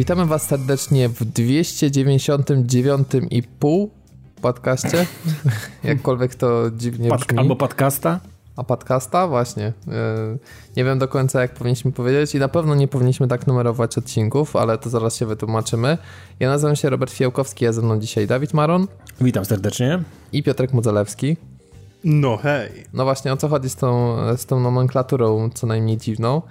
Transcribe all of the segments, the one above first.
Witamy Was serdecznie w 299,5 podcaście. Jakkolwiek to dziwnie Pod, brzmi. albo podcasta. A podcasta? Właśnie. E, nie wiem do końca, jak powinniśmy powiedzieć i na pewno nie powinniśmy tak numerować odcinków, ale to zaraz się wytłumaczymy. Ja nazywam się Robert Fiałkowski, a ze mną dzisiaj Dawid Maron. Witam serdecznie. I Piotrek Mudzelewski. No hej. No właśnie, o co chodzi z tą, z tą nomenklaturą co najmniej dziwną?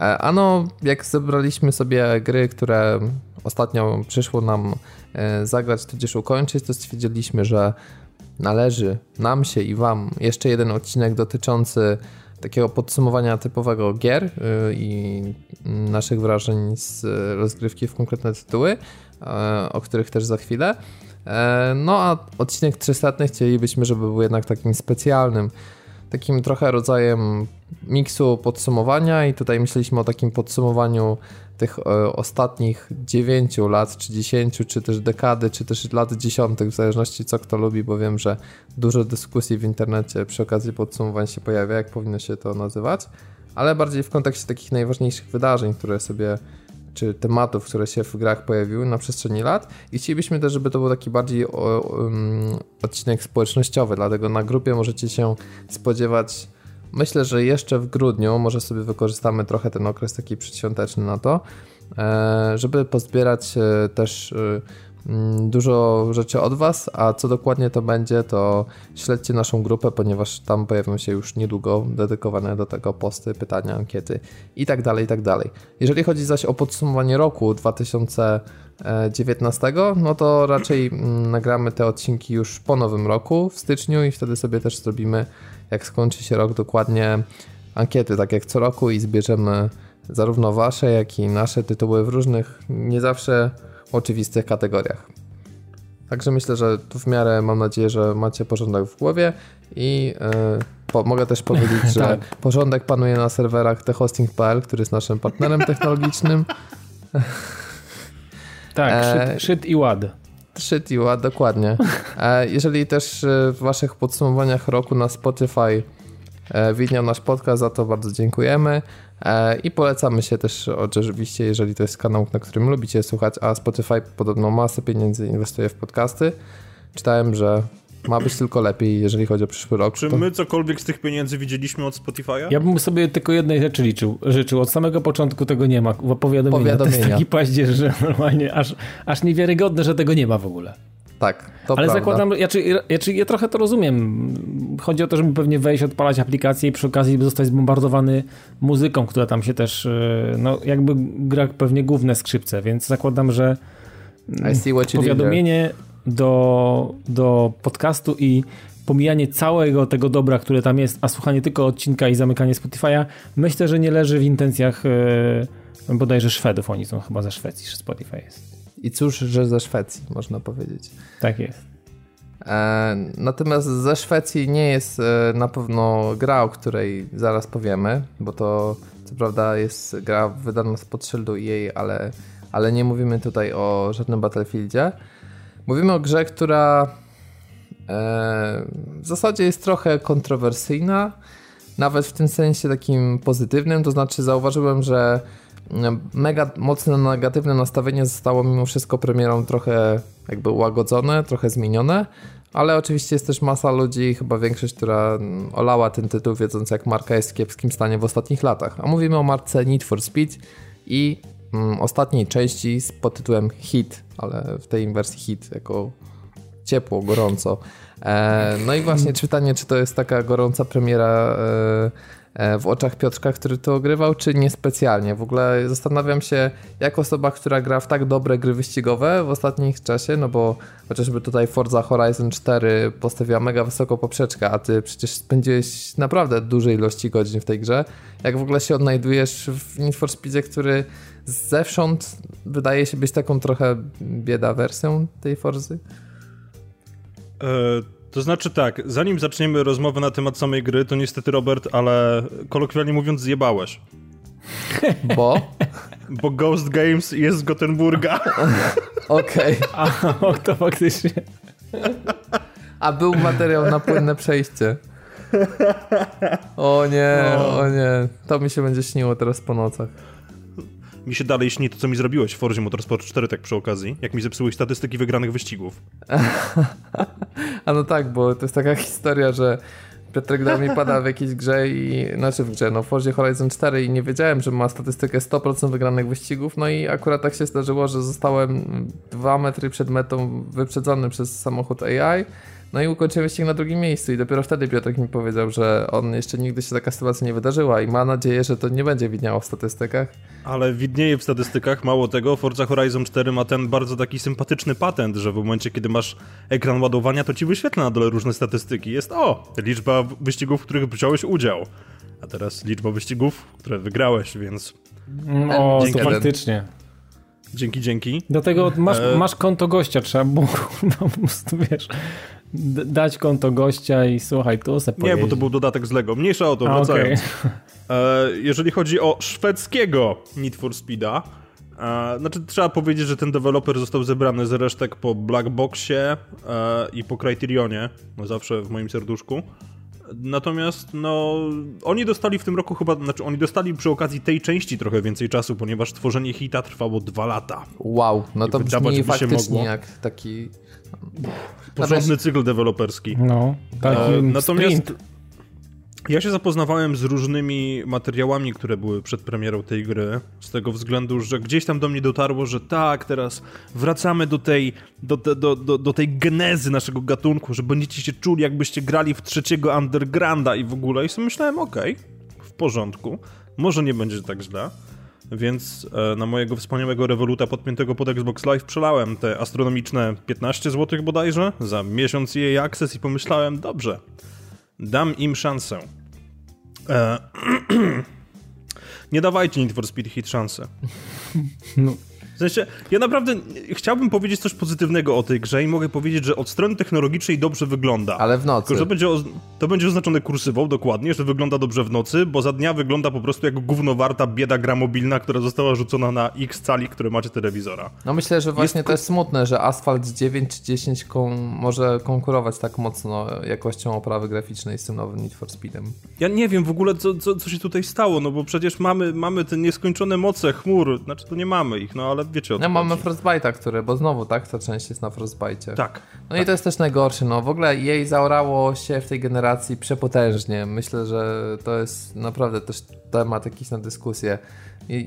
E, ano, jak zebraliśmy sobie gry, które ostatnio przyszło nam e, zagrać, tudzież ukończyć, to stwierdziliśmy, że należy nam się i wam jeszcze jeden odcinek dotyczący takiego podsumowania typowego gier e, i naszych wrażeń z rozgrywki w konkretne tytuły, o których też za chwilę. No a odcinek 300 chcielibyśmy, żeby był jednak takim specjalnym, takim trochę rodzajem miksu podsumowania i tutaj myśleliśmy o takim podsumowaniu tych e, ostatnich 9 lat, czy 10, czy też dekady, czy też lat dziesiątych, w zależności co kto lubi, bo wiem, że dużo dyskusji w internecie przy okazji podsumowań się pojawia, jak powinno się to nazywać, ale bardziej w kontekście takich najważniejszych wydarzeń, które sobie czy tematów, które się w grach pojawiły na przestrzeni lat. I chcielibyśmy też, żeby to był taki bardziej um, odcinek społecznościowy, dlatego na grupie możecie się spodziewać. Myślę, że jeszcze w grudniu może sobie wykorzystamy trochę ten okres taki przedświąteczny na to, e, żeby pozbierać e, też e, dużo rzeczy od Was, a co dokładnie to będzie, to śledźcie naszą grupę, ponieważ tam pojawią się już niedługo dedykowane do tego posty, pytania, ankiety i tak dalej, i tak. Jeżeli chodzi zaś o podsumowanie roku 2019, no to raczej mm, nagramy te odcinki już po nowym roku w styczniu i wtedy sobie też zrobimy jak skończy się rok, dokładnie ankiety, tak jak co roku, i zbierzemy zarówno wasze, jak i nasze tytuły w różnych, nie zawsze oczywistych kategoriach. Także myślę, że tu w miarę mam nadzieję, że macie porządek w głowie i yy, po, mogę też powiedzieć, że tak. porządek panuje na serwerach thehosting.pl, który jest naszym partnerem technologicznym. Tak, e, szyt, i ład. Szytiła, dokładnie. E, jeżeli też w waszych podsumowaniach roku na Spotify widniał nasz podcast, za to bardzo dziękujemy i polecamy się też oczywiście, jeżeli to jest kanał, na którym lubicie słuchać, a Spotify podobno masę pieniędzy inwestuje w podcasty. Czytałem, że ma być tylko lepiej, jeżeli chodzi o przyszły rok. Czy to... my cokolwiek z tych pieniędzy widzieliśmy od Spotify'a? Ja bym sobie tylko jednej rzeczy liczył, życzył. Od samego początku tego nie ma. Powiadomienia. Powiadomienia. To jest taki paździerz, że normalnie aż, aż niewiarygodne, że tego nie ma w ogóle. Tak, to Ale prawda. zakładam, ja, czy, ja, czy, ja trochę to rozumiem. Chodzi o to, żeby pewnie wejść, odpalać aplikację i przy okazji zostać zbombardowany muzyką, która tam się też, e, no jakby gra pewnie główne skrzypce, więc zakładam, że powiadomienie do, do podcastu i pomijanie całego tego dobra, które tam jest, a słuchanie tylko odcinka i zamykanie Spotify'a, myślę, że nie leży w intencjach yy, bodajże Szwedów. Oni są chyba ze Szwecji, że Spotify jest. I cóż, że ze Szwecji, można powiedzieć. Tak jest. E, natomiast ze Szwecji nie jest e, na pewno gra, o której zaraz powiemy, bo to co prawda jest gra wydana spod szyldu jej, ale, ale nie mówimy tutaj o żadnym Battlefieldzie. Mówimy o grze, która e, w zasadzie jest trochę kontrowersyjna, nawet w tym sensie takim pozytywnym, to znaczy zauważyłem, że mega mocne negatywne nastawienie zostało mimo wszystko premierą trochę jakby ułagodzone, trochę zmienione, ale oczywiście jest też masa ludzi, chyba większość, która olała ten tytuł, wiedząc jak marka jest w kiepskim stanie w ostatnich latach. A mówimy o marce Need for Speed i mm, ostatniej części pod tytułem Hit, ale w tej wersji Hit jako ciepło, gorąco. E, no i właśnie czytanie, czy to jest taka gorąca premiera e, w oczach Piotrka, który to ogrywał, czy niespecjalnie. W ogóle zastanawiam się, jak osoba, która gra w tak dobre gry wyścigowe w ostatnim czasie, no bo chociażby tutaj Forza Horizon 4 postawiła mega wysoko poprzeczkę, a ty przecież spędziłeś naprawdę duże ilości godzin w tej grze. Jak w ogóle się odnajdujesz w Need for Speedzie, który zewsząd wydaje się być taką trochę bieda wersją tej Forzy? E, to znaczy tak, zanim zaczniemy rozmowę na temat samej gry, to niestety Robert, ale kolokwialnie mówiąc zjebałeś. Bo? Bo Ghost Games jest z Gotenburga. Okej. Okay. to faktycznie. A był materiał na płynne przejście. O nie, o nie. To mi się będzie śniło teraz po nocach. Mi się dalej śni to, co mi zrobiłeś w Forzie Motorsport 4 tak przy okazji, jak mi zepsułeś statystyki wygranych wyścigów. A no tak, bo to jest taka historia, że Piotrek dał mi pada w jakiejś grze i, znaczy w grze, no w Forzie Horizon 4 i nie wiedziałem, że ma statystykę 100% wygranych wyścigów, no i akurat tak się zdarzyło, że zostałem dwa metry przed metą wyprzedzony przez samochód AI, no i ukończyłem wyścig na drugim miejscu i dopiero wtedy Piotrek mi powiedział, że on jeszcze nigdy się taka sytuacja nie wydarzyła i ma nadzieję, że to nie będzie widniało w statystykach. Ale widnieje w statystykach, mało tego, Forza Horizon 4 ma ten bardzo taki sympatyczny patent, że w momencie, kiedy masz ekran ładowania, to ci wyświetla na dole różne statystyki. Jest o, liczba wyścigów, w których wziąłeś udział. A teraz liczba wyścigów, które wygrałeś, więc... O, Dzięki faktycznie. Dzięki, dzięki. Dlatego masz, e... masz konto gościa, trzeba było po prostu, wiesz, dać konto gościa i słuchaj, tu se Nie, bo to był dodatek z Lego. Mniejsza o to, wracając. Okay. E, jeżeli chodzi o szwedzkiego Need for Speeda, e, znaczy trzeba powiedzieć, że ten deweloper został zebrany z resztek po Blackboxie e, i po Criterionie, no zawsze w moim serduszku. Natomiast no, oni dostali w tym roku chyba, znaczy oni dostali przy okazji tej części trochę więcej czasu, ponieważ tworzenie hita trwało dwa lata. Wow, no to brzmi faktycznie jak taki... Porządny cykl deweloperski. No, taki e, Natomiast sprint. Ja się zapoznawałem z różnymi materiałami, które były przed premierą tej gry, z tego względu, że gdzieś tam do mnie dotarło, że tak, teraz wracamy do tej, do, do, do, do tej genezy naszego gatunku, że będziecie się czuli, jakbyście grali w trzeciego Undergrounda i w ogóle. I sobie myślałem, okej, okay, w porządku, może nie będzie tak źle. Więc e, na mojego wspaniałego rewoluta podpiętego pod Xbox Live przelałem te astronomiczne 15 zł bodajże za miesiąc jej access i pomyślałem, dobrze, dam im szansę. E, nie dawajcie Need for Speed Hit szansę. No. W sensie, ja naprawdę chciałbym powiedzieć coś pozytywnego o tej grze i mogę powiedzieć, że od strony technologicznej dobrze wygląda. Ale w nocy. Tylko, że będzie, to będzie oznaczone kursywą, dokładnie, że wygląda dobrze w nocy, bo za dnia wygląda po prostu jak gównowarta bieda gra mobilna, która została rzucona na x cali, które macie telewizora. No myślę, że właśnie jest... to jest smutne, że Asphalt 9 czy 10 kon może konkurować tak mocno jakością oprawy graficznej z tym nowym Need for Speedem. Ja nie wiem w ogóle, co, co, co się tutaj stało, no bo przecież mamy, mamy te nieskończone moce chmur, znaczy to nie mamy ich, no ale wiecie o co No mamy Frostbite'a, który, bo znowu, tak, ta część jest na Frostbite. Tak. No tak. i to jest też najgorsze, no w ogóle jej zaorało się w tej generacji przepotężnie. Myślę, że to jest naprawdę też temat jakiś na dyskusję.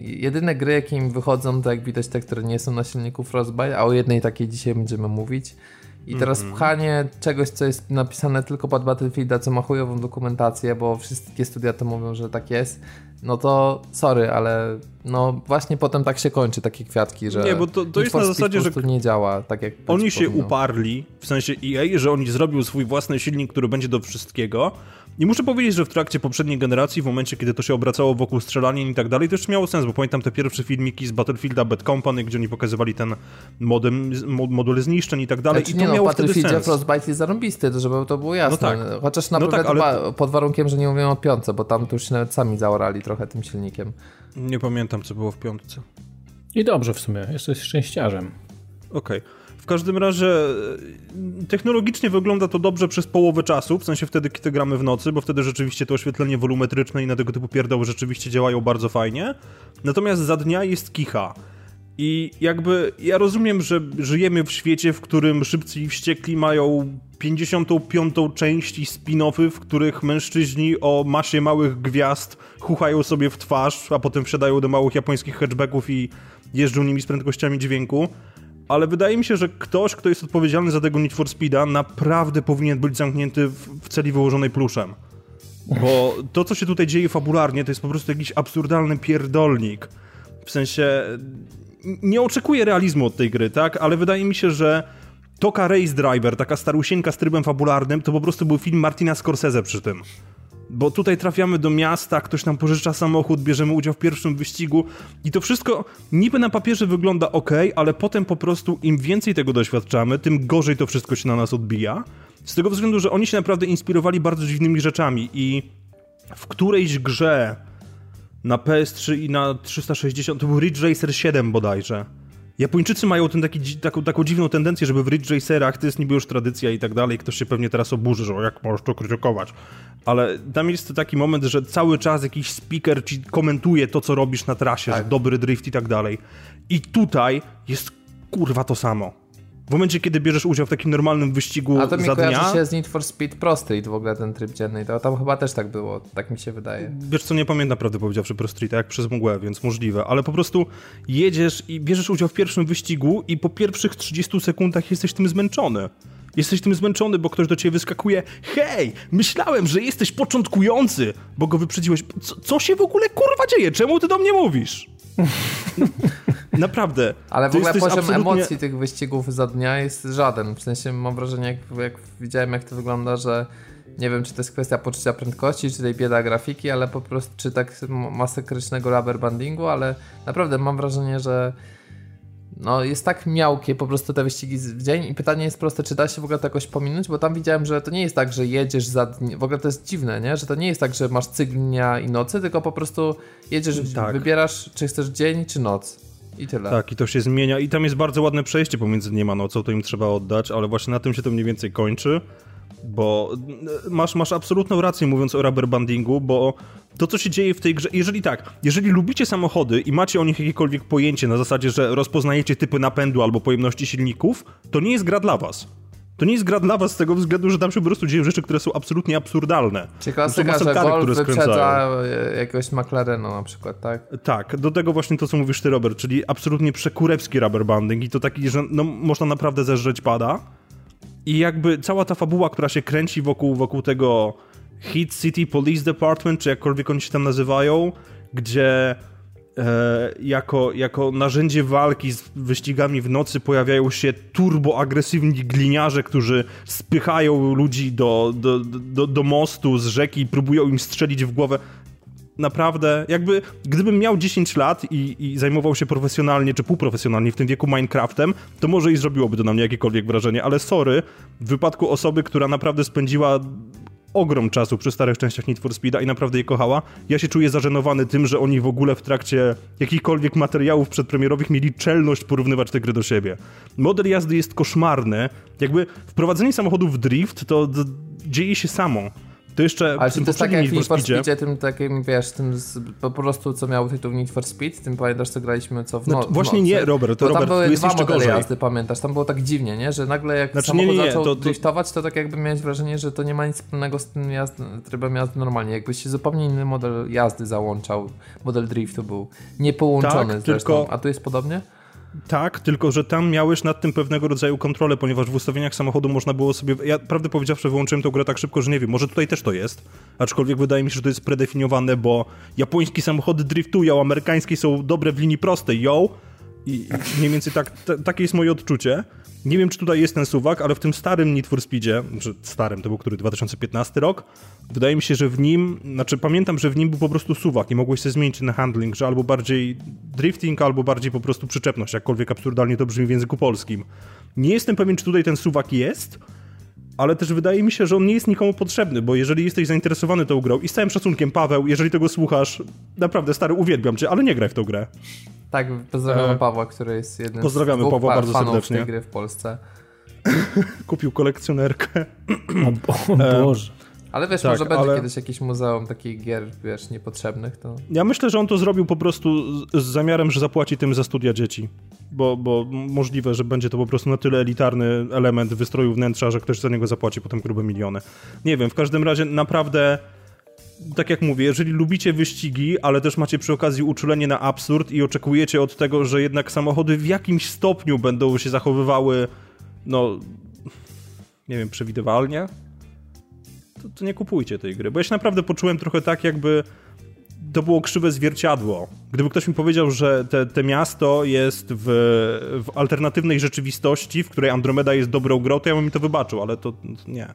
Jedyne gry, jakie im wychodzą, to jak widać te, które nie są na silniku Frostbite, a o jednej takiej dzisiaj będziemy mówić. I teraz mm -hmm. pchanie czegoś, co jest napisane tylko pod Battlefielda, co ma chujową dokumentację, bo wszystkie studia to mówią, że tak jest, no to sorry, ale no właśnie potem tak się kończy takie kwiatki, że nie, bo to, to jest na zasadzie, że nie działa tak jak oni się powinno. uparli, w sensie EA, że oni zrobił swój własny silnik, który będzie do wszystkiego i muszę powiedzieć, że w trakcie poprzedniej generacji, w momencie kiedy to się obracało wokół strzelanin i tak dalej, to już miało sens, bo pamiętam te pierwsze filmiki z Battlefielda Bad Company, gdzie oni pokazywali ten modem, moduly zniszczeń i tak dalej znaczy, i to nie, no, miało wtedy sens. Frostbite jest zarąbisty, żeby to było jasne. No tak. Chociaż naprawdę no tak, ale... pod warunkiem, że nie mówią o piątce, bo tam to już nawet sami zaorali trochę tym silnikiem. Nie pamiętam, co było w piątce. I dobrze w sumie, jesteś szczęściarzem. Okej. Okay. W każdym razie e, technologicznie wygląda to dobrze przez połowę czasu, w sensie wtedy, kiedy gramy w nocy, bo wtedy rzeczywiście to oświetlenie wolumetryczne i na tego typu pierdoły rzeczywiście działają bardzo fajnie. Natomiast za dnia jest kicha. I jakby ja rozumiem, że żyjemy w świecie, w którym szybcy i wściekli mają 55. część i spin-offy, w których mężczyźni o masie małych gwiazd chuchają sobie w twarz, a potem wsiadają do małych japońskich hatchbacków i jeżdżą nimi z prędkościami dźwięku. Ale wydaje mi się, że ktoś, kto jest odpowiedzialny za tego Need for Speeda, naprawdę powinien być zamknięty w, w celi wyłożonej pluszem. Bo to, co się tutaj dzieje fabularnie, to jest po prostu jakiś absurdalny pierdolnik. W sensie nie oczekuję realizmu od tej gry, tak? Ale wydaje mi się, że Toka Race Driver, taka starusieńka z trybem fabularnym, to po prostu był film Martina Scorsese przy tym. Bo tutaj trafiamy do miasta, ktoś nam pożycza samochód, bierzemy udział w pierwszym wyścigu i to wszystko niby na papierze wygląda ok, ale potem po prostu im więcej tego doświadczamy, tym gorzej to wszystko się na nas odbija. Z tego względu, że oni się naprawdę inspirowali bardzo dziwnymi rzeczami i w którejś grze na PS3 i na 360 to był Ridge Racer 7 bodajże Japończycy mają ten taki, taką, taką dziwną tendencję, żeby w Ridge Racerach, to jest niby już tradycja i tak dalej, ktoś się pewnie teraz oburzy, że jak możesz to krytykować. Ale tam jest taki moment, że cały czas jakiś speaker ci komentuje to, co robisz na trasie, tak. że dobry drift i tak dalej. I tutaj jest kurwa to samo. W momencie, kiedy bierzesz udział w takim normalnym wyścigu A to mi za dnia... się z Need for Speed Pro Street w ogóle ten tryb dzienny. To tam chyba też tak było, tak mi się wydaje. Wiesz co, nie pamiętam prawdę powiedziawszy Pro Street, jak przez mgłę, więc możliwe. Ale po prostu jedziesz i bierzesz udział w pierwszym wyścigu i po pierwszych 30 sekundach jesteś tym zmęczony. Jesteś tym zmęczony, bo ktoś do ciebie wyskakuje. Hej, myślałem, że jesteś początkujący, bo go wyprzedziłeś. Co, co się w ogóle kurwa dzieje? Czemu ty do mnie mówisz? Naprawdę. Ale w ogóle poziom absolutnie... emocji tych wyścigów za dnia jest żaden. W sensie mam wrażenie, jak, jak widziałem, jak to wygląda, że nie wiem, czy to jest kwestia poczucia prędkości, czy tej bieda grafiki, ale po prostu, czy tak masakrycznego rubber bandingu, ale naprawdę mam wrażenie, że no, jest tak miałkie po prostu te wyścigi w dzień i pytanie jest proste, czy da się w ogóle to jakoś pominąć, bo tam widziałem, że to nie jest tak, że jedziesz za dni, w ogóle to jest dziwne, nie? Że to nie jest tak, że masz cykl dnia i nocy, tylko po prostu jedziesz, tak. wybierasz, czy chcesz dzień, czy noc. I tyle. Tak, i to się zmienia. I tam jest bardzo ładne przejście pomiędzy dniem a nocą, to im trzeba oddać, ale właśnie na tym się to mniej więcej kończy, bo masz, masz absolutną rację mówiąc o rubber bandingu, bo to, co się dzieje w tej grze, jeżeli tak, jeżeli lubicie samochody i macie o nich jakiekolwiek pojęcie na zasadzie, że rozpoznajecie typy napędu albo pojemności silników, to nie jest gra dla was. To nie jest gra dla was z tego względu, że tam się po prostu dzieją rzeczy, które są absolutnie absurdalne. Ciekawostka, że Golf które wyprzedza jakiegoś McLarena na przykład, tak? Tak, do tego właśnie to, co mówisz ty, Robert, czyli absolutnie przekurewski rubber banding i to taki, że no, można naprawdę zeżreć pada. I jakby cała ta fabuła, która się kręci wokół, wokół tego Hit City Police Department, czy jakkolwiek oni się tam nazywają, gdzie jako, jako narzędzie walki z wyścigami w nocy pojawiają się turboagresywni gliniarze, którzy spychają ludzi do, do, do, do mostu z rzeki i próbują im strzelić w głowę. Naprawdę, jakby gdybym miał 10 lat i, i, zajmował się profesjonalnie czy półprofesjonalnie w tym wieku Minecraftem, to może i zrobiłoby to na mnie jakiekolwiek wrażenie, ale sorry, w wypadku osoby, która naprawdę spędziła ogrom czasu przy starych częściach Need for Speeda i naprawdę je kochała. Ja się czuję zażenowany tym, że oni w ogóle w trakcie jakichkolwiek materiałów przedpremierowych mieli czelność porównywać te gry do siebie. Model jazdy jest koszmarny. Jakby wprowadzenie samochodu w drift to dzieje się samo. To jeszcze Ale czy to jest tak jak w Need for Speedzie, tym takim, wiesz, tym z, po prostu co miał tytuł Need for Speed, tym pamiętasz co graliśmy co w, no, znaczy, Właśnie nie, Robert, to Bo tam Robert, były dwa modele gorzej. jazdy, pamiętasz, tam było tak dziwnie, nie? Że nagle jak znaczy, samochód nie, nie, nie, zaczął to, to... driftować, to tak jakby miałeś wrażenie, że to nie ma nic wspólnego z tym jazd, trybem jazdy normalnie. Jakbyś się zupełnie inny model jazdy załączał, model driftu był niepołączony tak, zresztą. Tylko... A tu jest podobnie? Tak, tylko że tam miałeś nad tym pewnego rodzaju kontrolę, ponieważ w ustawieniach samochodu można było sobie. Ja prawdę powiedziawszy, wyłączyłem tę grę tak szybko, że nie wiem, może tutaj też to jest. Aczkolwiek wydaje mi się, że to jest predefiniowane, bo japońskie samochody driftują, amerykańskie są dobre w linii prostej, yo. I mniej więcej tak, takie jest moje odczucie. Nie wiem, czy tutaj jest ten suwak, ale w tym starym Need for Speedzie, starym, to był który 2015 rok, wydaje mi się, że w nim, znaczy pamiętam, że w nim był po prostu suwak i mogłeś sobie zmienić na handling, że albo bardziej drifting, albo bardziej po prostu przyczepność, jakkolwiek absurdalnie to brzmi w języku polskim. Nie jestem pewien, czy tutaj ten suwak jest, ale też wydaje mi się, że on nie jest nikomu potrzebny, bo jeżeli jesteś zainteresowany tą grą i z całym szacunkiem, Paweł, jeżeli tego słuchasz, naprawdę stary, uwielbiam cię, ale nie graj w tą grę. Tak, pozdrawiamy e... Pawła, który jest jednym Pozdrawiamy z Pawła bardzo fanów serdecznie. tej gry w Polsce. Kupił kolekcjonerkę. o, o Boże. Ale wiesz, tak, może będzie ale... kiedyś jakieś muzeum takich gier, wiesz, niepotrzebnych, to... Ja myślę, że on to zrobił po prostu z, zamiarem, że zapłaci tym za studia dzieci. Bo, bo możliwe, że będzie to po prostu na tyle elitarny element wystroju wnętrza, że ktoś za niego zapłaci potem grube miliony. Nie wiem, w każdym razie naprawdę tak jak mówię, jeżeli lubicie wyścigi, ale też macie przy okazji uczulenie na absurd i oczekujecie od tego, że jednak samochody w jakimś stopniu będą się zachowywały, no, nie wiem, przewidywalnie, to, to nie kupujcie tej gry. Bo ja się naprawdę poczułem trochę tak, jakby to było krzywe zwierciadło. Gdyby ktoś mi powiedział, że te, te miasto jest w, w, alternatywnej rzeczywistości, w której Andromeda jest dobrą grą, to ja bym mi to wybaczył, ale to, nie.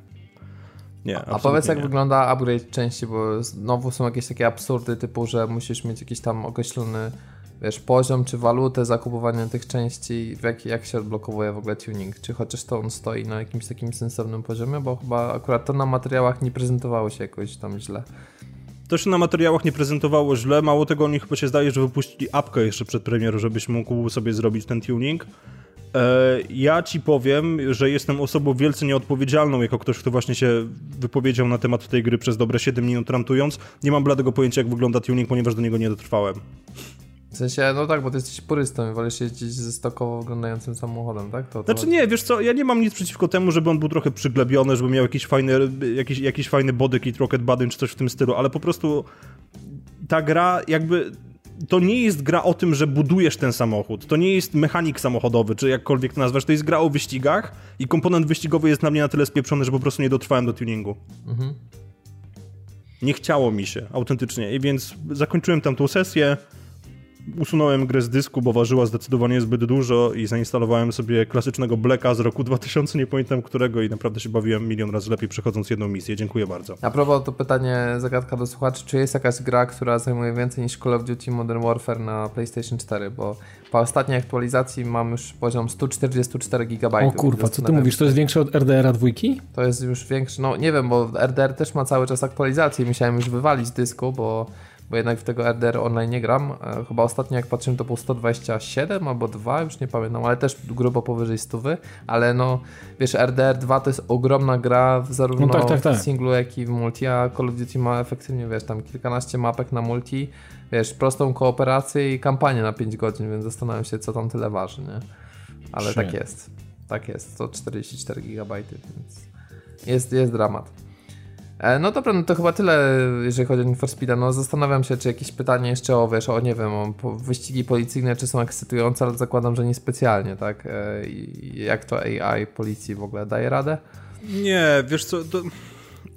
Nie, A powiedz, jak nie. wygląda upgrade części, bo znowu są jakieś takie absurdy, typu, że musisz mieć jakiś tam określony wiesz, poziom czy walutę zakupowania tych części, jak, jak się odblokowuje w ogóle tuning? Czy chociaż to on stoi na jakimś takim sensownym poziomie? Bo chyba akurat to na materiałach nie prezentowało się jakoś tam źle. To się na materiałach nie prezentowało źle, mało tego oni chyba się zdaje, że wypuścili apkę jeszcze przed premierą, żebyś mógł sobie zrobić ten tuning. E, ja ci powiem, że jestem osobą wielce nieodpowiedzialną, jako ktoś, kto właśnie się wypowiedział na temat tej gry przez dobre 7 minut rantując. Nie mam bladego pojęcia, jak wygląda tuning, ponieważ do niego nie dotrwałem. W sensie, no tak, bo ty jesteś purystą i wolisz jeździć ze stokowo wyglądającym samochodem, tak? To, to znaczy nie, wiesz co, ja nie mam nic przeciwko temu, żeby on był trochę przyglebiony, żeby miał jakiś fajny, jakiś, jakiś fajny body kit, rocket body czy coś w tym stylu, ale po prostu ta gra jakby to nie jest gra o tym, że budujesz ten samochód. To nie jest mechanik samochodowy, czy jakkolwiek to nazwasz. To jest gra o wyścigach i komponent wyścigowy jest na mnie na tyle spieprzony, że po prostu nie dotrwałem do tuningu. Mhm. Nie chciało mi się, autentycznie. I więc zakończyłem tamtą sesję usunąłem grę z dysku, bo ważyła zdecydowanie zbyt dużo i zainstalowałem sobie klasycznego Blacka z roku 2000, nie pamiętam którego i naprawdę się bawiłem milion razy lepiej przechodząc jedną misję. Dziękuję bardzo. A propos to pytanie, zagadka do słuchaczy, czy jest jakaś gra, która zajmuje więcej niż Call of Duty Modern Warfare na PlayStation 4, bo po ostatniej aktualizacji mam już poziom 144 GB. O kurwa, co ty mówisz, to jest większe od RDR-a dwójki? To jest już większe, no nie wiem, bo RDR też ma cały czas aktualizację, musiałem już wywalić z dysku, bo bo jednak w tego RDR online nie gram. E, chyba ostatnio jak patrzyłem to było 127 albo 2, już nie pamiętam, ale też grubo powyżej 100, ale no wiesz RDR 2 to jest ogromna gra zarówno no tak, tak, tak. w singlu jak i w multi, a Call of Duty ma efektywnie wiesz tam kilkanaście mapek na multi, wiesz prostą kooperację i kampanię na 5 godzin, więc zastanawiam się co tam tyle waży, nie? Ale tak jest. Tak jest, to 44 GB, więc jest, jest dramat. E, no dobra, no to chyba tyle, jeżeli chodzi o Need for. No zastanawiam się, czy jakieś pytanie jeszcze o, wiesz, o nie wiem, o wyścigi policyjne, czy są ekscytujące, ale zakładam, że niespecjalnie, tak? E, jak to AI policji w ogóle daje radę? Nie, wiesz co, to...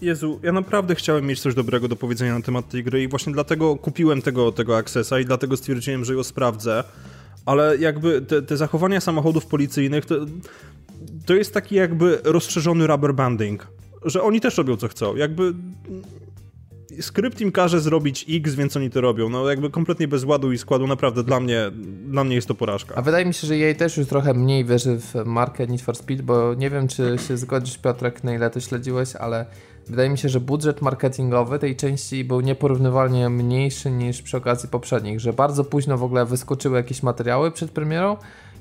Jezu, ja naprawdę chciałem mieć coś dobrego do powiedzenia na temat tej gry i właśnie dlatego kupiłem tego, tego Accessa i dlatego stwierdziłem, że ją sprawdzę, ale jakby te, te zachowania samochodów policyjnych to, to jest taki jakby rozszerzony rubber banding że oni też robią co chcą. Jakby skrypt im każe zrobić X, więc oni to robią. No jakby kompletnie bez ładu i składu, naprawdę dla mnie, dla mnie jest to porażka. A wydaje mi się, że jej też już trochę mniej wierzy w markę Need for Speed, bo nie wiem, czy się zgodzisz Piotrek, na ile to śledziłeś, ale wydaje mi się, że budżet marketingowy tej części był nieporównywalnie mniejszy niż przy okazji poprzednich, że bardzo późno w ogóle wyskoczyły jakieś materiały przed premierą,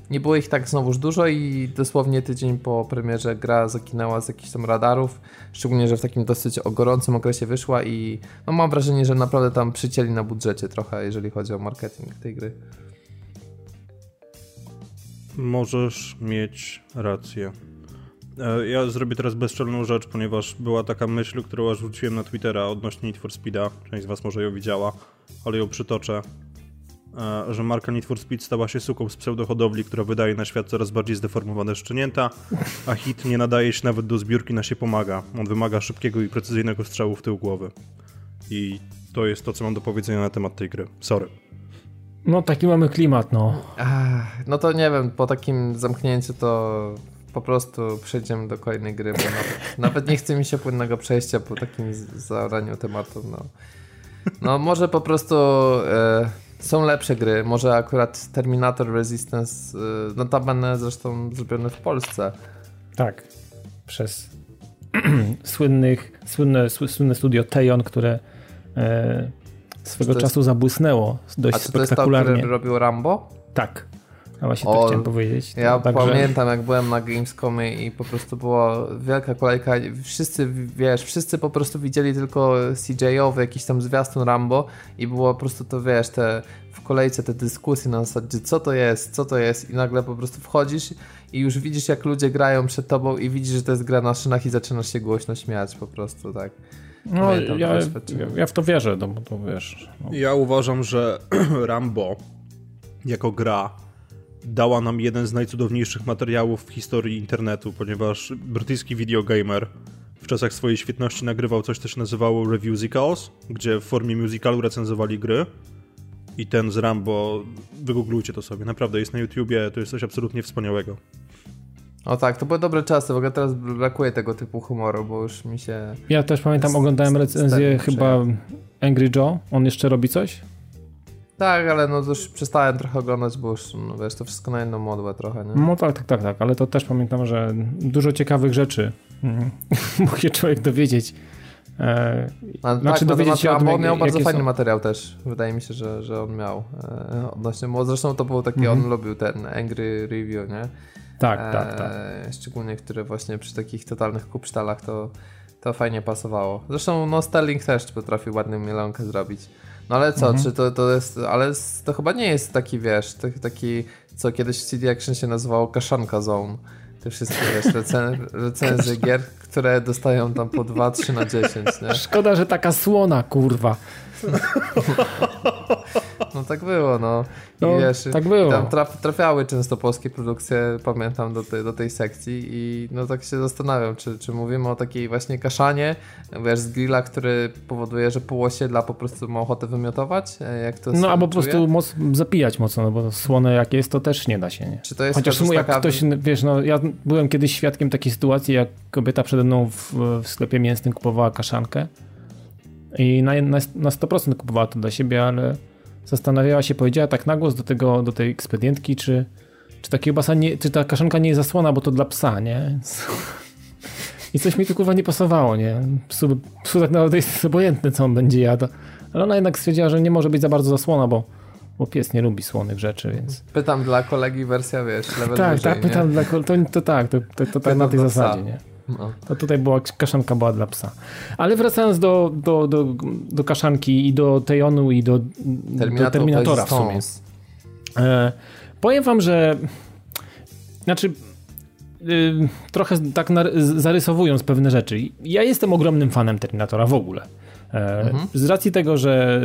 nie było ich tak znowuż dużo i dosłownie tydzień po premierze gra zakinęła z jakichś tam radarów, szczególnie, że w takim dosyć gorącym okresie wyszła i no mam wrażenie, że naprawdę tam przycięli na budżecie trochę, jeżeli chodzi o marketing tej gry. Możesz mieć rację. E, ja zrobię teraz bezczelną rzecz, ponieważ była taka myśl, którą aż na Twittera odnośnie Need for Speeda. Część z Was może ją widziała, ale ją przytoczę. Że marka Need for Speed stała się suką z pseudohodowli, która wydaje na świat coraz bardziej zdeformowane szczenięta, a hit nie nadaje się nawet do zbiórki na się pomaga. On wymaga szybkiego i precyzyjnego strzału w tył głowy. I to jest to, co mam do powiedzenia na temat tej gry. Sorry. No taki mamy klimat, no. Ach, no to nie wiem, po takim zamknięciu to po prostu przejdziemy do kolejnej gry, bo nawet, nawet nie chce mi się płynnego przejścia po takim zaraniu tematu, no. No może po prostu... E są lepsze gry, może akurat Terminator Resistance, y, notabene zresztą zrobione w Polsce. Tak, przez słynnych, słynne, słynne studio Tejon, które e, swego jest... czasu zabłysnęło dość A czy spektakularnie. To jest to, które robił Rambo? Tak. A właśnie o, to chciałem powiedzieć. Ja także... pamiętam, jak byłem na Gamescomie i po prostu była wielka kolejka. Wszyscy, wiesz, wszyscy po prostu widzieli tylko CJ-owy, jakiś tam zwiastun Rambo i było po prostu to, wiesz, te w kolejce te dyskusje na zasadzie, co to jest, co to jest i nagle po prostu wchodzisz i już widzisz, jak ludzie grają przed tobą i widzisz, że to jest gra na szynach i zaczynasz się głośno śmiać po prostu, tak. No, ja, ja, ja, w to wierzę, no bo to wiesz. No. Ja uważam, że Rambo jako gra dała nam jeden z najcudowniejszych materiałów w historii internetu, ponieważ brytyjski videogamer w czasach swojej świetności nagrywał coś, co się nazywało Reviewsicals, gdzie w formie musicalu recenzowali gry. I ten z Rambo, wygooglujcie to sobie, naprawdę jest na YouTubie, to jest coś absolutnie wspaniałego. O tak, to były dobre czasy, w ogóle teraz brakuje tego typu humoru, bo już mi się... Ja też pamiętam, oglądałem recenzję chyba Angry Joe, on jeszcze robi coś? Tak, ale no już przestałem trochę oglądać, bo już, no wiesz, to wszystko na jedną modłę trochę, nie? No tak, tak, tak, tak, ale to też pamiętam, że dużo ciekawych rzeczy mógł się człowiek dowiedzieć E, A, znaczy tak, dowiedzieć się od on miał bardzo fajny są... materiał też. Wydaje mi się, że, że on miał e, odnośnie, bo zresztą to był taki, mm -hmm. on lubił ten Angry Review, nie? Tak, e, tak, tak. Szczególnie, które właśnie przy takich totalnych kupsztalach to, to fajnie pasowało. Zresztą no Sterling też potrafił ładną mielonkę zrobić. No ale co, mhm. czy to, to jest, ale to chyba nie jest taki, wiesz, taki, co kiedyś w CD Action się nazywało kaszanka zone. Te wszystkie, wiesz, recen recenzje gier, które dostają tam po 2, 3 na 10, nie? Szkoda, że taka słona, kurwa. No tak było, no. I no, wiesz, tak było. Tam traf, trafiały często polskie produkcje, pamiętam, do, tej, do tej sekcji i no tak się zastanawiam, czy, czy mówimy o takiej właśnie kaszanie, wiesz, z grilla, który powoduje, że pół osiedla po prostu ma ochotę wymiotować? Jak to no albo po prostu moc, zapijać mocno, no bo słone jak jest, to też nie da się, nie? Czy to jest Chociaż jak taka... ktoś, wiesz, no ja byłem kiedyś świadkiem takiej sytuacji, jak kobieta przede mną w, w sklepie mięsnym kupowała kaszankę i na, na, na 100% kupowała to dla siebie, ale zastanawiała się, powiedziała tak na głos do, tego, do tej ekspedientki, czy, czy ta kiełbasa nie, czy ta kaszanka nie jest zasłona, bo to dla psa, nie? I coś mi tu kurwa nie pasowało, nie? Psu, psu tak naprawdę jest obojętny, co on będzie jadł. Ale ona jednak stwierdziła, że nie może być za bardzo zasłona, bo, bo pies nie lubi słonych rzeczy, więc... Pytam dla kolegi wersja, wiesz, level Tak, wyżej, tak, pytam dla to, to tak, to, to, to tak na tej zasadzie, nie? No. To tutaj była kaszanka była dla psa. Ale wracając do, do, do, do kaszanki i do Tejonu i do, Terminator, do Terminatora w sumie. E, powiem wam, że znaczy y, trochę tak zarysowując pewne rzeczy. Ja jestem ogromnym fanem Terminatora w ogóle. E, mhm. Z racji tego, że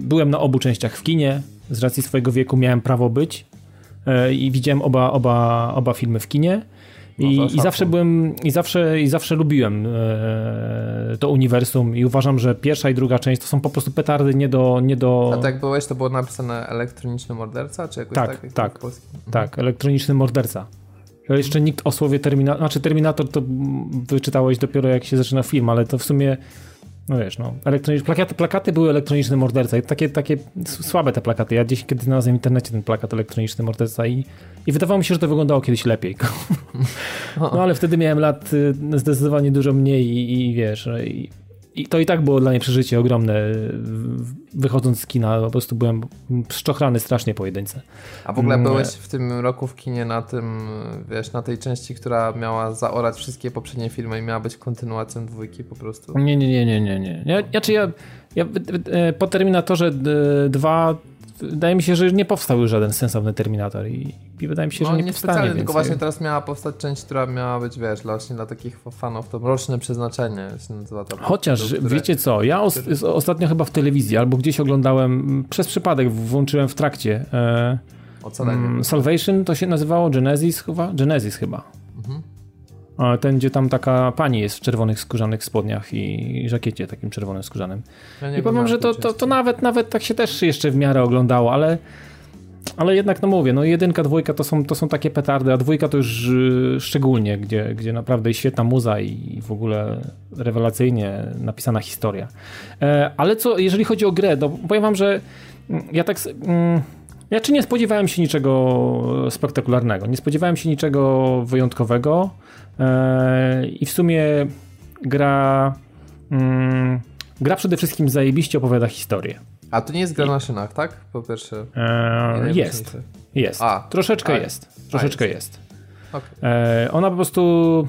byłem na obu częściach w kinie, z racji swojego wieku miałem prawo być e, i widziałem oba, oba, oba filmy w kinie. I, no I, zawsze byłem, i zawsze, i zawsze lubiłem e, to uniwersum i uważam, że pierwsza i druga część to są po prostu petardy nie do... Nie do... A tak byłeś, to było napisane elektroniczny morderca, czy jakoś tak? Tak, tak, mhm. tak, elektroniczny morderca. Jeszcze nikt o słowie Terminator, znaczy Terminator to wyczytałeś dopiero jak się zaczyna film, ale to w sumie no wiesz, no, plakaty, plakaty były elektroniczny morderca i takie, takie słabe te plakaty. Ja gdzieś kiedyś znalazłem w internecie ten plakat elektroniczny morderca i, i wydawało mi się, że to wyglądało kiedyś lepiej. No ale wtedy miałem lat y, zdecydowanie dużo mniej i, i wiesz, no i, i to i tak było dla mnie przeżycie ogromne. Wychodząc z kina, po prostu byłem szczochrany strasznie po jedynce. A w ogóle mm. byłeś w tym roku w kinie na tym, wiesz, na tej części, która miała zaorać wszystkie poprzednie filmy i miała być kontynuacją dwójki po prostu? Nie, nie, nie, nie, nie. nie. Ja, znaczy ja, ja e, po Terminatorze 2 wydaje mi się, że nie powstał już żaden sensowny Terminator i, i wydaje mi się, że no, nie, nie powstanie. Więc... Tylko właśnie teraz miała powstać część, która miała być, wiesz, właśnie dla takich fanów, to roczne przeznaczenie się nazywa ta Chociaż, które... wiecie co, ja os ostatnio chyba w telewizji albo gdzieś oglądałem, przez przypadek włączyłem w trakcie e, um, Salvation, to się nazywało Genesis chyba? Genesis chyba. Mhm. Ten, gdzie tam taka pani jest w czerwonych skórzanych spodniach i żakiecie takim czerwonym skórzanym. Ja I powiem, że to, to, to nawet, nawet tak się też jeszcze w miarę oglądało, ale ale jednak, no mówię, no jedynka, dwójka to są, to są takie petardy, a dwójka to już y, szczególnie, gdzie, gdzie naprawdę świetna muza i w ogóle rewelacyjnie napisana historia. E, ale co, jeżeli chodzi o grę, to powiem wam, że ja tak... Mm, ja czy nie spodziewałem się niczego spektakularnego, nie spodziewałem się niczego wyjątkowego. I w sumie gra. Mm, gra przede wszystkim zajebiście opowiada historię. A to nie jest gra I... na szynach, tak? Po pierwsze. E, jest. Jest. A, Troszeczkę a, jest. Troszeczkę jest. jest. Okay. E, ona po prostu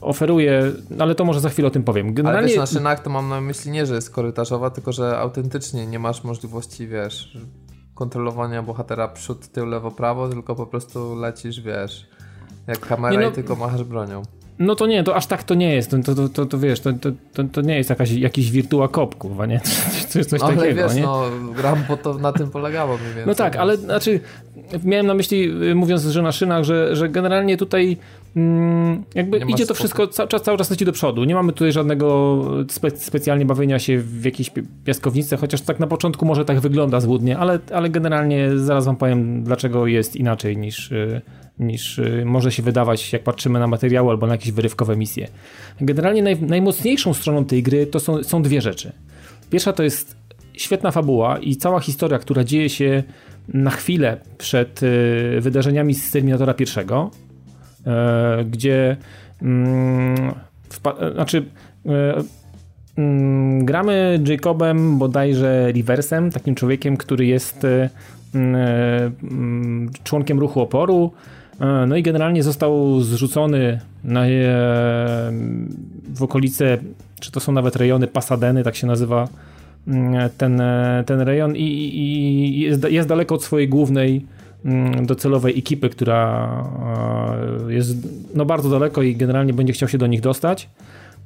oferuje, ale to może za chwilę o tym powiem. Generalnie... Ale wiesz, na szynach to mam na myśli nie, że jest korytarzowa, tylko że autentycznie nie masz możliwości, wiesz, kontrolowania bohatera przód, tył, lewo, prawo, tylko po prostu lecisz, wiesz jak kamera no, i tylko machasz bronią. No to nie, to aż tak to nie jest. To, to, to, to wiesz, to, to, to nie jest jakaś, jakiś wirtua kurwa, nie? Coś, coś ale takiego, wiesz, nie? no, Rambo to na tym polegało mniej więcej. No tak, ale znaczy, miałem na myśli, y, mówiąc, że na szynach, że, że generalnie tutaj mm, jakby idzie to wszystko, cały czas, cały czas leci do przodu. Nie mamy tutaj żadnego spe, specjalnie bawienia się w jakiejś piaskownicy, chociaż tak na początku może tak wygląda złudnie, ale, ale generalnie zaraz wam powiem, dlaczego jest inaczej niż y, niż y, może się wydawać, jak patrzymy na materiały albo na jakieś wyrywkowe misje. Generalnie naj, najmocniejszą stroną tej gry to są, są dwie rzeczy. Pierwsza to jest świetna fabuła i cała historia, która dzieje się na chwilę przed y, wydarzeniami z Terminatora pierwszego, y, gdzie mm, znaczy mm, gramy Jacobem bodajże Riversem, takim człowiekiem, który jest e, mm, członkiem ruchu oporu. No i generalnie został zrzucony na, w okolice, czy to są nawet rejony Pasadeny, tak się nazywa mm, ten, ten rejon i, i jest, jest daleko od swojej głównej Mm, docelowej ekipy, która e, jest no bardzo daleko i generalnie będzie chciał się do nich dostać.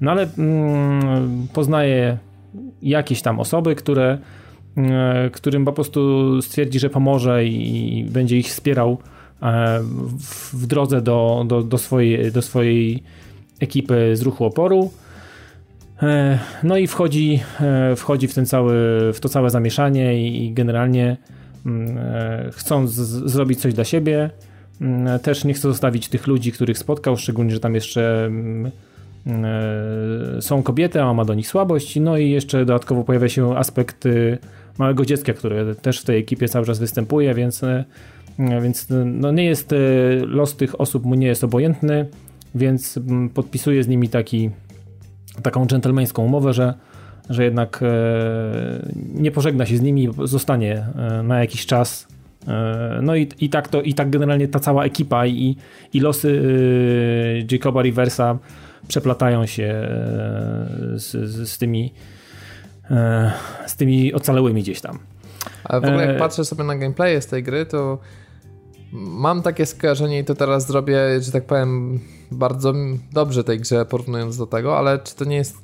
No ale mm, poznaje jakieś tam osoby, które, e, którym po prostu stwierdzi, że pomoże i będzie ich wspierał e, w drodze do, do, do, swojej, do swojej ekipy z ruchu oporu. No i wchodzi, wchodzi w, ten cały, w to całe zamieszanie i generalnie Mm, e, chcą zrobić coś dla siebie. Mm, też nie chce zostawić tych ludzi, których spotkał, szczególnie, że tam jeszcze mm, e, są kobiety, a ma do nich słabość. No i jeszcze dodatkowo pojawia się aspekt y, małego dziecka, które też w tej ekipie cały czas występuje, więc, e, więc no nie jest los tych osób mu nie jest obojętny, więc podpisuje z nimi taki, taką dżentelmeńską umowę, że że jednak e, nie pożegna się z nimi, zostanie e, na jakiś czas. E, no i, i tak to, i tak generalnie ta cała ekipa i, i losy Jacoba Riversa przeplatają się z, z, z tymi z tymi ocalełymi gdzieś tam. Ale w ogóle jak patrzę sobie na gameplay z tej gry, to mam takie skojarzenie i to teraz zrobię, że tak powiem, bardzo dobrze tej grze porównując do tego, ale czy to nie jest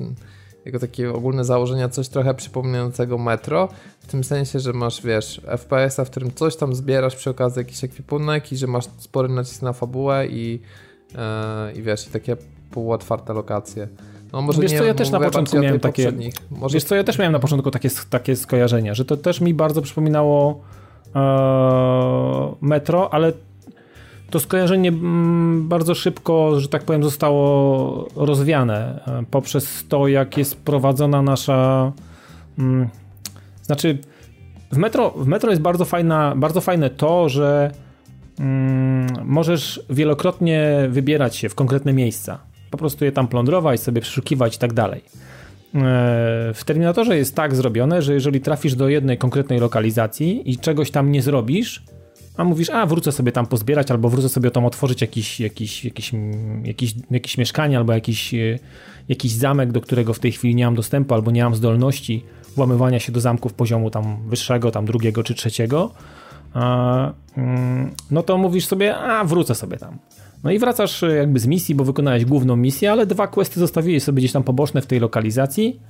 jako takie ogólne założenia coś trochę przypominającego Metro, w tym sensie, że masz, wiesz, FPS-a, w którym coś tam zbierasz przy okazji jakiś ekwipunek i że masz spory nacisk na fabułę i, yy, i wiesz, i takie półotwarte lokacje. No może wiesz nie, co, ja też na początku miałem takie, może... wiesz co, ja też miałem na początku takie, takie skojarzenia, że to też mi bardzo przypominało Metro, ale to skojarzenie mm, bardzo szybko, że tak powiem, zostało rozwiane e, poprzez to, jak jest prowadzona nasza. Mm, znaczy, w metro, w metro jest bardzo, fajna, bardzo fajne to, że mm, możesz wielokrotnie wybierać się w konkretne miejsca. Po prostu je tam plądrować, sobie przeszukiwać i tak dalej. E, w Terminatorze jest tak zrobione, że jeżeli trafisz do jednej konkretnej lokalizacji i czegoś tam nie zrobisz, a mówisz, a wrócę sobie tam pozbierać, albo wrócę sobie tam otworzyć jakiś, jakiś, jakiś, jakiś, jakiś mieszkanie, albo jakiś, e, jakiś zamek, do którego w tej chwili nie mam dostępu, albo nie mam zdolności włamywania się do zamków poziomu tam wyższego, tam drugiego czy trzeciego, mm, no to mówisz sobie, a wrócę sobie tam. No i wracasz e, jakby z misji, bo wykonałeś główną misję, ale dwa questy zostawiłeś sobie gdzieś tam poboczne w tej lokalizacji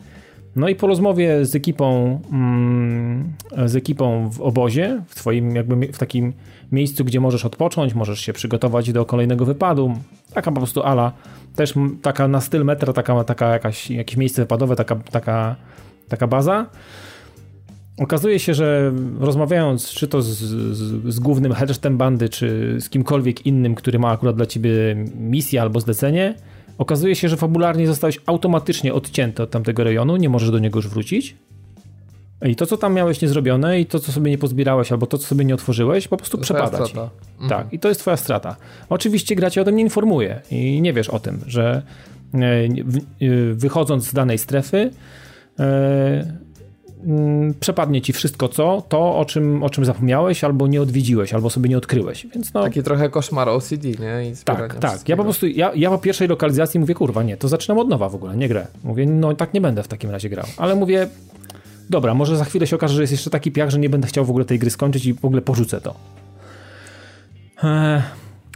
no i po rozmowie z ekipą, mm, z ekipą w obozie, w twoim jakby w takim miejscu, gdzie możesz odpocząć, możesz się przygotować do kolejnego wypadu, taka po prostu ala, też taka na styl metra, taka, taka jakaś, jakieś miejsce wypadowe, taka, taka, taka baza. Okazuje się, że rozmawiając czy to z, z, z głównym headem bandy, czy z kimkolwiek innym, który ma akurat dla ciebie misję albo zlecenie, Okazuje się, że fabularnie zostałeś automatycznie odcięty od tamtego rejonu, nie możesz do niego już wrócić. I to, co tam miałeś niezrobione, i to, co sobie nie pozbierałeś, albo to, co sobie nie otworzyłeś, po prostu przepada ci. Mhm. Tak, i to jest twoja strata. Oczywiście gra cię o tym nie informuje i nie wiesz o tym, że e, e, wychodząc z danej strefy, e, Mm, przepadnie ci wszystko co, to o czym, o czym zapomniałeś, albo nie odwiedziłeś, albo sobie nie odkryłeś. Więc no, Taki trochę koszmar OCD, nie? I tak, tak. Ja po prostu, ja, ja po pierwszej lokalizacji mówię, kurwa, nie, to zaczynam od nowa w ogóle, nie grę. Mówię, no tak nie będę w takim razie grał. Ale mówię, dobra, może za chwilę się okaże, że jest jeszcze taki piach, że nie będę chciał w ogóle tej gry skończyć i w ogóle porzucę to. Eee,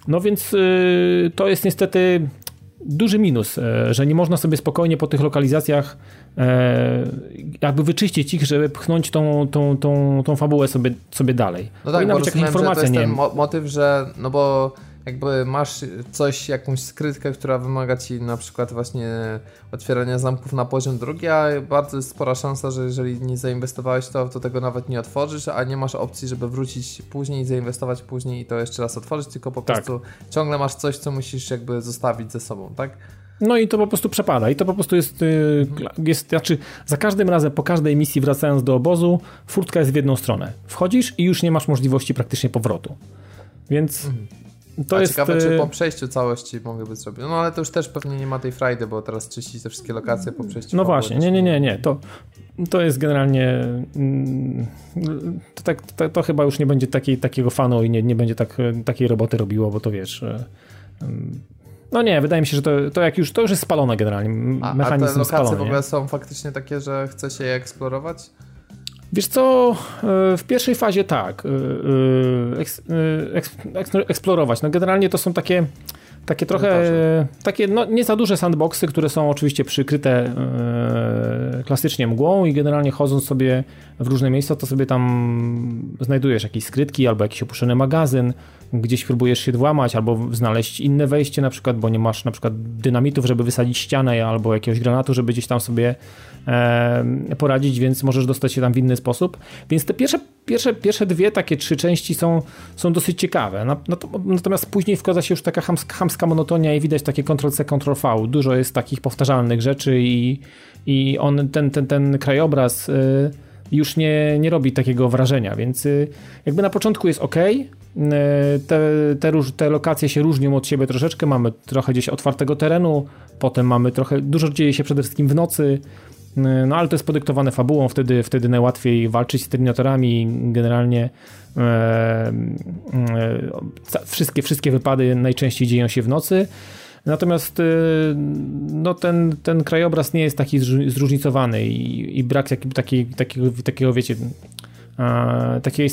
no więc yy, to jest niestety duży minus, e, że nie można sobie spokojnie po tych lokalizacjach e, jakby wyczyścić ich, żeby pchnąć tą, tą, tą, tą fabułę sobie, sobie dalej. No tak, bo jakaś informacja, że to jest ten motyw, że no bo jakby masz coś, jakąś skrytkę, która wymaga ci na przykład właśnie otwierania zamków na poziom drugi, a bardzo jest spora szansa, że jeżeli nie zainwestowałeś to, to tego nawet nie otworzysz, a nie masz opcji, żeby wrócić później zainwestować później i to jeszcze raz otworzyć, tylko po tak. prostu ciągle masz coś, co musisz jakby zostawić ze sobą, tak? No i to po prostu przepada. I to po prostu jest, y, jest znaczy za każdym razem, po każdej misji wracając do obozu, furtka jest w jedną stronę. Wchodzisz i już nie masz możliwości praktycznie powrotu. Więc mhm To A jest... ciekawe, czy y, po przejściu całości mogłyby zrobić. No ale to już też pewnie nie ma tej frajdy, bo teraz czyścić te wszystkie lokacje po przejściu. No właśnie, nie, nie, nie, nie. To, to jest generalnie. Mm, to, tak, to, to, chyba już nie będzie takiej, takiego fanu i nie, nie będzie tak, takiej roboty robiło, bo to wiesz. Mm, no nie, wydaje mi się, że to, to jak już to już jest spalone generalnie. Mechanizm a, a te lokacje spalony, w ogóle są faktycznie takie, że chce się je eksplorować? Wiesz co, e, w pierwszej fazie tak, e, e, eksplorować. No generalnie to są takie takie trochę, takie no, nie za duże sandboxy, które są oczywiście przykryte klasycznie mgłą i generalnie chodząc sobie w różne miejsca, to sobie tam znajdujesz jakieś skrytki albo jakiś opuszczony magazyn, gdzieś próbujesz się włamać albo znaleźć inne wejście na przykład, bo nie masz na przykład dynamitów, żeby wysadzić ścianę albo jakiegoś granatu, żeby gdzieś tam sobie poradzić, więc możesz dostać się tam w inny sposób. Więc te pierwsze, pierwsze, pierwsze dwie, takie trzy części są, są dosyć ciekawe. Natomiast później wkłada się już taka chamska, chamska monotonia i widać takie Ctrl-C, Ctrl-V. Dużo jest takich powtarzalnych rzeczy i, i on, ten, ten, ten krajobraz y, już nie, nie robi takiego wrażenia, więc y, jakby na początku jest ok, te, te, róż, te lokacje się różnią od siebie troszeczkę, mamy trochę gdzieś otwartego terenu, potem mamy trochę, dużo dzieje się przede wszystkim w nocy, no ale to jest podyktowane fabułą, wtedy, wtedy najłatwiej walczyć z terminatorami, generalnie e, e, wszystkie, wszystkie wypady najczęściej dzieją się w nocy, Natomiast y, no, ten, ten krajobraz nie jest taki zróżnicowany i, i brak takiej, takiego, takiego, wiecie, takiej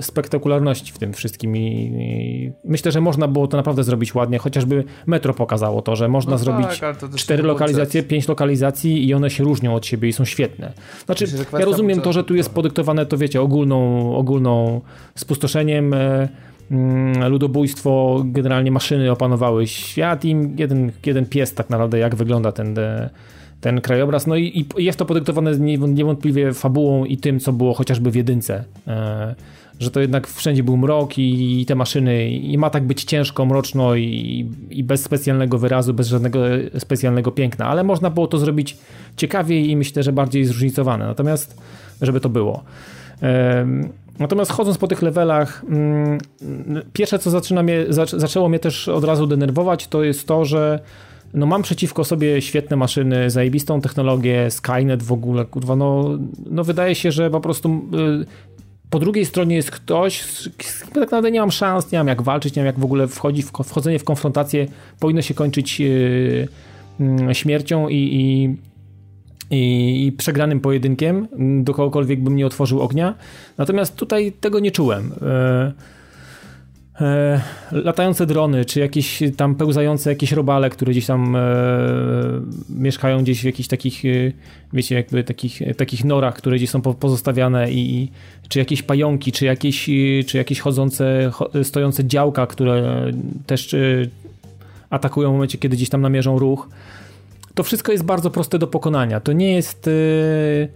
spektakularności w tym wszystkim. I, myślę, że można było to naprawdę zrobić ładnie, chociażby metro pokazało to, że można no zrobić tak, cztery lokalizacje, pięć lokalizacji i one się różnią od siebie i są świetne. Znaczy, Myślę, ja rozumiem to, że tu jest podyktowane to, wiecie, ogólną, ogólną spustoszeniem e, Mm, ludobójstwo, generalnie maszyny opanowały świat i jeden, jeden pies tak naprawdę jak wygląda ten, ten krajobraz. No i, i jest to podyktowane niewątpliwie fabułą i tym, co było chociażby w jedynce. E, że to jednak wszędzie był mrok i, i te maszyny i ma tak być ciężko, mroczno i, i, bez specjalnego wyrazu, bez żadnego specjalnego piękna, ale można było to zrobić ciekawiej i myślę, że bardziej zróżnicowane. Natomiast, żeby to było. Natomiast chodząc po tych levelach, mm, pierwsze co zaczyna mnie, zaczęło mnie też od razu denerwować, to jest to, że no mam przeciwko sobie świetne maszyny, zajebistą technologię, Skynet w ogóle, kurwa, no, no wydaje się, że po prostu y, po drugiej stronie jest ktoś, tak naprawdę nie mam szans, nie mam jak walczyć, nie mam jak w ogóle wchodzić, wchodzenie w konfrontację powinno się kończyć yy, yy, śmiercią i, i i, i przegranym pojedynkiem, do kogokolwiek bym nie otworzył ognia. Natomiast tutaj tego nie czułem. E, e, latające drony, czy jakieś tam pełzające jakieś robale, które gdzieś tam e, mieszkają gdzieś w jakichś takich, e, wiecie, jakby takich, takich norach, które gdzieś są pozostawiane i czy jakieś pająki, czy jakieś, czy jakieś chodzące, stojące działka, które też atakują w momencie, kiedy gdzieś tam namierzą ruch to wszystko jest bardzo proste do pokonania. To nie jest y,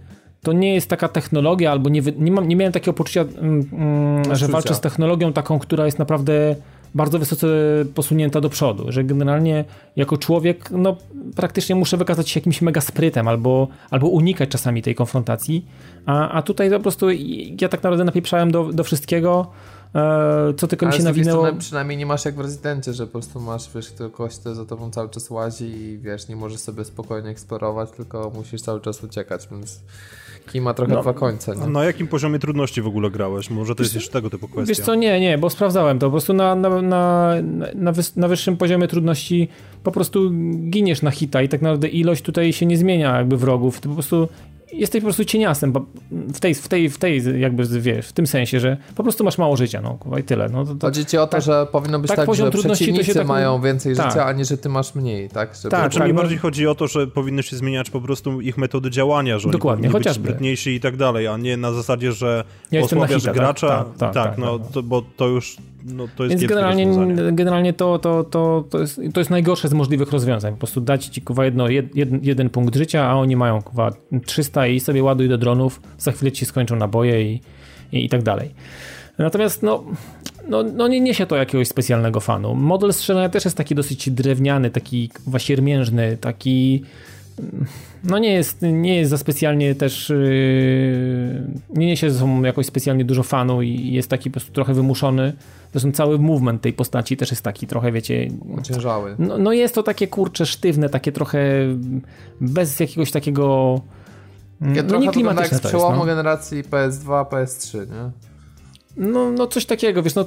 to nie jest taka technologia, albo nie, nie, mam, nie miałem takiego poczucia, mm, mm, że walczę z technologią taką, która jest naprawdę bardzo wysoce posunięta do przodu, że generalnie jako człowiek no, praktycznie muszę wykazać się jakimś mega sprytem albo, albo unikać czasami tej konfrontacji, a, a tutaj po prostu ja tak naprawdę napieprzałem do, do wszystkiego, E, co tylko Ale mi się nawinęło. Ale przynajmniej nie masz jak w rezydencie, że po prostu masz, wiesz, kogoś, kto za tobą cały czas łazi i wiesz, nie możesz sobie spokojnie eksplorować, tylko musisz cały czas uciekać, więc Kij ma trochę no, dwa końce. Nie? Na jakim poziomie trudności w ogóle grałeś? Może to jest jeszcze tego typu kwestia. Wiesz co, nie, nie, bo sprawdzałem to. Po prostu na, na, na, na, na wyższym poziomie trudności po prostu giniesz na hita i tak naprawdę ilość tutaj się nie zmienia jakby wrogów. To po prostu jesteś po prostu cieniasem w tej, w tej, w tej jakby, wiesz, w tym sensie, że po prostu masz mało życia, no, i tyle. No, to, to, Chodzi ci o to, tak, że powinno być tak, tak że przeciwnicy tak, mają więcej tak. życia, a nie, że ty masz mniej, tak? Żeby... Tak, znaczy, mi no. bardziej chodzi o to, że powinny się zmieniać po prostu ich metody działania, że Dokładnie, oni chociażby. być sprytniejsi i tak dalej, a nie na zasadzie, że ja osłabiasz hita, gracza, tak, tak, tak, tak no, to, bo to już no, to jest Więc generalnie, generalnie to, to, to, to, jest, to jest najgorsze z możliwych rozwiązań. Po prostu dać ci kuwa jedno, jed, jeden punkt życia, a oni mają kuwa 300 i sobie ładuj do dronów, za chwilę ci skończą naboje i, i, i tak dalej. Natomiast no, no, no nie niesie to jakiegoś specjalnego fanu. Model strzelania też jest taki dosyć drewniany, taki siermiężny, taki no nie jest, nie jest za specjalnie też yy, nie niesie ze sobą jakoś specjalnie dużo fanu i jest taki po prostu trochę wymuszony. Zresztą cały movement tej postaci też jest taki trochę, wiecie... Ociężały. No, no jest to takie kurcze sztywne, takie trochę bez jakiegoś takiego... Takie no trochę nie klimatyczne jak z przełomu no. generacji PS2, PS3, nie? No, no coś takiego, wiesz, no,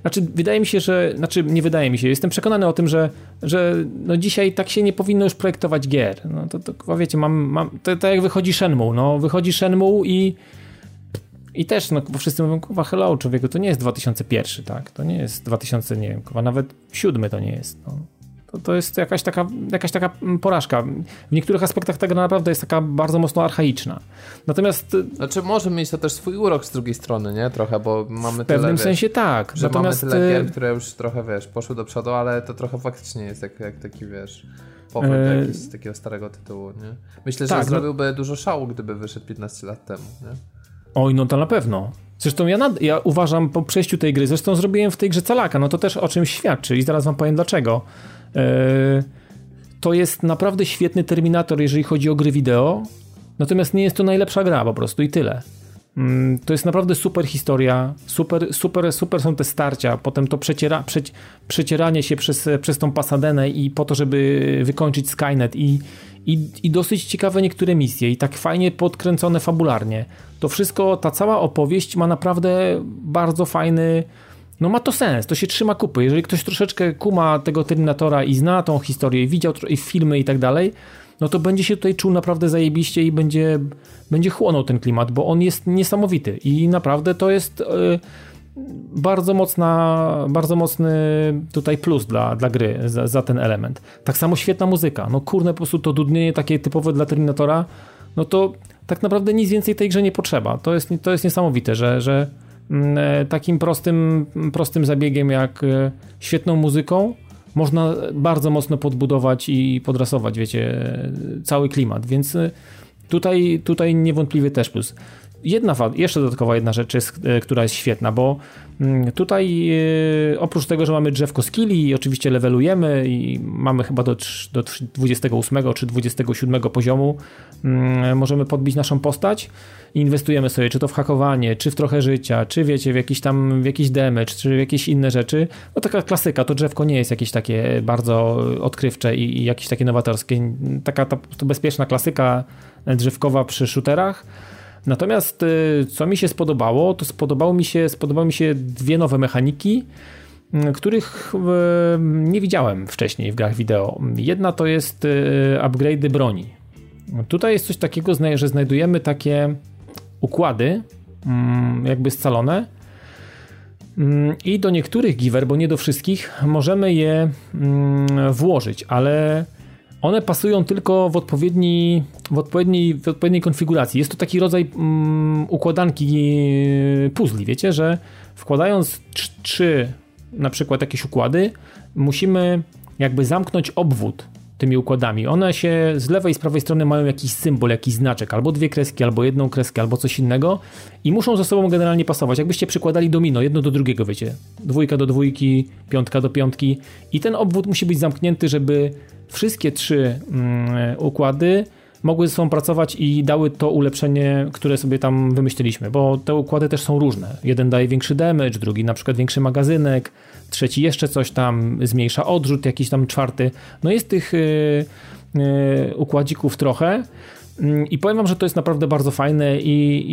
znaczy wydaje mi się, że, znaczy nie wydaje mi się, jestem przekonany o tym, że, że no dzisiaj tak się nie powinno już projektować gier, no to, to wiecie, mam, mam to, to jak wychodzi Shenmue, no wychodzi Shenmue i i też, no wszyscy mówią, kurwa, hello człowieku, to nie jest 2001, tak, to nie jest 2000, nie wiem, kurwa, nawet 7 to nie jest, no to, to jest jakaś taka, jakaś taka porażka. W niektórych aspektach tego naprawdę jest taka bardzo mocno archaiczna. Natomiast... Y, znaczy może mieć to też swój urok z drugiej strony, nie? Trochę, bo mamy W pewnym sensie tak. Że Natomiast... mamy tyle y, gier, które już trochę, wiesz, poszły do przodu, ale to trochę faktycznie jest jak, jak taki, wiesz powrót e... z takiego starego tytułu, nie? Myślę, że tak, no- zrobiłby no... dużo szału, gdyby wyszedł 15 lat temu, nie? Oj, no to na pewno. Zresztą ja, nad, ja uważam po przejściu tej gry, zresztą zrobiłem w tej grze calaka, no to też o czymś świadczy i zaraz wam powiem dlaczego. E, to jest naprawdę świetny Terminator, jeżeli chodzi o gry wideo, natomiast nie jest to najlepsza gra po prostu i tyle. Mm, to jest naprawdę super historia, super, super, super są te starcia, potem to przeciera, przeci, przecieranie się przez, przez tą Pasadenę i po to, żeby wykończyć Skynet i, i, i dosyć ciekawe niektóre misje i tak fajnie podkręcone fabularnie. To wszystko, ta cała opowieść ma naprawdę bardzo fajny, no ma to sens, to się trzyma kupy. Jeżeli ktoś troszeczkę kuma tego Terminatora i zna tą historię, widział i filmy i tak dalej, no to będzie się tutaj czuł naprawdę zajebiście i będzie, będzie chłonął ten klimat, bo on jest niesamowity i naprawdę to jest yy, bardzo mocna, bardzo mocny tutaj plus dla, dla gry za, za, ten element. Tak samo świetna muzyka, no kurne po prostu to dudnienie takie typowe dla Terminatora, no to tak naprawdę nic więcej tej grze nie potrzeba. To jest, to jest niesamowite, że, że takim prostym, prostym zabiegiem jak e, świetną muzyką można bardzo mocno podbudować i podrasować, wiecie, cały klimat, więc e, tutaj, tutaj niewątpliwie też plus. Jedna, jeszcze dodatkowa jedna rzecz, jest, która jest świetna, bo mm, tutaj oprócz tego, że mamy drzewko skilli i oczywiście levelujemy i mamy chyba do, do 28 czy 27 poziomu, mm, możemy podbić naszą postać, inwestujemy sobie, czy to w hakowanie, czy w trochę życia, czy wiecie, w jakiś tam, w jakiś damage, czy w jakieś inne rzeczy, no taka klasyka, to drzewko nie jest jakieś takie bardzo odkrywcze i, i jakieś takie nowatorskie, taka to bezpieczna klasyka drzewkowa przy shooterach, Natomiast y, co mi się spodobało, to spodobało mi się, spodobały mi się dwie nowe mechaniki, y, których y, nie widziałem wcześniej w grach wideo. Jedna to jest upgrade broni. Tutaj jest coś takiego, że znajdujemy takie układy, mm, jakby scalone. Mm, I do niektórych giver, bo nie do wszystkich, możemy je mm, włożyć, ale one pasują tylko w, odpowiedni, w, odpowiedniej, w odpowiedniej konfiguracji. Jest to taki rodzaj układanki e, puzli, wiecie, że wkładając trzy na przykład jakieś układy, musimy jakby zamknąć obwód tymi układami. One się z lewej i z prawej strony mają jakiś symbol, jakiś znaczek, albo dwie kreski, albo jedną kreskę, albo coś innego i muszą ze sobą generalnie pasować. Jakbyście przykładali domino, jedno do drugiego, wiecie, dwójka do dwójki, piątka do piątki i ten obwód musi być zamknięty, żeby wszystkie trzy mm, układy mogły ze sobą pracować i dały to ulepszenie, które sobie tam wymyśliliśmy, bo te układy też są różne. Jeden daje większy damage, drugi na przykład większy magazynek, trzeci jeszcze coś tam, zmniejsza odrzut, jakiś tam czwarty. No jest tych yy, yy, układzików trochę. Mm, I powiem wam, że to jest naprawdę bardzo fajne i,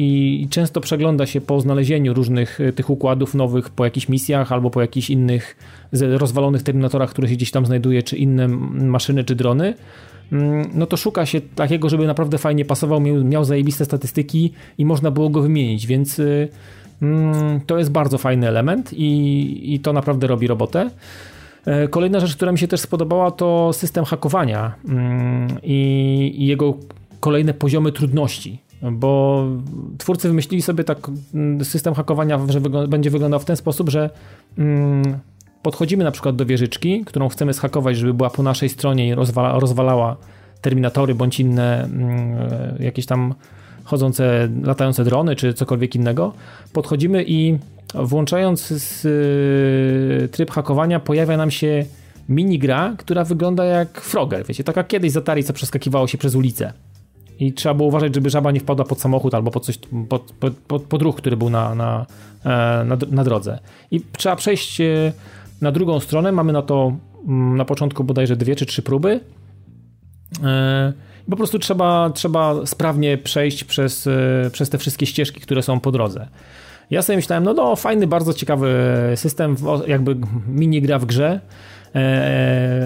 i, często przegląda się po znalezieniu różnych y, tych układów nowych po jakichś misjach albo po jakichś innych rozwalonych terminatorach, które się gdzieś tam znajduje, czy inne maszyny, czy drony. Mm, no to szuka się takiego, żeby naprawdę fajnie pasował, miał, miał zajebiste statystyki i można było go wymienić, więc y, mm, to jest bardzo fajny element i, i to naprawdę robi robotę. E, kolejna rzecz, która mi się też spodobała, to system hakowania i jego kolejne poziomy trudności bo twórcy wymyślili sobie tak system hakowania, że będzie wyglądał w ten sposób, że podchodzimy na przykład do wieżyczki, którą chcemy zhakować, żeby była po naszej stronie i rozwala, rozwalała terminatory bądź inne mm, jakieś tam chodzące, latające drony czy cokolwiek innego. Podchodzimy i włączając z, y, tryb hakowania pojawia nam się minigra, która wygląda jak Frogger, wiecie, taka kiedyś z Atari, co przeskakiwało się przez ulicę. I trzeba było uważać, żeby żaba nie wpadła pod samochód albo pod, coś, pod, pod, pod, pod ruch, który był na, na, e, na, na drodze. I trzeba przejść e, na drugą stronę. Mamy na to mm, na początku bodajże dwie czy trzy próby. E, po prostu trzeba, trzeba sprawnie przejść przez, przez te wszystkie ścieżki, które są po drodze. Ja sobie myślałem, no no, fajny, bardzo ciekawy system, jakby mini gra w grze,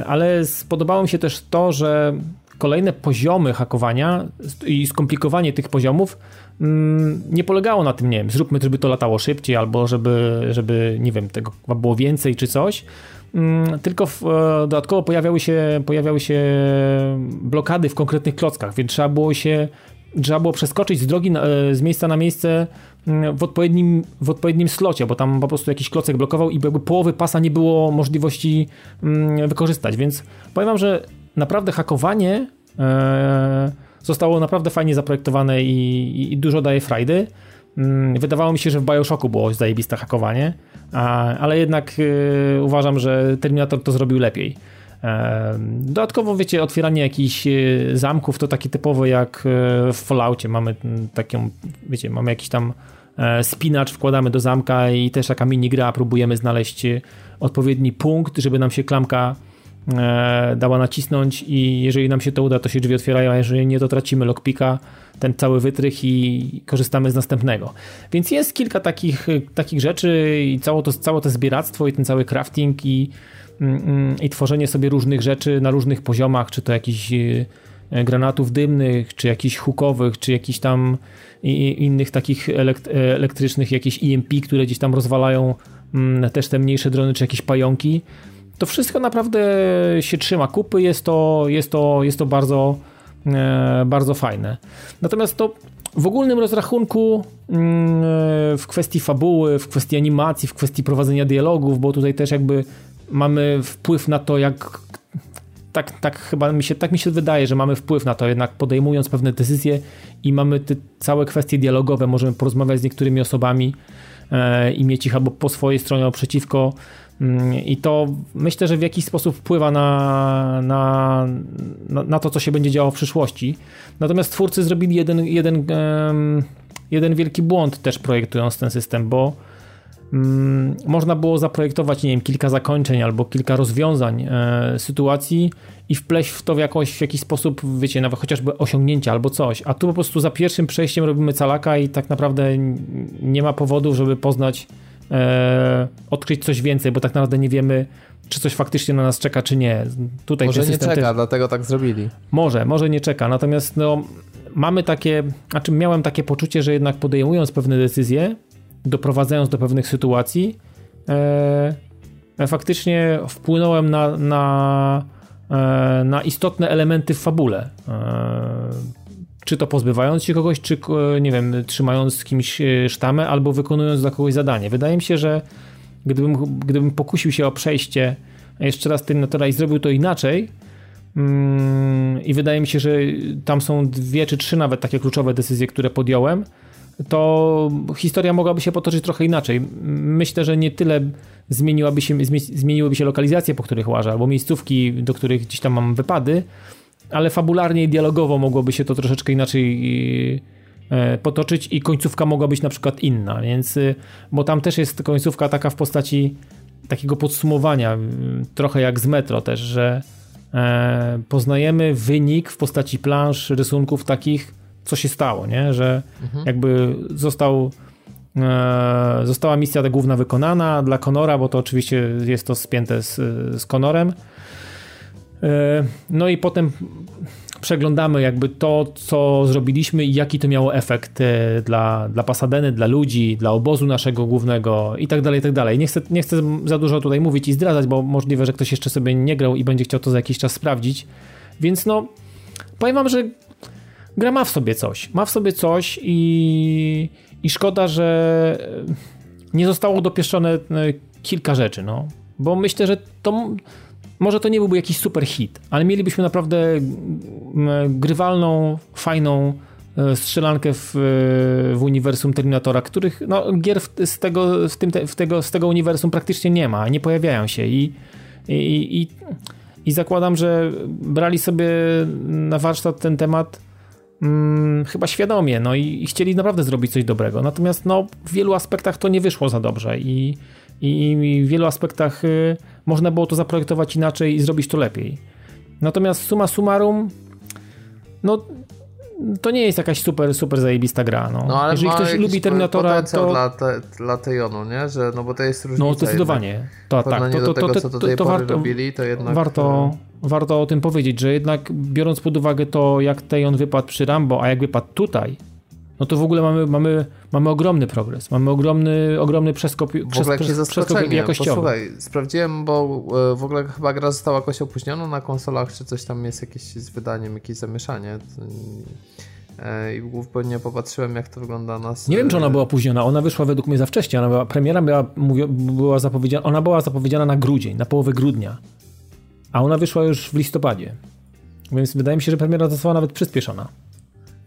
ale spodobało mi się też to, że kolejne poziomy hakowania i skomplikowanie tych poziomów mm, nie polegało na tym, nie wiem, zróbmy, żeby to latało szybciej, albo żeby, żeby nie wiem, tego było więcej czy coś, mm, tylko w, e, dodatkowo pojawiały się, pojawiały się blokady w konkretnych klockach, więc trzeba było się trzeba było przeskoczyć z drogi, e, z miejsca na miejsce mm, w odpowiednim, w odpowiednim slocie, bo tam po prostu jakiś klocek blokował i jakby połowy pasa nie było możliwości wykorzystać, więc powiem wam, że naprawdę hakowanie e, zostało naprawdę fajnie zaprojektowane i, i dużo daje frajdy. Mm, wydawało mi się, że w Bioshocku było zajebiste hakowanie, ale jednak e, uważam, że Terminator to zrobił lepiej. E, dodatkowo, wiecie, otwieranie jakichś zamków to takie typowe jak w Falloutie. Mamy taką, wiecie, mamy jakiś tam spinacz, wkładamy do zamka i też taka mini gra, próbujemy znaleźć odpowiedni punkt, żeby nam się klamka E, dała nacisnąć i jeżeli nam się to uda, to się drzwi otwierają, a jeżeli nie, to tracimy lockpicka, ten cały wytrych i korzystamy z następnego. Więc jest kilka takich, takich rzeczy i całe to, całe to zbieractwo i ten cały crafting i, mm, mm, i tworzenie sobie różnych rzeczy na różnych poziomach, czy to jakichś e, granatów dymnych, czy jakichś hukowych, czy jakichś tam innych takich elektrycznych, jakieś EMP, które gdzieś tam rozwalają mm, też te mniejsze drony, czy jakieś pająki to wszystko naprawdę się trzyma kupy, jest to, jest to, jest to bardzo, e, bardzo fajne. Natomiast to w ogólnym rozrachunku mm, e, w kwestii fabuły, w kwestii animacji, w kwestii prowadzenia dialogów, bo tutaj też jakby mamy wpływ na to, jak tak, tak chyba mi się, tak mi się wydaje, że mamy wpływ na to, jednak podejmując pewne decyzje i mamy te całe kwestie dialogowe, możemy porozmawiać z niektórymi osobami e, i mieć ich albo po swojej stronie, albo przeciwko I to myślę, że w jakiś sposób wpływa na, na, na, to, co się będzie działo w przyszłości. Natomiast twórcy zrobili jeden, jeden, jeden wielki błąd też projektując ten system, bo mm, można było zaprojektować, nie wiem, kilka zakończeń albo kilka rozwiązań e, sytuacji i wpleść w to w, jakoś, w jakiś sposób, wiecie, nawet chociażby osiągnięcia albo coś. A tu po prostu za pierwszym przejściem robimy calaka i tak naprawdę nie ma powodu, żeby poznać e, odkryć coś więcej, bo tak naprawdę nie wiemy, czy coś faktycznie na nas czeka, czy nie. Tutaj może nie czeka, dlatego tak zrobili. Może, może nie czeka, natomiast no, mamy takie, znaczy miałem takie poczucie, że jednak podejmując pewne decyzje, doprowadzając do pewnych sytuacji, e, faktycznie wpłynąłem na, na, e, na istotne elementy w fabule. E, czy to pozbywając się kogoś, czy nie wiem, trzymając kimś e, sztamę, albo wykonując dla kogoś zadanie. Wydaje mi się, że gdybym, gdybym pokusił się o przejście jeszcze raz Terminatora i zrobił to inaczej, mm, i wydaje mi się, że tam są dwie czy trzy nawet takie kluczowe decyzje, które podjąłem, to historia mogłaby się potoczyć trochę inaczej. Myślę, że nie tyle zmieniłaby się, zmieniłyby się lokalizacje, po których łażę, albo miejscówki, do których gdzieś tam mam wypady, ale fabularnie i dialogowo mogłoby się to troszeczkę inaczej e, potoczyć i końcówka mogła być na przykład inna, więc y, bo tam też jest końcówka taka w postaci takiego podsumowania, trochę jak z Metro też, że e, poznajemy wynik w postaci plansz, rysunków takich, co się stało, nie? że mhm. jakby został e, została misja ta główna wykonana dla Conora, bo to oczywiście jest to spięte z, z Conorem, E, no i potem przeglądamy jakby to, co zrobiliśmy i jaki to miało efekt e, dla, dla Pasadeny, dla ludzi, dla obozu naszego głównego i tak dalej, i tak dalej. Nie chcę, nie chcę za dużo tutaj mówić i zdradzać, bo możliwe, że ktoś jeszcze sobie nie grał i będzie chciał to za jakiś czas sprawdzić. Więc no, powiem wam, że gra ma w sobie coś. Ma w sobie coś i, i szkoda, że nie zostało dopieszczone e, kilka rzeczy, no. Bo myślę, że to może to nie byłby jakiś super hit, ale mielibyśmy naprawdę grywalną, fajną e, strzelankę w, w uniwersum Terminatora, których no, gier z tego, w tym, w tego, z tego uniwersum praktycznie nie ma, nie pojawiają się i I, i, i zakładam, że brali sobie na warsztat ten temat hmm, chyba świadomie, no i, i, chcieli naprawdę zrobić coś dobrego. Natomiast no, w wielu aspektach to nie wyszło za dobrze i, i w wielu aspektach y, można było to zaprojektować inaczej i zrobić to lepiej. Natomiast suma summarum, no to nie jest jakaś super, super zajebista gra. No. no ale Jeżeli ktoś lubi Terminatora, to... Dla, te, dla Tejonu, nie? Że, no bo to jest różnica. No zdecydowanie. To, tak, to, to, tego, to, to, to, to warto, robili, to jednak... Warto, e, warto o tym powiedzieć, że jednak biorąc pod uwagę to, jak Tejon wypadł przy Rambo, a jak wypadł tutaj, no to w ogóle mamy, mamy, mamy ogromny progres, mamy ogromny, ogromny przeskok, ogóle przeskok, jakościowy. Posłuchaj, sprawdziłem, bo e, w ogóle chyba gra została jakoś opóźniona na konsolach, czy coś tam jest jakieś z wydaniem, jakieś zamieszanie. E, I pewnie popatrzyłem, jak to wygląda na. Nie wiem, czy ona była opóźniona. Ona wyszła według mnie za wcześnie. Ona była, premiera była, była zapowiedziana, ona była zapowiedziana na grudzień, na połowę grudnia. A ona wyszła już w listopadzie. Więc wydaje mi się, że premiera została nawet przyspieszona.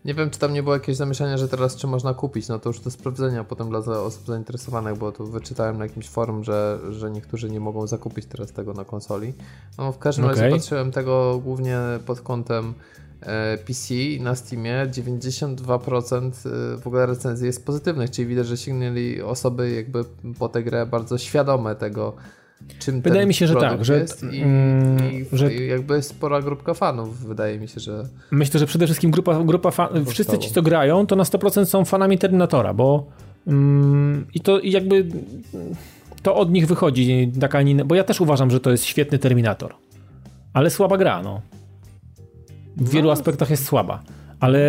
Nie wiem, czy tam nie było jakieś zamieszania, że teraz czy można kupić, no to już do sprawdzenia potem dla osób zainteresowanych, bo tu wyczytałem na jakimś forum, że, że niektórzy nie mogą zakupić teraz tego na konsoli. No w każdym okay. razie patrzyłem tego głównie pod kątem e, PC na Steamie 92% e, w ogóle recenzji jest pozytywnych, czyli widać, że sięgnęli osoby jakby po tę grę bardzo świadome tego, czym Wydaje mi się, że tak, że, i, mm, i, że jakby spora grupka fanów, wydaje mi się, że... Myślę, że przede wszystkim grupa, grupa fanów, wszyscy ci, co grają, to na 100% są fanami Terminatora, bo mm, i to jakby to od nich wychodzi taka, bo ja też uważam, że to jest świetny Terminator, ale słaba gra, no. W wielu no. aspektach jest słaba, ale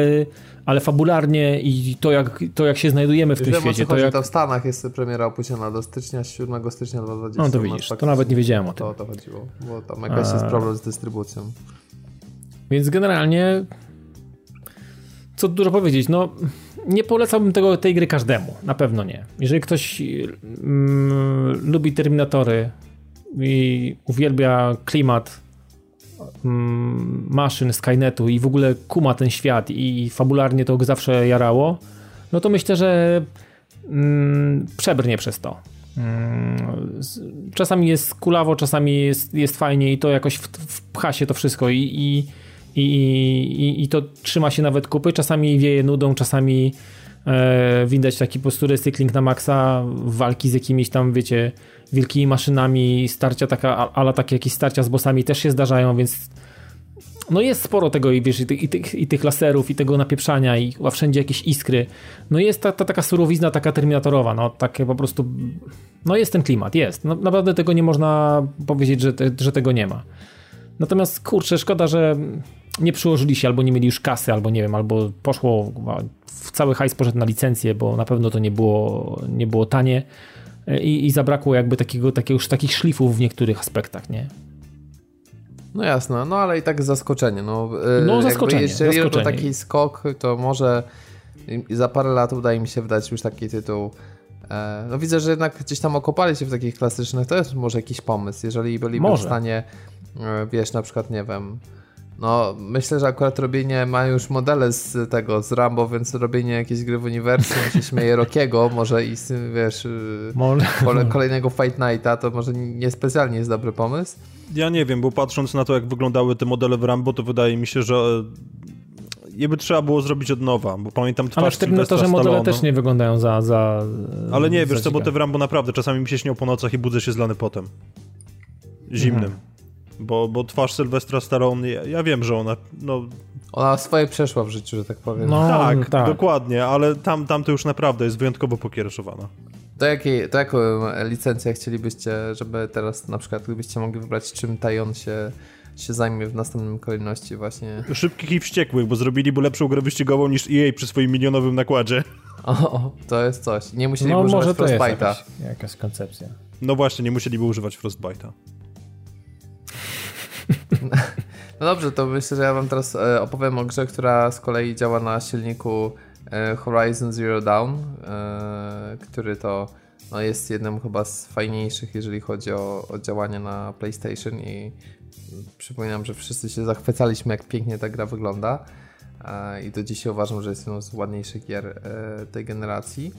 ale fabularnie i to jak, to jak się znajdujemy w Już tym wiem, świecie. To, jak... to w Stanach jest premiera opóźniona do stycznia, 7 stycznia 2020. No to widzisz, to nawet nie wiedziałem o tym. To o to chodziło, bo tam jakaś A... jest problem z dystrybucją. Więc generalnie co dużo powiedzieć, no nie polecałbym tego, tej gry każdemu, na pewno nie. Jeżeli ktoś mm, lubi Terminatory i uwielbia klimat maszyn Skynetu i w ogóle kuma ten świat i fabularnie to zawsze jarało, no to myślę, że mm, przebrnie przez to. Mm, czasami jest kulawo, czasami jest, jest fajnie i to jakoś wpcha się to wszystko i, i, i, i, i to trzyma się nawet kupy. Czasami wieje nudą, czasami e, widać taki po prostu recykling na maksa, walki z jakimiś tam, wiecie, wielkimi maszynami, starcia taka, ale takie jakieś starcia z bossami też się zdarzają, więc no jest sporo tego i wiesz, i, tych, i, tych, i tych laserów, i tego napieprzania, i chyba wszędzie jakieś iskry. No jest ta, ta taka surowizna, taka terminatorowa, no takie po prostu, no jest ten klimat, jest. No, naprawdę tego nie można powiedzieć, że, te, że tego nie ma. Natomiast kurczę, szkoda, że nie przyłożyli się, albo nie mieli już kasy, albo nie wiem, albo poszło w cały hajs poszedł na licencję, bo na pewno to nie było, nie było tanie i, i zabrakło jakby takiego, takiego, już takich szlifów w niektórych aspektach, nie? No jasne, no ale i tak zaskoczenie. No, y, no zaskoczenie. Jeżeli zaskoczenie. to taki skok, to może za parę lat udaje mi się wydać już taki tytuł. E, no widzę, że jednak gdzieś tam okopali się w takich klasycznych, to jest może jakiś pomysł. Jeżeli byliby może. w stanie, e, wiesz, na przykład, nie wiem, no, myślę, że akurat robienie ma już modele z tego, z Rambo, więc robienie jakiejś gry w uniwersum, się śmieje Rockiego, może i wiesz, może. kolejnego Fight Nighta, to może niespecjalnie jest dobry pomysł. Ja nie wiem, bo patrząc na to, jak wyglądały te modele w Rambo, to wydaje mi się, że je by trzeba było zrobić od nowa, bo pamiętam twarz Ale w to, że modele też nie wyglądają za... za Ale nie, wiesz co, bo te w Rambo naprawdę czasami mi się śnią po nocach i budzę się zlany potem. Zimnym. Mhm bo, bo twarz Sylwestra Stallone, ja, ja, wiem, że ona, no... Ona swoje przeszła w życiu, że tak powiem. No, tak, tak, dokładnie, ale tam, tam to już naprawdę jest wyjątkowo pokiereszowana. To, jakiej, to jaką licencję chcielibyście, żeby teraz na przykład, gdybyście mogli wybrać, czym Tajon się się zajmie w następnym kolejności właśnie. Szybkich i wściekłych, bo zrobiliby lepszą grę wyścigową niż EA przy swoim milionowym nakładzie. O, to jest coś. Nie musieliby no, używać Frostbite'a. Jakaś, jakaś koncepcja. No właśnie, nie musieliby używać Frostbite'a. No dobrze, to myślę, że ja wam teraz e, opowiem o grze, która z kolei działa na silniku e, Horizon Zero Dawn, e, który to no, jest jednym chyba z fajniejszych, jeżeli chodzi o, o działanie na PlayStation i przypominam, że wszyscy się zachwycaliśmy, jak pięknie ta gra wygląda i do dzisiaj uważam, że jest jedną z ładniejszych gier tej generacji.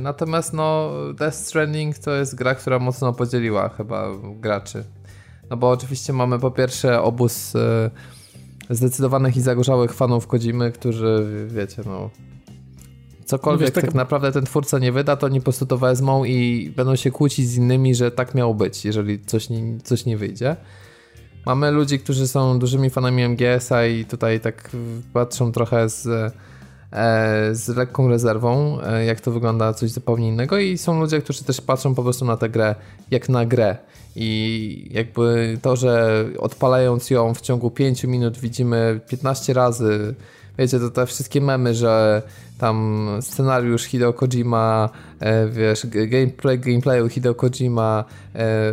Natomiast no, Death Stranding to jest gra, która mocno podzieliła chyba graczy. No bo oczywiście mamy po pierwsze obóz e, zdecydowanych i zagorzałych fanów Kodzimy, którzy wiecie, no cokolwiek no wiesz, tak... tak... naprawdę ten twórca nie wyda, to oni po prostu to wezmą i będą się kłócić z innymi, że tak miało być, jeżeli coś nie, coś nie wyjdzie. Mamy ludzi, którzy są dużymi fanami MGS-a i tutaj tak patrzą trochę z, e, z lekką rezerwą, e, jak to wygląda coś zupełnie innego i są ludzie, którzy też patrzą po prostu na tę grę jak na grę i jakby to, że odpalając ją w ciągu 5 minut widzimy 15 razy wiecie, to te wszystkie memy, że tam scenariusz Hideo Kojima, e, wiesz, gameplay, gameplayu Hideo Kojima, e,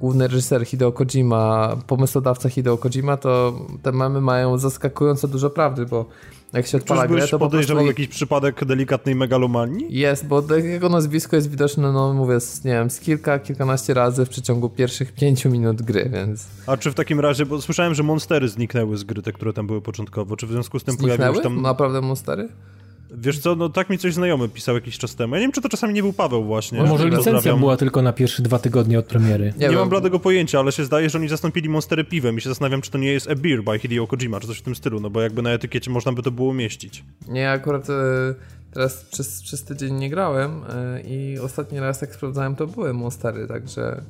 główny reżyser Hideo Kojima, pomysłodawca Hideo Kojima, to te memy mają zaskakująco dużo prawdy, bo jak się odpala grę, to podejrzewał jakiś przypadek delikatnej megalomanii? Jest, bo jego nazwisko jest widoczne, no mówię, z, nie wiem, z kilka, kilkanaście razy w przeciągu pierwszych pięciu minut gry, więc... A czy w takim razie, bo słyszałem, że monstery zniknęły z gry, te, które tam były początkowo, czy w związku z tym zniknęły? pojawiły się tam... Naprawdę monstery? Wiesz co, no tak mi coś znajomy pisał jakiś czas temu. Ja nie wiem, czy to czasami nie był Paweł właśnie. No, może licencja była tylko na pierwsze dwa tygodnie od premiery. Nie, nie mam bladego pojęcia, ale się zdaje, że oni zastąpili Monstery piwem i się zastanawiam, czy to nie jest A Beer by Hideo Kojima, czy coś w tym stylu, no bo jakby na etykiecie można by to było umieścić. Nie, akurat e, teraz przez, przez tydzień nie grałem e, i ostatni raz jak sprawdzałem to były Monstery, także...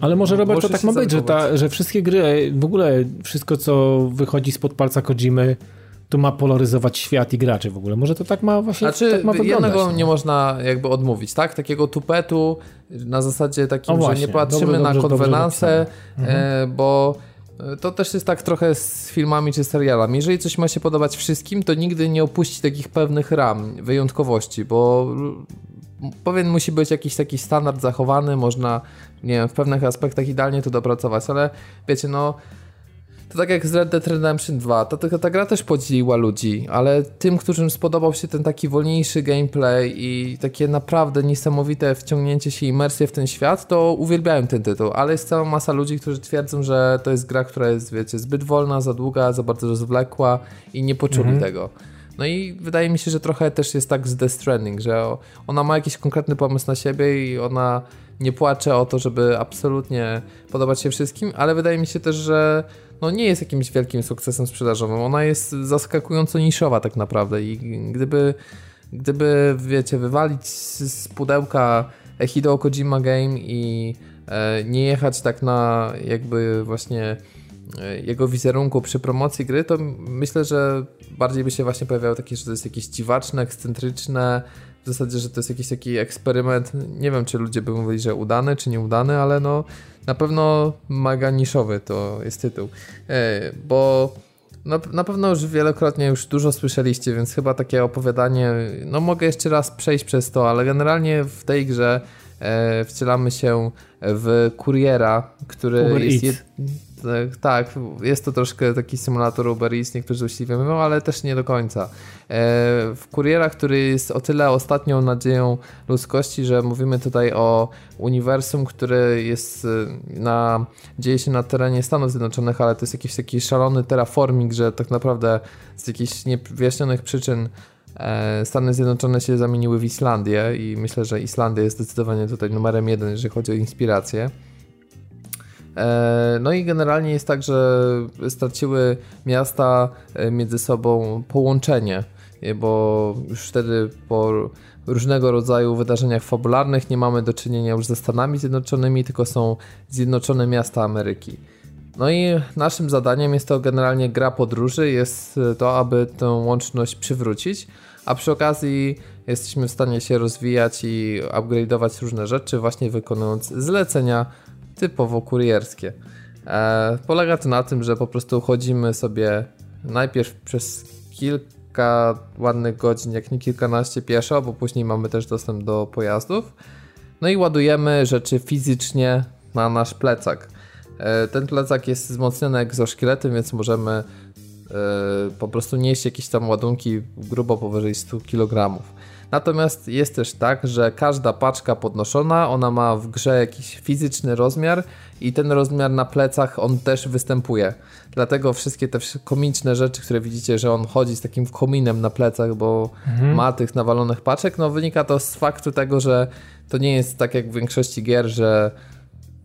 Ale może Robert to tak ma być, że, ta, że wszystkie gry, w ogóle wszystko co wychodzi spod palca Kojimy to ma polaryzować świat i graczy w ogóle. Może to tak ma właśnie znaczy, tak ma wyglądać. jednego no. nie można jakby odmówić, tak? Takiego tupetu na zasadzie takim, właśnie, że nie patrzymy dobrze, na konwenanse, mhm. e, bo to też jest tak trochę z filmami czy serialami. Jeżeli coś ma się podobać wszystkim, to nigdy nie opuści takich pewnych ram, wyjątkowości, bo pewien musi być jakiś taki standard zachowany, można, nie wiem, w pewnych aspektach idealnie to dopracować, ale wiecie, no to tak jak z Red Dead Redemption 2, ta, ta, ta gra też podzieliła ludzi, ale tym, którym spodobał się ten taki wolniejszy gameplay i takie naprawdę niesamowite wciągnięcie się, imersję w ten świat, to uwielbiałem ten tytuł, ale jest cała masa ludzi, którzy twierdzą, że to jest gra, która jest, wiecie, zbyt wolna, za długa, za bardzo rozwlekła i nie poczuli mhm. tego. No i wydaje mi się, że trochę też jest tak z Death Stranding, że ona ma jakiś konkretny pomysł na siebie i ona nie płacze o to, żeby absolutnie podobać się wszystkim, ale wydaje mi się też, że no nie jest jakimś wielkim sukcesem sprzedażowym. Ona jest zaskakująco niszowa tak naprawdę i gdyby, gdyby wiecie, wywalić z pudełka Hideo Kojima Game i e, nie jechać tak na jakby właśnie e, jego wizerunku przy promocji gry, to myślę, że bardziej by się właśnie pojawiało takie, że to jest jakieś dziwaczne, ekscentryczne, w zasadzie, że to jest jakiś taki eksperyment. Nie wiem, czy ludzie by mówili, że udany, czy nieudany, ale no na pewno mega niszowy to jest tytuł. E, bo na, na pewno już wielokrotnie już dużo słyszeliście, więc chyba takie opowiadanie, no mogę jeszcze raz przejść przez to, ale generalnie w tej grze e, wcielamy się w kuriera, który Uber jest... Jed... Tak, jest to troszkę taki symulator Uber Eats, niektórzy uczciwie mówią, ale też nie do końca. E, w kuriera, który jest o tyle ostatnią nadzieją ludzkości, że mówimy tutaj o uniwersum, które jest e, na, dzieje się na terenie Stanów Zjednoczonych, ale to jest jakiś taki szalony terraforming, że tak naprawdę z jakichś niewyjaśnionych przyczyn e, Stany Zjednoczone się zamieniły w Islandię i myślę, że Islandia jest zdecydowanie tutaj numerem jeden, jeżeli chodzi o inspirację. E, no i generalnie jest tak, że straciły miasta e, między sobą połączenie, bo już wtedy po różnego rodzaju wydarzeniach fabularnych nie mamy do czynienia już ze Stanami Zjednoczonymi, tylko są Zjednoczone Miasta Ameryki. No i naszym zadaniem jest to generalnie gra podróży, jest to, aby tę łączność przywrócić, a przy okazji jesteśmy w stanie się rozwijać i upgrade'ować różne rzeczy, właśnie wykonując zlecenia typowo kurierskie. E, polega to na tym, że po prostu chodzimy sobie najpierw przez kilka ładnych godzin, jak nie kilkanaście pieszo, bo później mamy też dostęp do pojazdów. No i ładujemy rzeczy fizycznie na nasz plecak. E, ten plecak jest wzmocniony egzoszkieletem, więc możemy e, po prostu nieść jakieś tam ładunki grubo powyżej 100 kg. Natomiast jest też tak, że każda paczka podnoszona, ona ma w grze jakiś fizyczny rozmiar i ten rozmiar na plecach on też występuje. Dlatego wszystkie te komiczne rzeczy, które widzicie, że on chodzi z takim kominem na plecach, bo mhm. ma tych nawalonych paczek, no wynika to z faktu tego, że to nie jest tak jak w większości gier, że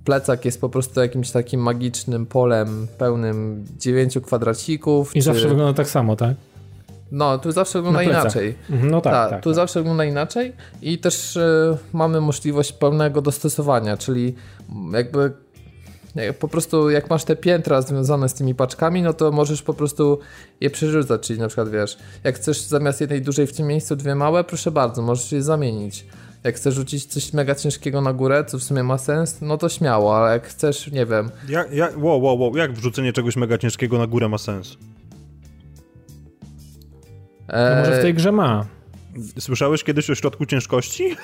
plecak jest po prostu jakimś takim magicznym polem pełnym dziewięciu kwadracików. I czy... zawsze wygląda tak samo, tak? No, tu zawsze wygląda inaczej. Mhm, no tak, Ta, tak Tu tak. zawsze wygląda inaczej i też y, mamy możliwość pełnego dostosowania, czyli jakby po prostu jak masz te piętra związane z tymi paczkami, no to możesz po prostu je przerzucać, czyli na przykład wiesz, jak chcesz zamiast jednej dużej w tym miejscu dwie małe, proszę bardzo, możesz je zamienić. Jak chcesz rzucić coś mega ciężkiego na górę, co w sumie ma sens, no to śmiało, ale jak chcesz, nie wiem. Ja, ja, wow, wow, wow, jak wrzucenie czegoś mega ciężkiego na górę ma sens? No może w tej grze ma. Słyszałeś kiedyś o środku ciężkości?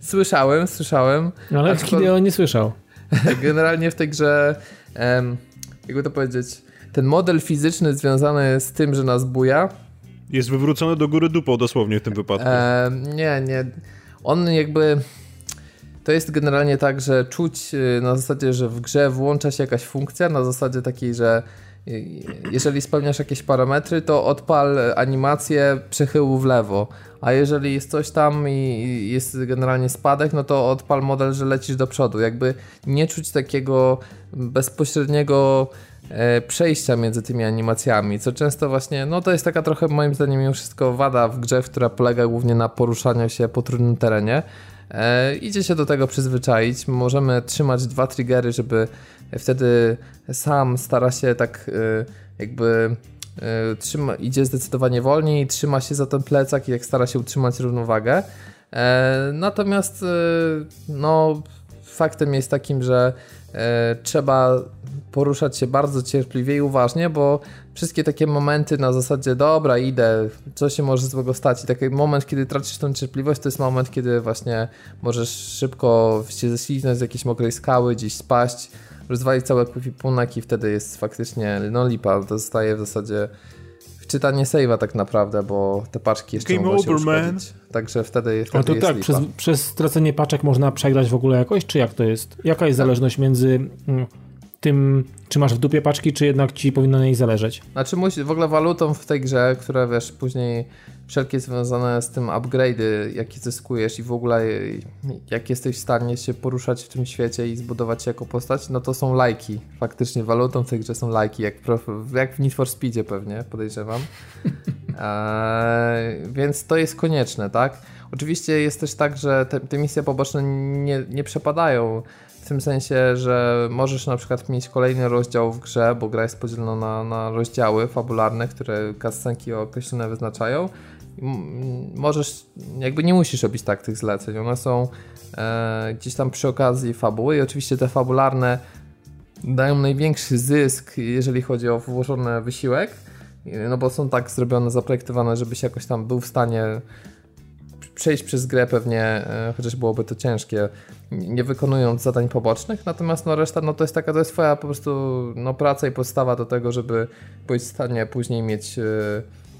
Słyszałem, słyszałem. No, ale w Hideo nie słyszał. Generalnie w tej grze, um, jakby to powiedzieć, ten model fizyczny związany z tym, że nas buja. Jest wywrócony do góry dupą dosłownie w tym wypadku. Um, nie, nie. On jakby. To jest generalnie tak, że czuć y, na zasadzie, że w grze włącza się jakaś funkcja, na zasadzie takiej, że jeżeli spełniasz jakieś parametry, to odpal animację przechyłu w lewo, a jeżeli jest coś tam i jest generalnie spadek, no to odpal model, że lecisz do przodu. Jakby nie czuć takiego bezpośredniego e, przejścia między tymi animacjami, co często właśnie, no to jest taka trochę moim zdaniem mimo wszystko wada w grze, która polega głównie na poruszaniu się po trudnym terenie. E, idzie się do tego przyzwyczaić. Możemy trzymać dwa triggery, żeby wtedy sam stara się tak e, jakby e, trzyma, idzie zdecydowanie wolniej, trzyma się za ten plecak i jak stara się utrzymać równowagę. E, natomiast e, no, faktem jest takim, że e, trzeba poruszać się bardzo cierpliwie i uważnie, bo wszystkie takie momenty na zasadzie dobra, idę, co się może złego stać i taki moment, kiedy tracisz tą cierpliwość, to jest moment, kiedy właśnie możesz szybko się ześliznąć z jakiejś mokrej skały, gdzieś spaść, rozwalić cały ekwipunek i wtedy jest faktycznie, no lipa, to zostaje w zasadzie wczytanie save'a tak naprawdę, bo te paczki jeszcze Game mogą over, się man. Także wtedy, wtedy A to tak, przez, przez stracenie paczek można przegrać w ogóle jakoś, czy jak to jest? Jaka jest zależność między mm, tym, czy masz w dupie paczki, czy jednak ci powinno na niej zależeć. Znaczy musi, w ogóle walutą w tej grze, które wiesz, później wszelkie związane z tym upgrade'y, jakie zyskujesz i w ogóle jak jesteś w stanie się poruszać w tym świecie i zbudować się jako postać, no to są lajki. Faktycznie walutą w tej grze są lajki, jak, jak w Need for Speedzie pewnie, podejrzewam. eee, więc to jest konieczne, tak? Oczywiście jest też tak, że te, te misje poboczne nie, nie przepadają w tym sensie, że możesz na przykład mieć kolejny rozdział w grze, bo gra jest podzielona na, na rozdziały fabularne, które kascenki określone wyznaczają. Możesz, jakby nie musisz robić tak tych zleceń. One są e, gdzieś tam przy okazji fabuły i oczywiście te fabularne dają największy zysk, jeżeli chodzi o włożony wysiłek, no bo są tak zrobione, zaprojektowane, żebyś jakoś tam był w stanie przejść przez grę pewnie, e, chociaż byłoby to ciężkie, nie wykonując zadań pobocznych, natomiast no reszta no to jest taka, to jest twoja po prostu no praca i podstawa do tego, żeby być w stanie później mieć e,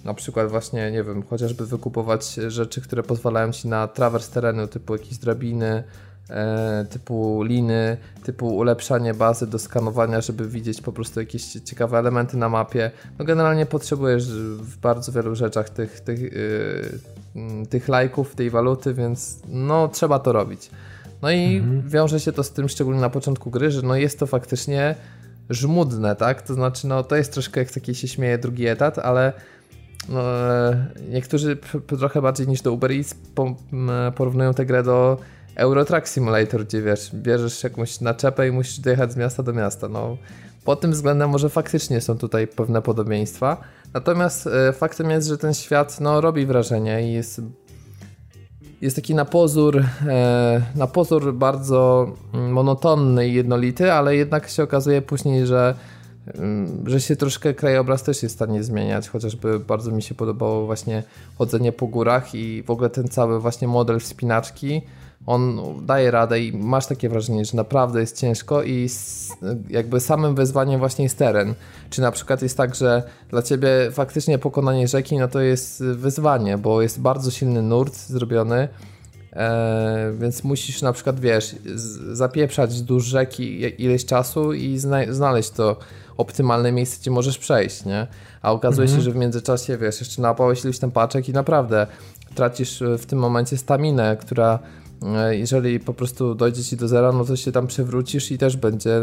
na przykład właśnie, nie wiem, chociażby wykupować rzeczy, które pozwalają ci na trawers terenu, typu jakieś drabiny, e, typu liny, typu ulepszanie bazy do skanowania, żeby widzieć po prostu jakieś ciekawe elementy na mapie. No generalnie potrzebujesz w bardzo wielu rzeczach tych, tych, yy, tych lajków, tej waluty, więc no trzeba to robić. No i mhm. wiąże się to z tym szczególnie na początku gry, że no jest to faktycznie żmudne, tak? To znaczy, no to jest troszkę jak taki się śmieje drugi etat, ale niektórzy trochę bardziej niż do Uber Eats porównują tę grę do Euro Truck Simulator, gdzie wiesz, bierzesz jakąś naczepę i musisz dojechać z miasta do miasta. No, pod tym względem może faktycznie są tutaj pewne podobieństwa. Natomiast e, faktem jest, że ten świat no, robi wrażenie i jest, jest taki na pozór, e, na pozór bardzo monotonny i jednolity, ale jednak się okazuje później, że że się troszkę krajobraz też jest w stanie zmieniać, chociażby bardzo mi się podobało właśnie chodzenie po górach i w ogóle ten cały właśnie model wspinaczki, on daje radę i masz takie wrażenie, że naprawdę jest ciężko i jakby samym wyzwaniem właśnie jest teren. Czy na przykład jest tak, że dla ciebie faktycznie pokonanie rzeki no to jest wyzwanie, bo jest bardzo silny nurt zrobiony, e, więc musisz na przykład, wiesz, zapieprzać wzdłuż rzeki ileś czasu i znaleźć to optymalne miejsce, gdzie możesz przejść, nie? A okazuje mhm. się, że w międzyczasie, wiesz, jeszcze napałeś iluś tam paczek i naprawdę tracisz w tym momencie staminę, która E, jeżeli po prostu dojdzie ci do zera, no to się tam przewrócisz i też będzie e,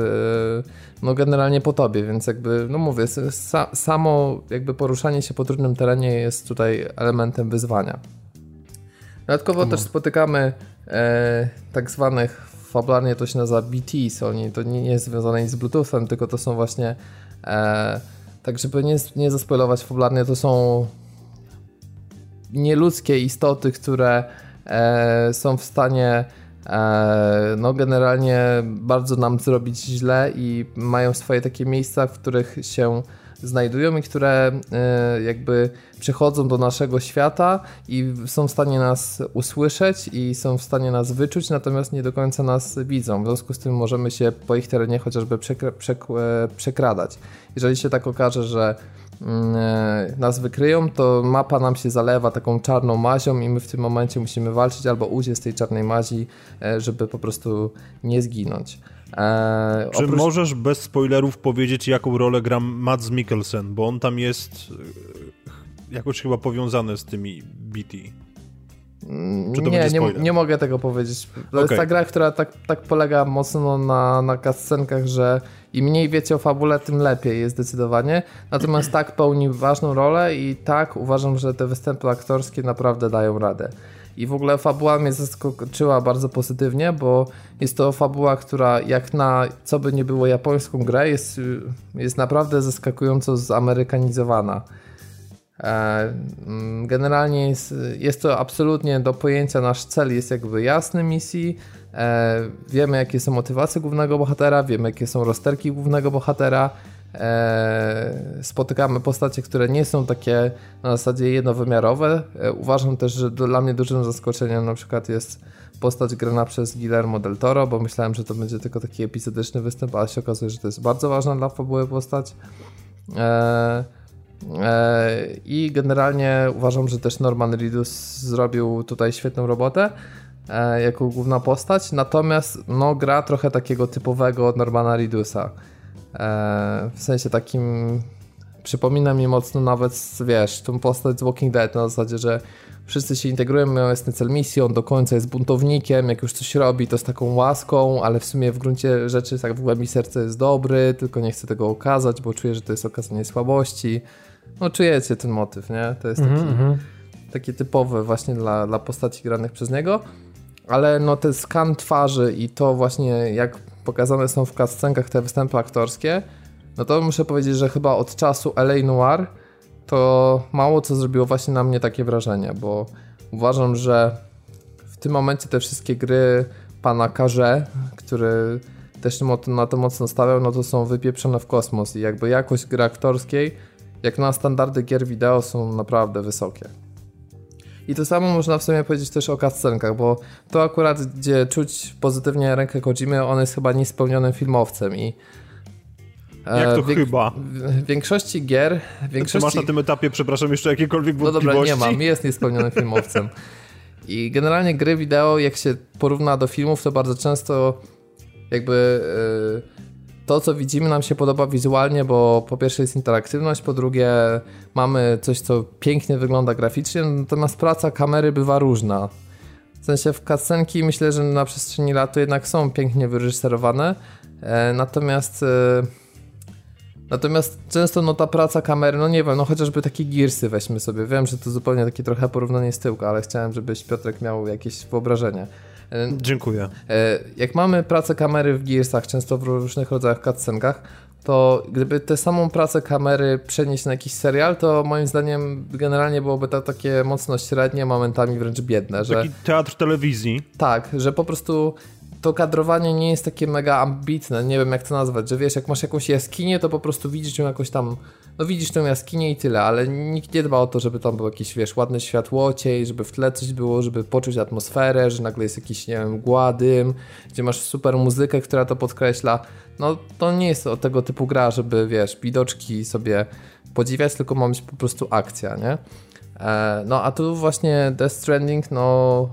no generalnie po tobie, więc jakby, no mówię, samo jakby poruszanie się po trudnym terenie jest tutaj elementem wyzwania. Dodatkowo też spotykamy e, tak zwanych, fabularnie to się nazywa BTs, oni to nie, nie jest związane z Bluetoothem, tylko to są właśnie e, tak żeby nie, nie zaspoilować fabularnie, to są nieludzkie istoty, które e, są w stanie e, no generalnie bardzo nam zrobić źle i mają swoje takie miejsca, w których się znajdują i które e, jakby przychodzą do naszego świata i są w stanie nas usłyszeć i są w stanie nas wyczuć, natomiast nie do końca nas widzą. W związku z tym możemy się po ich terenie chociażby przekra e, przekradać. Jeżeli się tak okaże, że Mm, e, nas wykryją, to mapa nam się zalewa taką czarną mazią i my w tym momencie musimy walczyć albo uciec z tej czarnej mazi, e, żeby po prostu nie zginąć. E, Czy oprócz... możesz bez spoilerów powiedzieć, jaką rolę gra Mads Mikkelsen, bo on tam jest jakoś chyba powiązany z tymi BT. Czy to nie, nie, nie, mogę tego powiedzieć. To okay. jest ta gra, która tak, tak polega mocno na, na cutscenkach, że im mniej wiecie o fabule, tym lepiej jest zdecydowanie. Natomiast tak pełni ważną rolę i tak uważam, że te występy aktorskie naprawdę dają radę. I w ogóle fabuła mnie zaskoczyła bardzo pozytywnie, bo jest to fabuła, która jak na co by nie było japońską grę, jest, jest naprawdę zaskakująco zamerykanizowana. E, mm, generalnie jest, jest to absolutnie do pojęcia nasz cel jest jakby jasny misji. E, wiemy jakie są motywacje głównego bohatera, wiemy jakie są rozterki głównego bohatera. E, spotykamy postacie, które nie są takie na zasadzie jednowymiarowe. Uważam też, że dla mnie dużym zaskoczeniem na przykład jest postać grana przez Guillermo del Toro, bo myślałem, że to będzie tylko taki epizodyczny występ, ale się okazuje, że to jest bardzo ważna dla fabuły postać. Eee, I generalnie uważam, że też Norman Reedus zrobił tutaj świetną robotę e, jako główna postać, natomiast no, gra trochę takiego typowego Normana Reedusa. E, w sensie takim przypomina mi mocno nawet, wiesz, tą postać z Walking Dead na zasadzie, że wszyscy się integrują, mają jasny cel misji, on do końca jest buntownikiem, jak już coś robi, to z taką łaską, ale w sumie w gruncie rzeczy tak w głębi serca jest dobry, tylko nie chce tego okazać, bo czuje, że to jest okazanie słabości. No czujecie ten motyw, nie? To jest taki, mm -hmm. taki typowy właśnie dla, dla postaci granych przez niego. Ale no ten skan twarzy i to właśnie jak pokazane są w cutscenkach te występy aktorskie, no to muszę powiedzieć, że chyba od czasu LA Noir to mało co zrobiło właśnie na mnie takie wrażenie, bo uważam, że w tym momencie te wszystkie gry pana Karze, który też na to mocno stawiał, no to są wypieprzone w kosmos i jakby jakość gry aktorskiej jak na standardy gier wideo są naprawdę wysokie. I to samo można w sumie powiedzieć też o cutscenkach, bo to akurat, gdzie czuć pozytywnie rękę Kojimy, on jest chyba niespełnionym filmowcem i e, jak to chyba? W większości gier... Większości... Czy masz na tym etapie, przepraszam, jeszcze jakiekolwiek wątpliwości? No dobra, nie mam, jest niespełnionym filmowcem. I generalnie gry wideo, jak się porówna do filmów, to bardzo często jakby... Yy, to, co widzimy, nam się podoba wizualnie, bo po pierwsze jest interaktywność, po drugie mamy coś, co pięknie wygląda graficznie, natomiast praca kamery bywa różna. W sensie w cutscenki myślę, że na przestrzeni lat jednak są pięknie wyreżyserowane, e, natomiast e, natomiast często no ta praca kamery, no nie wiem, no chociażby takie girsy weźmy sobie, wiem, że to zupełnie takie trochę porównanie z tyłka, ale chciałem, żebyś Piotrek miał jakieś wyobrażenie. Dziękuję. E, jak mamy pracę kamery w Gearsach, często w różnych rodzajach cutscenkach, to gdyby tę samą pracę kamery przenieść na jakiś serial, to moim zdaniem generalnie byłoby to takie mocno średnie, momentami wręcz biedne. Że, Taki teatr telewizji. Tak, że po prostu to kadrowanie nie jest takie mega ambitne, nie wiem jak to nazwać, że wiesz, jak masz jakąś jaskinię, to po prostu widzisz ją jakoś tam, no widzisz tę jaskinię i tyle, ale nikt nie dba o to, żeby tam był jakiś, wiesz, ładny światłociej, żeby w tle coś było, żeby poczuć atmosferę, że nagle jest jakiś, nie wiem, gładym, gdzie masz super muzykę, która to podkreśla. No to nie jest o tego typu gra, żeby, wiesz, widoczki sobie podziwiać, tylko ma być po prostu akcja, nie? E, no a tu właśnie Death Stranding, no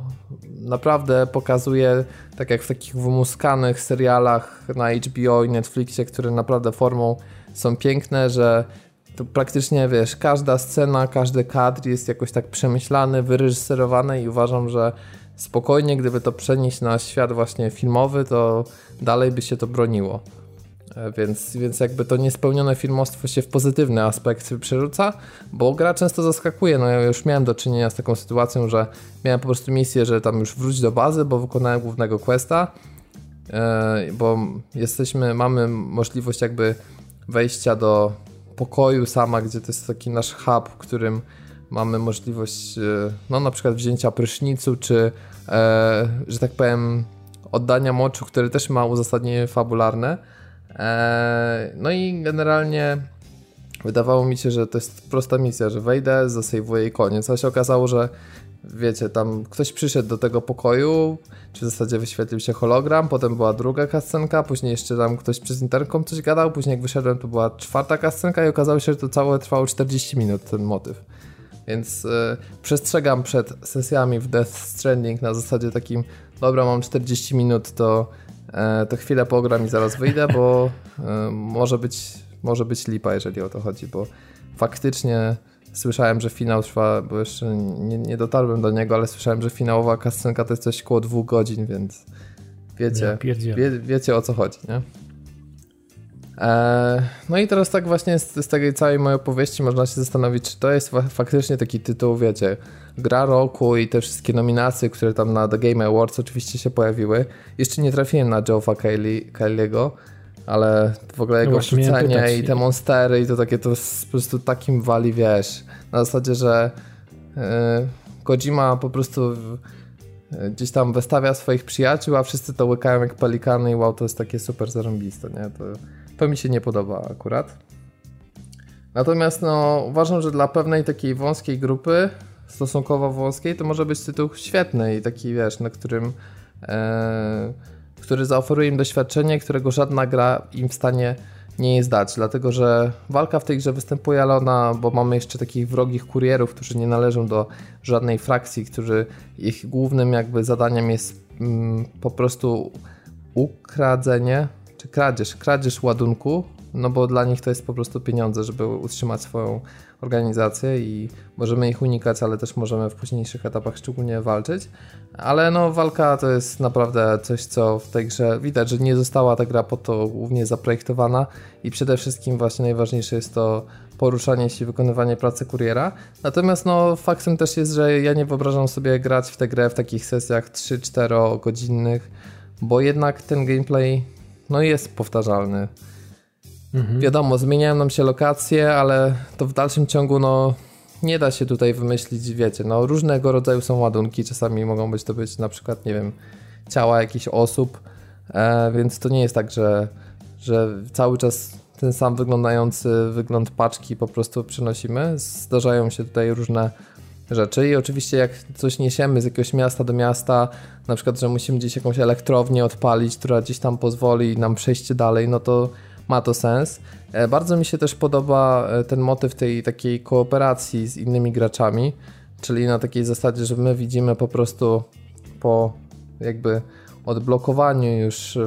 naprawdę pokazuje, tak jak w takich wymuskanych serialach na HBO i Netflixie, które naprawdę formą są piękne, że to praktycznie wiesz, każda scena, każdy kadr jest jakoś tak przemyślany, wyreżyserowany i uważam, że spokojnie, gdyby to przenieść na świat właśnie filmowy, to dalej by się to broniło. E, więc, więc jakby to niespełnione filmostwo się w pozytywny aspekt przerzuca, bo gra często zaskakuje. No ja już miałem do czynienia z taką sytuacją, że miałem po prostu misję, że tam już wróć do bazy, bo wykonałem głównego questa, e, bo jesteśmy, mamy możliwość jakby wejścia do pokoju sama, gdzie to jest taki nasz hub, w którym mamy możliwość e, no na przykład wzięcia prysznicu, czy że tak powiem oddania moczu, który też ma uzasadnienie fabularne no i generalnie wydawało mi się, że to jest prosta misja, że wejdę, zasejwuję i koniec. Ale się okazało, że wiecie, tam ktoś przyszedł do tego pokoju, czy w zasadzie wyświetlił się hologram, potem była druga kascenka, później jeszcze tam ktoś przez interkom coś gadał, później jak wyszedłem to była czwarta kascenka i okazało się, że to całe trwało 40 minut ten motyw. Więc yy, przestrzegam przed sesjami w Death Stranding na zasadzie takim, dobra mam 40 minut, to to chwilę pogram i zaraz wyjdę, bo e, może być, może być lipa, jeżeli o to chodzi, bo faktycznie słyszałem, że finał trwa, bo jeszcze nie, nie dotarłem do niego, ale słyszałem, że finałowa kascenka to jest coś około dwóch godzin, więc wiecie, wie, wiecie o co chodzi, nie? E, no i teraz tak właśnie z, z tej całej mojej opowieści można się zastanowić, czy to jest faktycznie taki tytuł, wiecie, gra roku i te wszystkie nominacje, które tam na The Game Awards oczywiście się pojawiły. Jeszcze nie trafiłem na Joe'a Kelly'ego, ale w ogóle jego no rzucenie i te monstery i to takie to po prostu takim wali, wiesz, na zasadzie, że yy, Kojima po prostu gdzieś tam wystawia swoich przyjaciół, a wszyscy to łykają jak pelikany i wow, to jest takie super zarąbiste, nie? To, to mi się nie podoba akurat. Natomiast no, uważam, że dla pewnej takiej wąskiej grupy, stosunkowo wąskiej, to może być tytuł świetny i taki, wiesz, na którym e, który zaoferuje im doświadczenie, którego żadna gra im w stanie nie jest dać, dlatego że walka w tej grze występuje, ale ona, bo mamy jeszcze takich wrogich kurierów, którzy nie należą do żadnej frakcji, którzy ich głównym jakby zadaniem jest mm, po prostu ukradzenie czy kradzież, kradzież ładunku, no bo dla nich to jest po prostu pieniądze, żeby utrzymać swoją organizację i możemy ich unikać, ale też możemy w późniejszych etapach szczególnie walczyć. Ale no walka to jest naprawdę coś, co w tej grze widać, że nie została ta gra po to głównie zaprojektowana i przede wszystkim właśnie najważniejsze jest to poruszanie się, wykonywanie pracy kuriera. Natomiast no faktem też jest, że ja nie wyobrażam sobie grać w tę grę w takich sesjach 3-4 godzinnych, bo jednak ten gameplay no jest powtarzalny. Mhm. Wiadomo, zmieniają nam się lokacje, ale to w dalszym ciągu no nie da się tutaj wymyślić, wiecie, no różnego rodzaju są ładunki, czasami mogą być to być na przykład, nie wiem, ciała jakichś osób, e, więc to nie jest tak, że, że cały czas ten sam wyglądający wygląd paczki po prostu przynosimy. Zdarzają się tutaj różne rzeczy i oczywiście jak coś niesiemy z jakiegoś miasta do miasta, na przykład, że musimy gdzieś jakąś elektrownię odpalić, która gdzieś tam pozwoli nam przejść dalej, no to ma to sens. E, bardzo mi się też podoba e, ten motyw tej takiej kooperacji z innymi graczami, czyli na takiej zasadzie, że my widzimy po prostu po jakby odblokowaniu już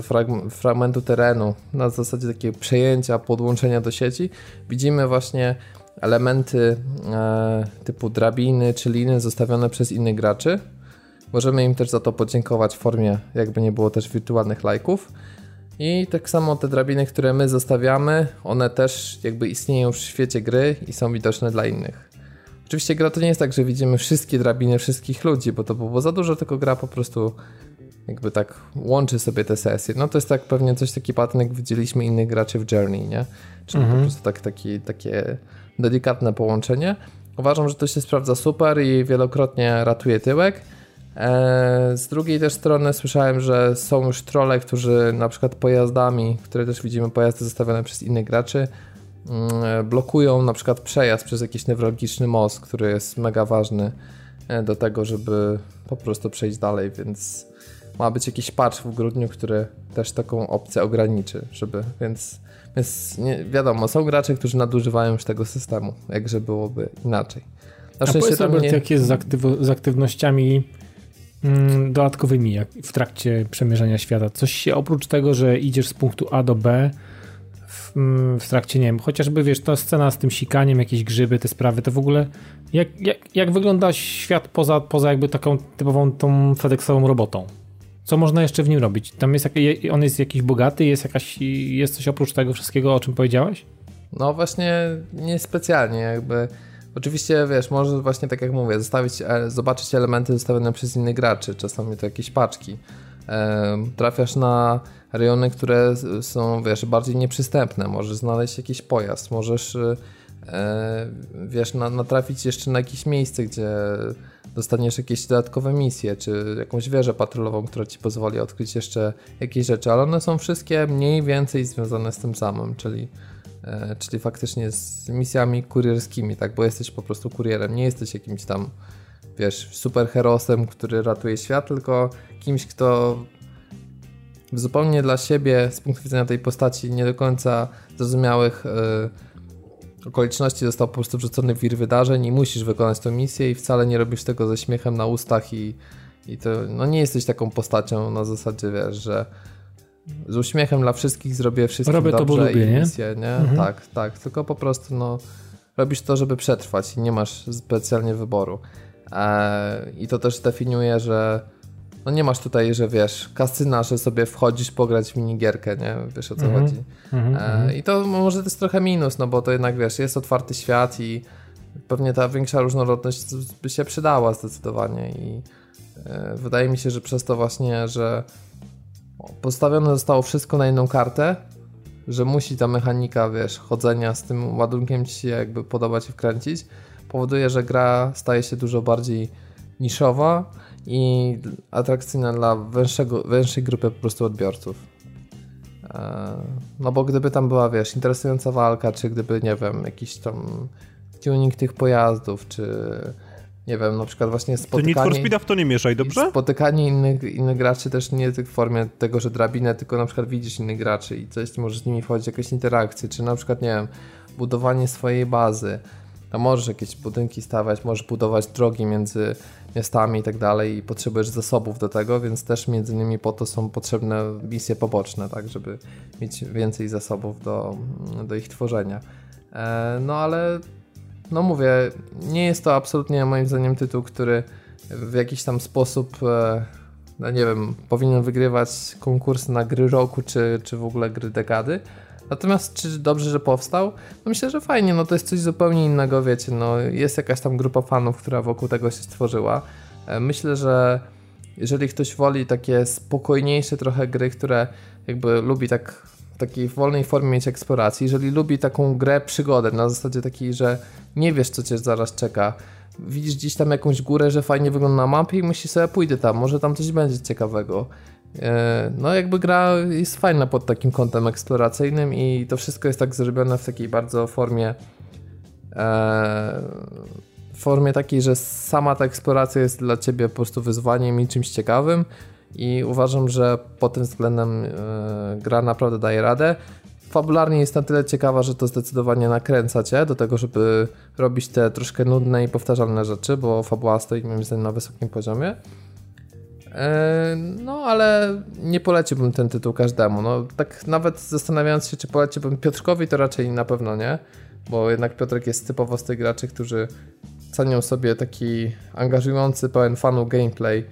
fragmentu terenu, na zasadzie takiego przejęcia, podłączenia do sieci, widzimy właśnie elementy e, typu drabiny czy liny zostawione przez innych graczy. Możemy im też za to podziękować w formie, jakby nie było też wirtualnych lajków. I tak samo te drabiny, które my zostawiamy, one też jakby istnieją w świecie gry i są widoczne dla innych. Oczywiście gra to nie jest tak, że widzimy wszystkie drabiny wszystkich ludzi, bo to było za dużo, tylko gra po prostu jakby tak łączy sobie te sesje. No to jest tak pewnie coś taki pattern, jak widzieliśmy innych graczy w Journey, nie? Czyli mhm. po prostu tak, taki, takie delikatne połączenie. Uważam, że to się sprawdza super i wielokrotnie ratuje tyłek. E, z drugiej też strony słyszałem, że są już trolle, którzy na przykład pojazdami, które też widzimy, pojazdy zostawione przez innych graczy, mm, blokują na przykład przejazd przez jakiś newralgiczny most, który jest mega ważny e, do tego, żeby po prostu przejść dalej, więc ma być jakiś patch w grudniu, który też taką opcję ograniczy, żeby, więc, więc nie, wiadomo, są gracze, którzy nadużywają już tego systemu, jakże byłoby inaczej. Na A powiedz, Robert, nie... jak jest z, aktyw- z aktywnościami dodatkowymi jak w trakcie przemierzania świata? Coś się oprócz tego, że idziesz z punktu A do B w, mm, w trakcie, nie wiem, chociażby wiesz, ta scena z tym sikaniem, jakieś grzyby, te sprawy, to w ogóle jak, jak, jak wygląda świat poza, poza jakby taką typową tą FedExową robotą? Co można jeszcze w nim robić? Tam jest, on jest jakiś bogaty, jest jakaś, jest coś oprócz tego wszystkiego, o czym powiedziałeś? No właśnie niespecjalnie jakby. Oczywiście, wiesz, możesz właśnie tak jak mówię, zostawić, e, zobaczyć elementy zostawione przez innych graczy, czasami to jakieś paczki. trafiasz na rejony, które są, wiesz, bardziej nieprzystępne. Możesz znaleźć jakiś pojazd, możesz, e, wiesz, natrafić jeszcze na jakieś miejsce, gdzie dostaniesz jakieś dodatkowe misje, czy jakąś wieżę patrolową, która ci pozwoli odkryć jeszcze jakieś rzeczy, ale one są wszystkie mniej więcej związane z tym samym, czyli, czyli faktycznie z misjami kurierskimi, tak, bo jesteś po prostu kurierem, nie jesteś jakimś tam, wiesz, superherosem, który ratuje świat, tylko kimś, kto zupełnie dla siebie, z punktu widzenia tej postaci nie do końca zrozumiałych e, okoliczności został po prostu wrzucony wir wydarzeń i musisz wykonać tę misję i wcale nie robisz tego ze śmiechem na ustach i, i to, no nie jesteś taką postacią na zasadzie, wiesz, że z uśmiechem dla wszystkich zrobię wszystko Robię dobrze to, bo lubię, i misję, nie? Mhm. Tak, tak, tylko po prostu no robisz to, żeby przetrwać i nie masz specjalnie wyboru. Eee, I to też definiuje, że no nie masz tutaj, że wiesz, kasyna, że sobie wchodzisz pograć w minigierkę, nie? Wiesz o co -hmm. chodzi. -hmm. e, I to może to jest trochę minus, no bo to jednak wiesz, jest otwarty świat i pewnie ta większa różnorodność by się przydała zdecydowanie i e, wydaje mi się, że przez to właśnie, że postawione zostało wszystko na jedną kartę, że musi ta mechanika, wiesz, chodzenia z tym ładunkiem ci się jakby podobać i wkręcić, powoduje, że gra staje się dużo bardziej niszowa i atrakcyjna dla węższego, węższej grupy po prostu odbiorców. E, no bo gdyby tam była, wiesz, interesująca walka, czy gdyby, nie wiem, jakiś tam tuning tych pojazdów, czy nie wiem, na przykład właśnie spotykanie... To Need for Speed'a w to nie mieszaj, dobrze? Spotykanie innych, innych graczy też nie w formie tego, że drabinę, tylko na przykład widzisz innych graczy i coś, możesz z nimi wchodzić jakieś interakcje, czy na przykład, nie wiem, budowanie swojej bazy, to możesz jakieś budynki stawiać, możesz budować drogi między miastami i tak dalej i potrzebujesz zasobów do tego, więc też między innymi po to są potrzebne misje poboczne, tak, żeby mieć więcej zasobów do, do ich tworzenia. E, no ale, no mówię, nie jest to absolutnie moim zdaniem tytuł, który w jakiś tam sposób, e, no nie wiem, powinien wygrywać konkursy na gry roku, czy, czy w ogóle gry dekady, Natomiast czy dobrze, że powstał? No myślę, że fajnie, no to jest coś zupełnie innego, wiecie, no jest jakaś tam grupa fanów, która wokół tego się stworzyła. E, myślę, że jeżeli ktoś woli takie spokojniejsze trochę gry, które jakby lubi tak takiej wolnej formie mieć eksploracji, jeżeli lubi taką grę przygodę na zasadzie takiej, że nie wiesz co cię zaraz czeka, widzisz gdzieś tam jakąś górę, że fajnie wygląda na mapie i myślisz sobie pójdę tam, może tam coś będzie ciekawego. E, no, jakby gra jest fajna pod takim kątem eksploracyjnym i to wszystko jest tak zrobione w takiej bardzo formie e, formie takiej, że sama ta eksploracja jest dla ciebie po prostu wyzwaniem i czymś ciekawym i uważam, że pod tym względem e, gra naprawdę daje radę. Fabularnie jest na tyle ciekawa, że to zdecydowanie nakręca cię do tego, żeby robić te troszkę nudne i powtarzalne rzeczy, bo fabuła stoi moim zdaniem na wysokim poziomie. E, no, ale nie poleciłbym ten tytuł każdemu. No, tak nawet zastanawiając się, czy poleciłbym Piotrkowi, to raczej na pewno nie, bo jednak Piotrek jest typowo z tych graczy, którzy cenią sobie taki angażujący, pełen fanu gameplay.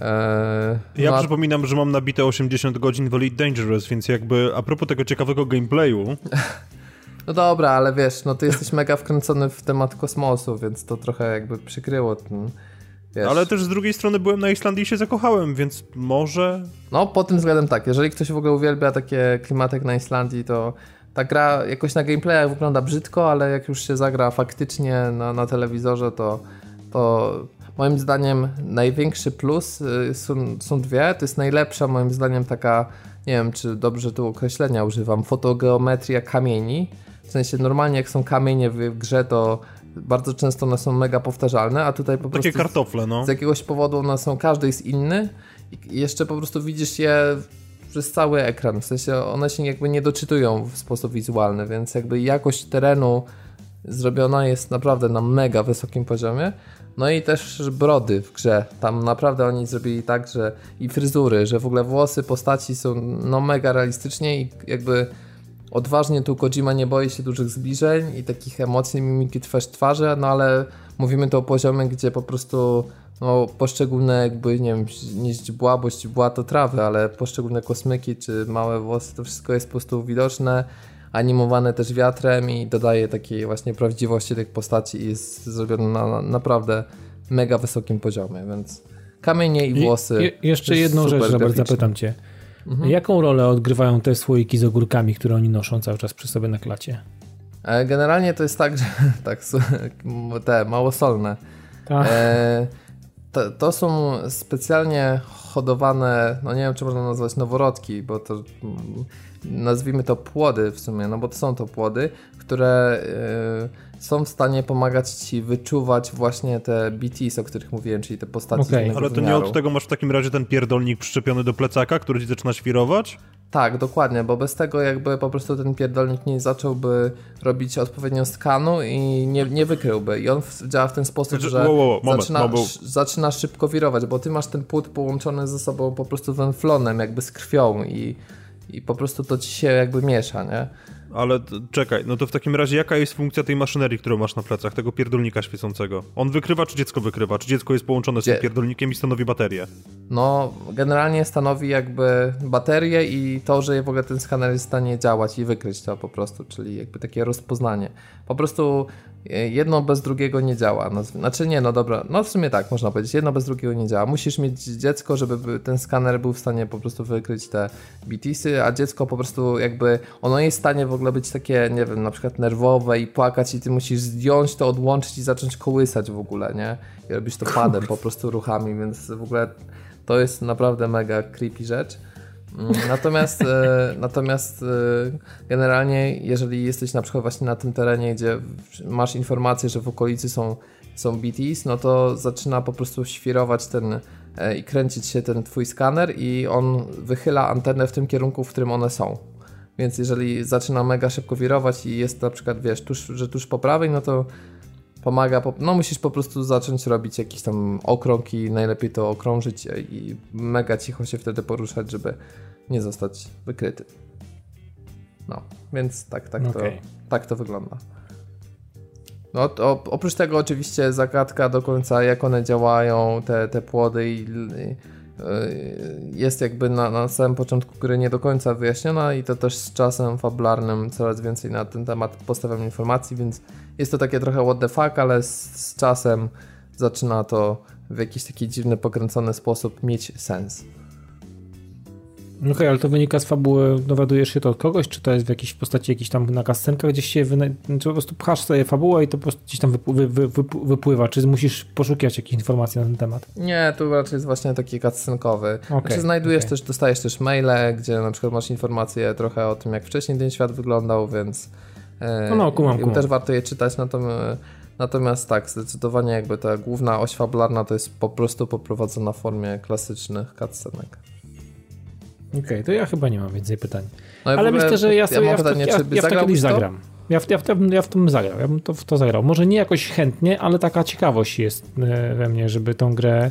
Eee, ja no, przypominam, że mam nabite 80 godzin w Elite Dangerous, więc jakby a propos tego ciekawego gameplayu... No dobra, ale wiesz, no ty jesteś mega wkręcony w temat kosmosu, więc to trochę jakby przykryło ten Wiesz. Ale też z drugiej strony byłem na Islandii i się zakochałem, więc może... No, pod tym względem tak. Jeżeli ktoś w ogóle uwielbia takie klimaty jak na Islandii, to ta gra jakoś na gameplayach wygląda brzydko, ale jak już się zagra faktycznie na, na telewizorze, to, to moim zdaniem największy plus y, są, są dwie. To jest najlepsza moim zdaniem taka, nie wiem czy dobrze tu określenia używam, fotogeometria kamieni. W sensie normalnie jak są kamienie w grze, to bardzo często one są mega powtarzalne, a tutaj po Takie prostu kartofle, no. z jakiegoś powodu one są, każdy jest inny i jeszcze po prostu widzisz je przez cały ekran, w sensie one się jakby nie doczytują w sposób wizualny, więc jakby jakość terenu zrobiona jest naprawdę na mega wysokim poziomie. No i też brody w grze. Tam naprawdę oni zrobili tak, że i fryzury, że w ogóle włosy postaci są no mega realistycznie i jakby odważnie tu Kojima nie boi się dużych zbliżeń i takich emocji, mimiki twarz twarzy, no ale mówimy to o poziomie, gdzie po prostu no, poszczególne jakby, nie wiem, nie źdźbła, bo źdźbła to trawy, ale poszczególne kosmyki czy małe włosy, to wszystko jest po prostu widoczne, animowane też wiatrem i dodaje takiej właśnie prawdziwości tych postaci i jest zrobione na, na naprawdę mega wysokim poziomie, więc kamienie i włosy. Jeszcze jedną rzecz, Robert, zapytam cię. Mhm. Jaką rolę odgrywają te słoiki z ogórkami, które oni noszą cały czas przy sobie na klacie? E, Generalnie to jest tak, że tak, te małosolne. Tak. E, to, to są specjalnie hodowane, no nie wiem czy można nazwać noworodki, bo to mm, nazwijmy to płody w sumie, no bo to są to płody, które e, są w stanie pomagać ci wyczuwać właśnie te BTs, o których mówiłem, czyli te postaci innego Ale to nie wymiaru. od tego masz w takim razie ten pierdolnik przyczepiony do plecaka, który ci zaczyna świrować? Tak, dokładnie, bo bez tego jakby po prostu ten pierdolnik nie zacząłby robić odpowiednio skanu i nie, nie wykryłby. I on w, działa w ten sposób, Znaczy, że wow, wow, wow, moment, zaczyna, no bo- sz, zaczyna szybko wirować, bo ty masz ten płód połączony ze sobą po prostu węflonem, jakby z krwią i, i po prostu to ci się jakby miesza, nie? Ale czekaj, no to w takim razie jaka jest funkcja tej maszynerii, którą masz na plecach, tego pierdolnika świecącego? On wykrywa, czy dziecko wykrywa? Czy dziecko jest połączone z tym pierdolnikiem i stanowi baterię? No, generalnie stanowi jakby baterię i to, że w ogóle ten skaner jest w stanie działać i wykryć to po prostu, czyli jakby takie rozpoznanie. Po prostu jedno bez drugiego nie działa. No, znaczy nie, no dobra, no w sumie tak można powiedzieć, jedno bez drugiego nie działa. Musisz mieć dziecko, żeby by- ten skaner był w stanie po prostu wykryć te BTsy, a dziecko po prostu jakby, ono jest w stanie w ogóle być takie, nie wiem, na przykład nerwowe i płakać i ty musisz zdjąć to, odłączyć i zacząć kołysać w ogóle, nie? I robisz to padem po prostu ruchami, więc w ogóle to jest naprawdę mega creepy rzecz. Natomiast, e, natomiast e, generalnie, jeżeli jesteś na przykład właśnie na tym terenie, gdzie masz informację, że w okolicy są, są BTs, no to zaczyna po prostu świrować ten e, i kręcić się ten twój skaner i on wychyla antenę w tym kierunku, w którym one są. Więc jeżeli zaczyna mega szybko wirować i jest na przykład, wiesz, tuż, że tuż po prawej, no to pomaga, po, no musisz po prostu zacząć robić jakiś tam okrąg i najlepiej to okrążyć i mega cicho się wtedy poruszać, żeby nie zostać wykryty. No, więc tak, tak, Okej. to, tak to wygląda. No, to, oprócz tego oczywiście zagadka do końca, jak one działają, te, te płody i, i jest jakby na, na samym początku gry nie do końca wyjaśniona i to też z czasem fabularnym coraz więcej na ten temat postawiam informacji, więc jest to takie trochę what the fuck, ale z, z czasem zaczyna to w jakiś taki dziwny, pokręcony sposób mieć sens. Okej, ale to wynika z fabuły, dowiadujesz się to od kogoś, czy to jest w jakiejś postaci jakiś tam na kascenkach gdzieś się, wyna... czy po prostu pchasz sobie fabułę i to po prostu gdzieś tam wy, wy, wy, wypływa, czy musisz poszukiwać jakichś informacji na ten temat? Nie, tu raczej jest właśnie taki cutscenkowy. Okej, znaczy znajdujesz okej. też, dostajesz też maile, gdzie na przykład masz informacje trochę o tym, jak wcześniej ten świat wyglądał, więc e, No, no, kumam, i kumam. też warto je czytać, natomiast, natomiast tak, zdecydowanie jakby ta główna oś fabularna to jest po prostu poprowadzona w formie klasycznych cutscenek. Okej, to ja chyba nie mam więcej pytań. No Ale myślę, że ja, sobie, mam ja, w to, pytanie, ja, ja w to kiedyś to? zagram. Ja w, ja, w, ja, ja w tym zagrał, ja bym to, w to zagrał. Może nie jakoś chętnie, ale taka ciekawość jest e, we mnie, żeby tą grę...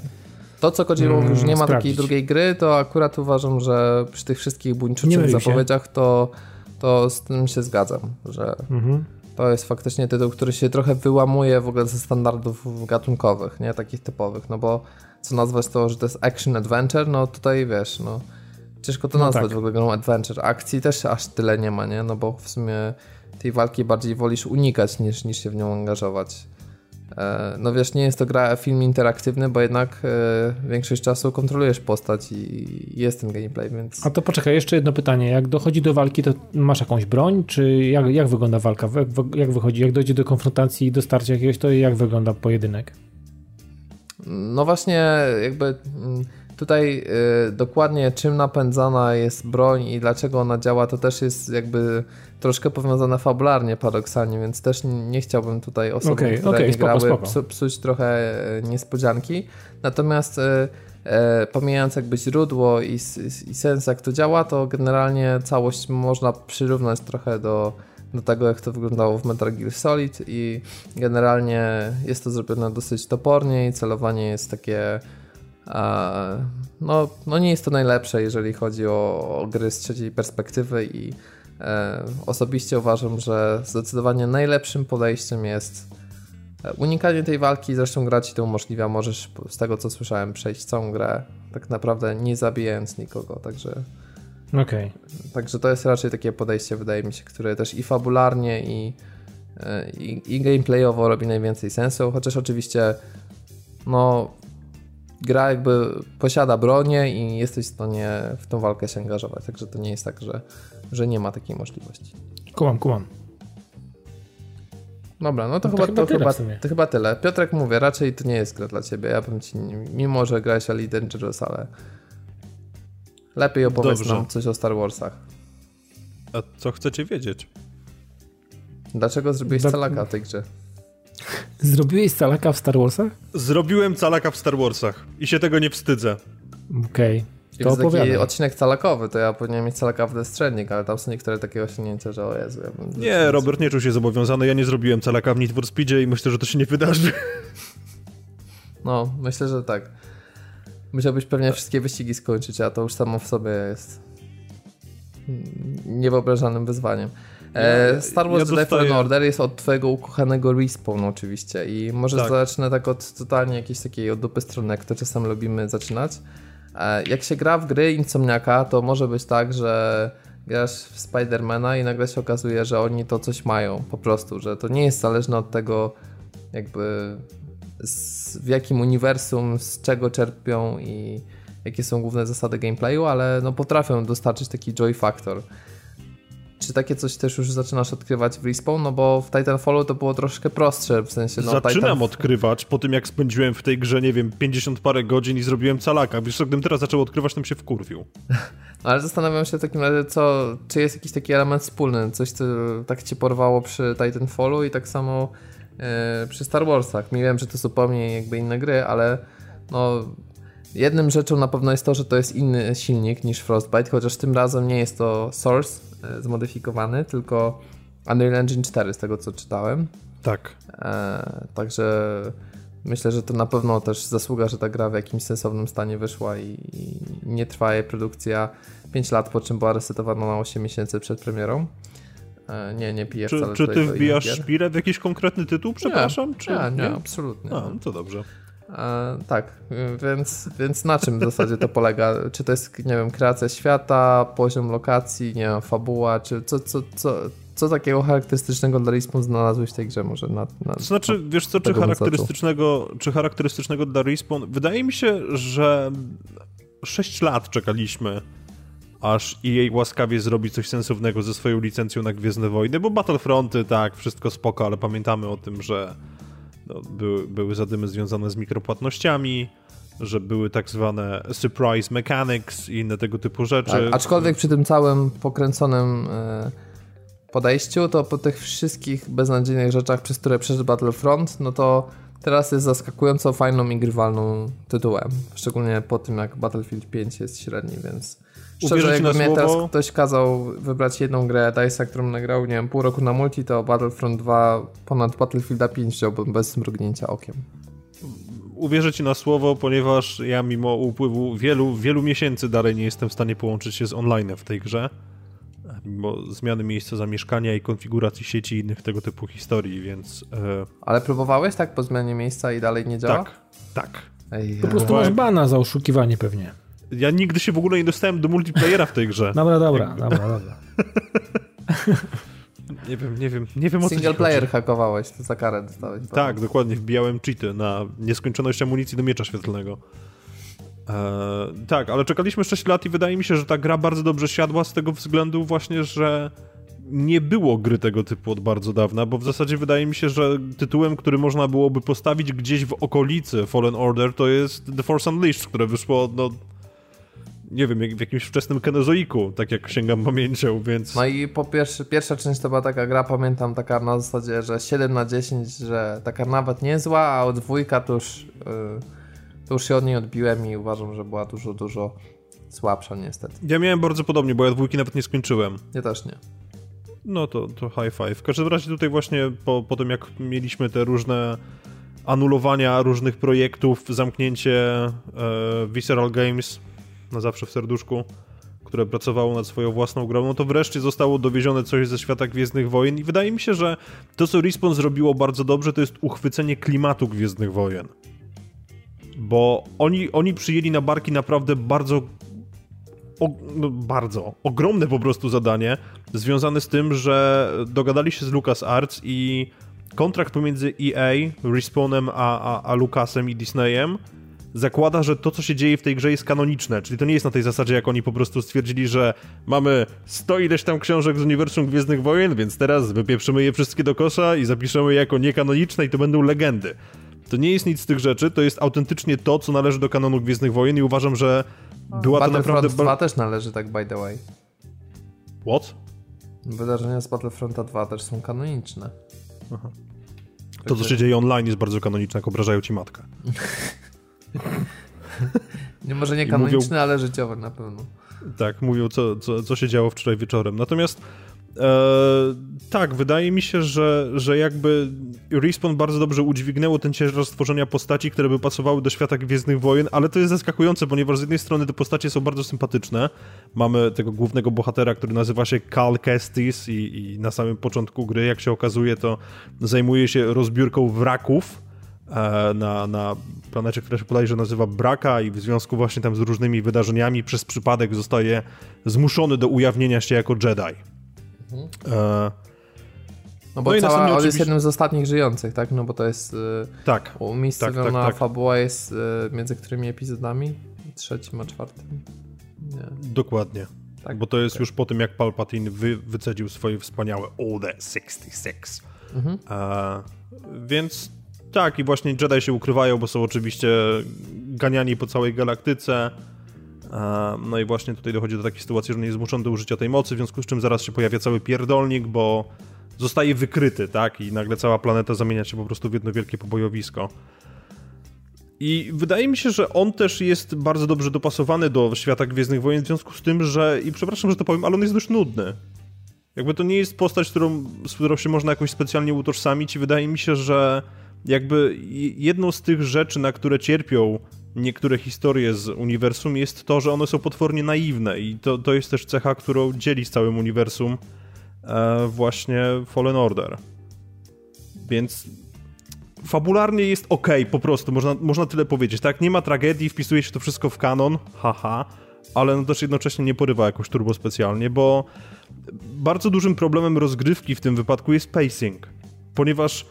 To, co Kojima Mm, że nie ma sprawdzić. takiej drugiej gry, to akurat uważam, że przy tych wszystkich buńczuczych zapowiedziach to, to z tym się zgadzam, że Mhm. to jest faktycznie tytuł, który się trochę wyłamuje w ogóle ze standardów gatunkowych, nie takich typowych, no bo co nazwać to, że to jest action adventure, no tutaj wiesz, no ciężko to No nazwać tak. w ogóle grą adventure. Akcji też aż tyle nie ma, nie? No bo w sumie tej walki bardziej wolisz unikać niż, niż się w nią angażować. E, No wiesz, nie jest to gra film interaktywny, bo jednak e, większość czasu kontrolujesz postać i jest ten gameplay, więc... A to poczekaj, jeszcze jedno pytanie. Jak dochodzi do walki, to masz jakąś broń, czy jak, jak wygląda walka? Jak, jak wychodzi? Jak dojdzie do konfrontacji i do starcia jakiegoś, to jak wygląda pojedynek? no właśnie jakby mm, tutaj y, dokładnie czym napędzana jest broń i dlaczego ona działa, to też jest jakby troszkę powiązane fabularnie paradoksalnie, więc też nie chciałbym tutaj osobom, okay, które okay, nie spoko, grały spoko. psuć trochę e, niespodzianki. Natomiast e, e, pomijając jakby źródło i, i, i sens jak to działa, to generalnie całość można przyrównać trochę do do tego, jak to wyglądało w Metal Gear Solid i generalnie jest to zrobione dosyć topornie i celowanie jest takie no, no nie jest to najlepsze, jeżeli chodzi o, o gry z trzeciej perspektywy i e, osobiście uważam, że zdecydowanie najlepszym podejściem jest e, unikanie tej walki, zresztą gra ci to umożliwia, możesz z tego co słyszałem przejść całą grę tak naprawdę nie zabijając nikogo, także Okay. Także to jest raczej takie podejście, wydaje mi się, które też i fabularnie, i, e, i, i gameplayowo robi najwięcej sensu, chociaż oczywiście no, gra jakby posiada bronię i jesteś w stanie w tą walkę się angażować, także to nie jest tak, że, że nie ma takiej możliwości. Kumam, kumam. Dobra, no to, no to chyba, to, chyba, to chyba tyle. Piotrek, mówię, raczej to nie jest gra dla ciebie. Ja bym ci, mimo że grałeś Elite Dangerous, ale Lepiej opowiedz Dobrze. nam coś o Star Warsach. A co chcecie wiedzieć? Dlaczego zrobiłeś Do... calaka w tej grze? Zrobiłeś calaka w Star Warsach? Zrobiłem calaka w Star Warsach i się tego nie wstydzę. Okej. Okay. To jest taki odcinek calakowy, to ja powinienem mieć calaka w Stranding, ale tam są niektóre takie osiągnięcia, że o Jezu. Ja nie, Robert nie czuł się zobowiązany, ja nie zrobiłem calaka w Need for Speedzie i myślę, że to się nie wydarzy. No, myślę, że tak. Musiałbyś pewnie wszystkie wyścigi skończyć, a to już samo w sobie jest niewyobrażalnym wyzwaniem. E, Star Wars ja Jedi Fallen Order jest od twojego ukochanego Respawn oczywiście i może tak. zacznę tak od totalnie jakiejś takiej od dupy strony, jak to czasem lubimy zaczynać. E, jak się gra w gry Insomniaka, to może być tak, że grasz w Spidermana i nagle się okazuje, że oni to coś mają po prostu, że to nie jest zależne od tego jakby z, w jakim uniwersum, z czego czerpią i jakie są główne zasady gameplayu, ale no potrafią dostarczyć taki joy factor. Czy takie coś też już zaczynasz odkrywać w Respawn? No bo w Titanfallu to było troszkę prostsze, w sensie... No, Zaczynam odkrywać po tym, jak spędziłem w tej grze, nie wiem, 50 parę godzin i zrobiłem calaka. Wiesz, gdybym teraz zaczął odkrywać, to bym się wkurwił. Ale zastanawiam się w takim razie, co, czy jest jakiś taki element wspólny, coś, co tak cię porwało przy Titanfallu i tak samo E, przy Star Warsach. Mi wiem, że to zupełnie jakby inne gry, ale no jednym rzeczą na pewno jest to, że to jest inny silnik niż Frostbite, chociaż tym razem nie jest to Source zmodyfikowany, tylko Unreal Engine 4 z tego co czytałem. Tak. E, także myślę, że to na pewno też zasługa, że ta gra w jakimś sensownym stanie wyszła i, i nie trwa jej produkcja 5 lat, po czym była resetowana na 8 miesięcy przed premierą. E, nie, nie piję czy, Czy ty wbijasz szpilę w jakiś konkretny tytuł, przepraszam? Nie, czy, nie, nie, absolutnie. A, no to dobrze. E, tak, więc, więc na czym w zasadzie to polega? Czy to jest, nie wiem, kreacja świata, poziom lokacji, nie wiem, fabuła, czy co, co, co, co takiego charakterystycznego dla Respawn znalazłeś w tej grze może? Na, na, to znaczy, wiesz co, czy charakterystycznego, czy charakterystycznego dla Respawn? Wydaje mi się, że 6 lat czekaliśmy aż EA łaskawie zrobi coś sensownego ze swoją licencją na Gwiezdne Wojny, bo Battlefronty, tak, wszystko spoko, ale pamiętamy o tym, że no, były, były zadymy związane z mikropłatnościami, że były tak zwane surprise mechanics i inne tego typu rzeczy. Tak, aczkolwiek przy tym całym pokręconym e, podejściu, to po tych wszystkich beznadziejnych rzeczach, przez które przeszedł Battlefront, no to teraz jest zaskakująco fajną i grywalną tytułem. Szczególnie po tym, jak Battlefield 5 jest średni, więc Szczerze, jakby mnie teraz ktoś kazał wybrać jedną grę DICE'a, którą nagrał, nie wiem, pół roku na multi, to Battlefront 2 ponad Battlefielda 5 wziąłbym bez mrugnięcia okiem. Uwierzę ci na słowo, ponieważ ja mimo upływu wielu, wielu miesięcy dalej nie jestem w stanie połączyć się z online w tej grze. Mimo zmiany miejsca zamieszkania i konfiguracji sieci i innych tego typu historii, więc... E... Ale próbowałeś tak po zmianie miejsca i dalej nie działa? Tak, tak. Ej, po prostu masz bana za oszukiwanie pewnie. Ja nigdy się w ogóle nie dostałem do multiplayera w tej grze. Dobra, dobra, dobra, dobra. Nie wiem, nie wiem, nie wiem o co Single player chodzi. hakowałeś, to za karę dostałeś. Tak, dokładnie, wbijałem cheaty na nieskończoność amunicji do miecza świetlnego. Eee, tak, ale czekaliśmy 6 lat i wydaje mi się, że ta gra bardzo dobrze siadła z tego względu właśnie, że nie było gry tego typu od bardzo dawna, bo w zasadzie wydaje mi się, że tytułem, który można byłoby postawić gdzieś w okolicy Fallen Order to jest The Force Unleashed, które wyszło no nie wiem, w jakimś wczesnym kenozoiku, tak jak sięgam pamięcią, więc... No i po pierwsze, pierwsza część to była taka gra, pamiętam, taka na zasadzie, że 7 na 10, że taka nawet niezła, a od dwójka to już, yy, to już się od niej odbiłem i uważam, że była dużo, dużo słabsza niestety. Ja miałem bardzo podobnie, bo ja dwójki nawet nie skończyłem. Ja też nie. No to, to high five. W każdym razie tutaj właśnie po, po tym, jak mieliśmy te różne anulowania różnych projektów, zamknięcie e, Visceral Games na zawsze w serduszku, które pracowało nad swoją własną grą, no to wreszcie zostało dowiezione coś ze świata Gwiezdnych Wojen i wydaje mi się, że to, co Respawn zrobiło bardzo dobrze, to jest uchwycenie klimatu Gwiezdnych Wojen. Bo oni, oni przyjęli na barki naprawdę bardzo o, no bardzo ogromne po prostu zadanie związane z tym, że dogadali się z LucasArts i kontrakt pomiędzy EA, Respawnem, a, a, a Lucasem i Disneyem zakłada, że to, co się dzieje w tej grze jest kanoniczne, czyli to nie jest na tej zasadzie, jak oni po prostu stwierdzili, że mamy 100 ileś tam książek z uniwersum Gwiezdnych Wojen, więc teraz wypieprzymy je wszystkie do kosza i zapiszemy je jako niekanoniczne i to będą legendy. To nie jest nic z tych rzeczy, to jest autentycznie to, co należy do kanonu Gwiezdnych Wojen i uważam, że była to naprawdę... 2 też należy tak by the way. What? Wydarzenia z Battlefronta 2 też są kanoniczne. Aha. To, co się dzieje online jest bardzo kanoniczne, jak obrażają ci matkę. nie może nie kanoniczne, mówią, ale życiowe na pewno. Tak, mówią co, co, co się działo wczoraj wieczorem. Natomiast e, tak, wydaje mi się, że, że jakby Respawn bardzo dobrze udźwignęło ten ciężar stworzenia postaci, które by pasowały do świata Gwiezdnych Wojen, ale to jest zaskakujące, ponieważ z jednej strony te postacie są bardzo sympatyczne. Mamy tego głównego bohatera, który nazywa się Cal Kestis i, i na samym początku gry, jak się okazuje, to zajmuje się rozbiórką wraków na, na planecie, która się podaje, że nazywa Braka i w związku właśnie tam z różnymi wydarzeniami przez przypadek zostaje zmuszony do ujawnienia się jako Jedi. Mhm. E, no bo no cała, on oczywiście... jest jednym z ostatnich żyjących, tak? No bo to jest... E, tak. Umiejscowiona tak, tak, tak. fabuła jest e, między którymi epizodami? Trzecim a czwartym? Nie. Dokładnie. Tak, bo to jest już po tym, jak Palpatine wy, wycedził swoje wspaniałe Order 66. Mhm. E, więc tak, i właśnie Jedi się ukrywają, bo są oczywiście ganiani po całej galaktyce. No i właśnie tutaj dochodzi do takiej sytuacji, że nie jest zmuszony do użycia tej mocy, w związku z czym zaraz się pojawia cały pierdolnik, bo zostaje wykryty, tak? I nagle cała planeta zamienia się po prostu w jedno wielkie pobojowisko. I wydaje mi się, że on też jest bardzo dobrze dopasowany do świata Gwiezdnych Wojen, w związku z tym, że, i przepraszam, że to powiem, ale on jest dość nudny. Jakby to nie jest postać, którą, z którą się można jakoś specjalnie utożsamić i wydaje mi się, że jakby jedną z tych rzeczy, na które cierpią niektóre historie z uniwersum jest to, że one są potwornie naiwne i to, to jest też cecha, którą dzieli z całym uniwersum e, właśnie Fallen Order. Więc fabularnie jest ok, po prostu, można, można tyle powiedzieć, tak? Nie ma tragedii, wpisuje się to wszystko w kanon, haha, ale no też jednocześnie nie porywa jakoś turbo specjalnie, bo bardzo dużym problemem rozgrywki w tym wypadku jest pacing, ponieważ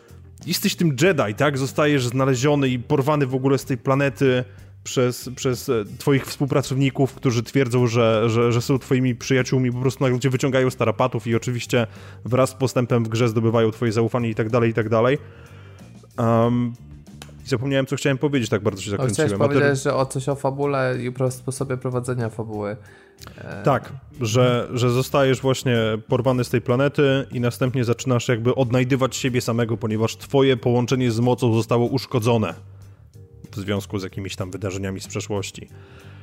jesteś tym Jedi, tak? Zostajesz znaleziony i porwany w ogóle z tej planety przez, przez e, twoich współpracowników, którzy twierdzą, że, że, że są twoimi przyjaciółmi, po prostu nagle cię wyciągają z tarapatów i oczywiście wraz z postępem w grze zdobywają twoje zaufanie i tak dalej, i tak dalej. Um, zapomniałem, co chciałem powiedzieć, tak bardzo się zakręciłem. Chciałeś powiedzieć, że o coś o fabule i o sposobie prowadzenia fabuły. E, tak, że, że zostajesz właśnie porwany z tej planety i następnie zaczynasz jakby odnajdywać siebie samego, ponieważ twoje połączenie z mocą zostało uszkodzone w związku z jakimiś tam wydarzeniami z przeszłości.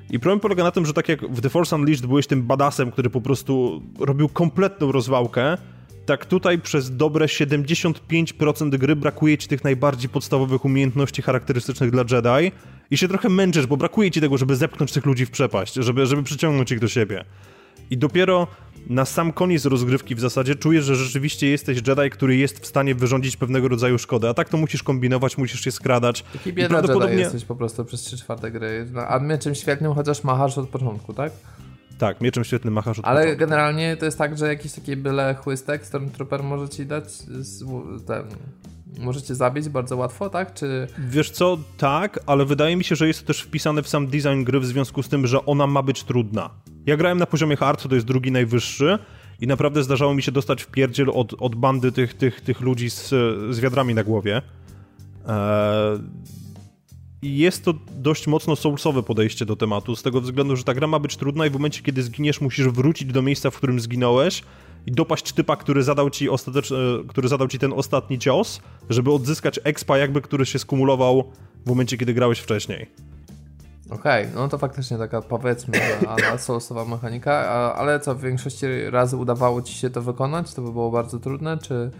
I problem polega na tym, że tak jak w The Force Unleashed byłeś tym badasem, który po prostu robił kompletną rozwałkę, tak tutaj przez dobre 75% gry brakuje ci tych najbardziej podstawowych umiejętności charakterystycznych dla Jedi i się trochę męczysz, bo brakuje ci tego, żeby zepchnąć tych ludzi w przepaść, żeby, żeby przyciągnąć ich do siebie. I dopiero na sam koniec rozgrywki w zasadzie czujesz, że rzeczywiście jesteś Jedi, który jest w stanie wyrządzić pewnego rodzaju szkodę, a tak to musisz kombinować, musisz się skradać. Taki biedny prawdopodobnie... Jedi jesteś po prostu przez 3 czwarte gry, no, a mieczem świetnym chociaż machasz od początku, tak? Tak, mieczem świetnym machasz od Ale początku. generalnie to jest tak, że jakiś taki byle chłystek Stormtrooper może ci dać ten możecie zabić bardzo łatwo, tak? Czy... Wiesz co, tak, ale wydaje mi się, że jest to też wpisane w sam design gry w związku z tym, że ona ma być trudna. Ja grałem na poziomie hard, to jest drugi najwyższy i naprawdę zdarzało mi się dostać w pierdziel od, od bandy tych, tych, tych ludzi z, z wiadrami na głowie. Eee, jest to dość mocno soulsowe podejście do tematu, z tego względu, że ta gra ma być trudna i w momencie, kiedy zginiesz, musisz wrócić do miejsca, w którym zginąłeś i dopaść typa, który zadał ci, ostatecz... który zadał ci ten ostatni cios, żeby odzyskać expa jakby, który się skumulował w momencie, kiedy grałeś wcześniej. Okej, okay, no to faktycznie taka powiedzmy, soulsowa mechanika, ale co, w większości razy udawało ci się to wykonać? To by było bardzo trudne, czy...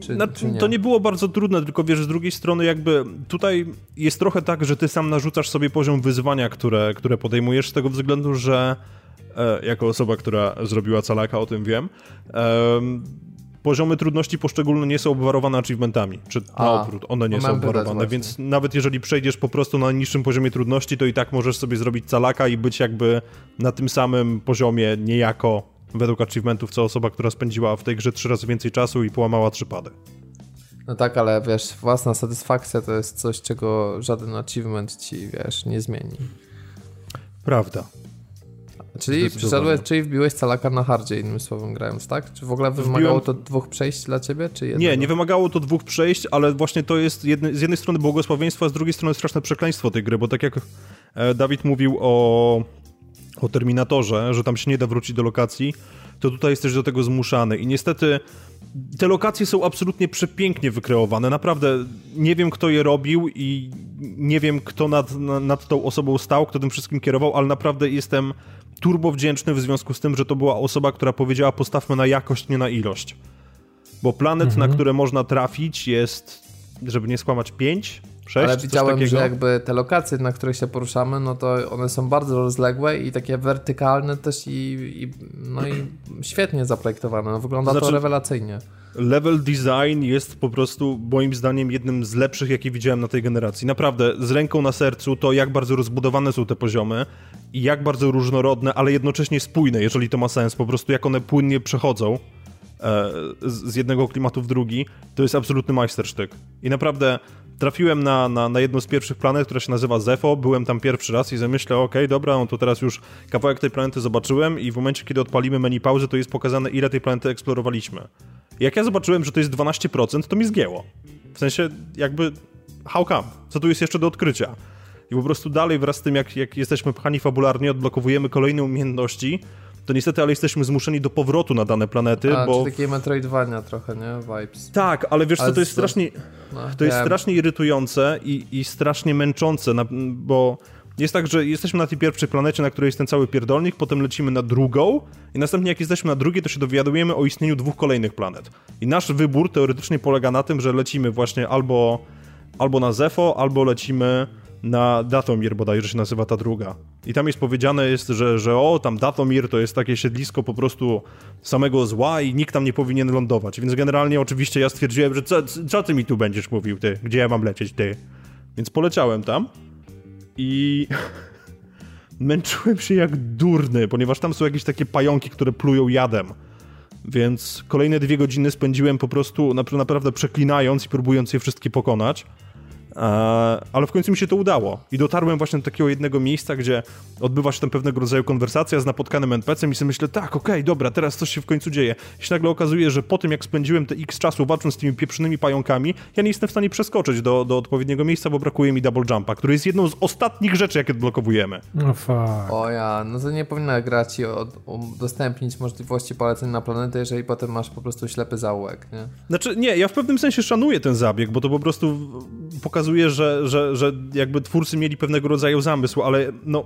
Czy, no, czy nie? To nie było bardzo trudne, tylko wiesz, z drugiej strony jakby tutaj jest trochę tak, że ty sam narzucasz sobie poziom wyzwania, które, które podejmujesz z tego względu, że e, jako osoba, która zrobiła calaka, o tym wiem, e, poziomy trudności poszczególne nie są obwarowane achievementami, czy A, na odwrót, one nie są obwarowane, więc nawet jeżeli przejdziesz po prostu na niższym poziomie trudności, to i tak możesz sobie zrobić calaka i być jakby na tym samym poziomie niejako według achievementów co osoba, która spędziła w tej grze trzy razy więcej czasu i połamała trzy pady. No tak, ale wiesz, własna satysfakcja to jest coś, czego żaden achievement ci, wiesz, nie zmieni. Prawda. Czyli przyszedłeś, czyli wbiłeś calaka na hardzie, innym słowem grając, tak? Czy w ogóle wymagało Wbiłem... to dwóch przejść dla ciebie, czy jednego? Nie, nie wymagało to dwóch przejść, ale właśnie to jest jedne, z jednej strony błogosławieństwo, a z drugiej strony straszne przekleństwo tej gry, bo tak jak e, Dawid mówił o o Terminatorze, że tam się nie da wrócić do lokacji, to tutaj jesteś do tego zmuszany. I niestety te lokacje są absolutnie przepięknie wykreowane. Naprawdę nie wiem, kto je robił i nie wiem, kto nad, nad tą osobą stał, kto tym wszystkim kierował, ale naprawdę jestem turbo wdzięczny w związku z tym, że to była osoba, która powiedziała postawmy na jakość, nie na ilość. Bo planet, mhm. na które można trafić jest, żeby nie skłamać, pięć 6, Ale widziałem, że jakby te lokacje, na których się poruszamy, no to one są bardzo rozległe i takie wertykalne też i, i no i świetnie zaprojektowane. No, wygląda to, znaczy, to rewelacyjnie. Level design jest po prostu moim zdaniem jednym z lepszych, jakie widziałem na tej generacji. Naprawdę, z ręką na sercu to jak bardzo rozbudowane są te poziomy i jak bardzo różnorodne, ale jednocześnie spójne, jeżeli to ma sens. Po prostu jak one płynnie przechodzą e, z jednego klimatu w drugi, to jest absolutny majstersztyk. I naprawdę trafiłem na, na, na jedną z pierwszych planet, która się nazywa Zefo, byłem tam pierwszy raz i zamyślę, ok, dobra, no to teraz już kawałek tej planety zobaczyłem i w momencie, kiedy odpalimy menu pauzy, to jest pokazane, ile tej planety eksplorowaliśmy. Jak ja zobaczyłem, że to jest 12%, to mi zgięło. W sensie, jakby, how come? Co tu jest jeszcze do odkrycia? I po prostu dalej wraz z tym, jak, jak jesteśmy pchani fabularnie, odblokowujemy kolejne umiejętności, to niestety, ale jesteśmy zmuszeni do powrotu na dane planety, A, bo... Takie Metroidvania trochę, nie? Vibes. Tak, ale wiesz co, to jest strasznie... No, to jest strasznie irytujące i, i strasznie męczące, bo jest tak, że jesteśmy na tej pierwszej planecie, na której jest ten cały pierdolnik, potem lecimy na drugą i następnie jak jesteśmy na drugiej, to się dowiadujemy o istnieniu dwóch kolejnych planet. I nasz wybór teoretycznie polega na tym, że lecimy właśnie albo, albo na Zefo, albo lecimy na Datomir bodajże się nazywa ta druga. I tam jest powiedziane, jest, że, że o, tam Datomir to jest takie siedlisko po prostu samego zła i nikt tam nie powinien lądować. Więc generalnie oczywiście ja stwierdziłem, że co, co ty mi tu będziesz mówił, ty? Gdzie ja mam lecieć, ty? Więc poleciałem tam i męczyłem się jak durny, ponieważ tam są jakieś takie pająki, które plują jadem. Więc kolejne dwie godziny spędziłem po prostu naprawdę przeklinając i próbując je wszystkie pokonać. E, ale w końcu mi się to udało i dotarłem właśnie do takiego jednego miejsca, gdzie odbywa się tam pewnego rodzaju konwersacja z napotkanym NPC-em i sobie myślę, tak, okej, okay, dobra, teraz coś się w końcu dzieje. I się nagle okazuje, że po tym, jak spędziłem te x czasu walcząc z tymi pieprzonymi pająkami, ja nie jestem w stanie przeskoczyć do, do odpowiedniego miejsca, bo brakuje mi double jumpa, który jest jedną z ostatnich rzeczy, jakie odblokowujemy. No fuck. O ja, no to nie powinna gra ci udostępnić możliwości poleceń na planetę, jeżeli potem masz po prostu ślepy zaułek, nie? Znaczy, nie, ja w pewnym sensie szanuję ten zabieg, bo to po prostu pokazuje pokazuje, że, że, że jakby twórcy mieli pewnego rodzaju zamysł, ale no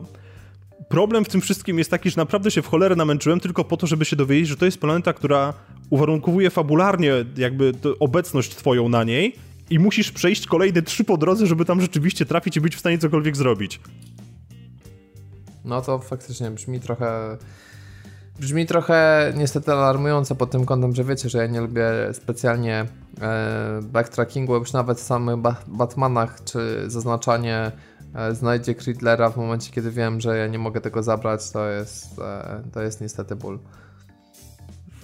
problem w tym wszystkim jest taki, że naprawdę się w cholerę namęczyłem tylko po to, żeby się dowiedzieć, że to jest planeta, która uwarunkowuje fabularnie jakby obecność twoją na niej i musisz przejść kolejne trzy po drodze, żeby tam rzeczywiście trafić i być w stanie cokolwiek zrobić. No to faktycznie brzmi trochę Brzmi trochę niestety alarmująco pod tym kątem, że wiecie, że ja nie lubię specjalnie e, backtrackingu, już nawet w samych ba Batmanach, czy zaznaczanie e, znajdzie Riddlera w momencie, kiedy wiem, że ja nie mogę tego zabrać, to jest, e, to jest niestety ból.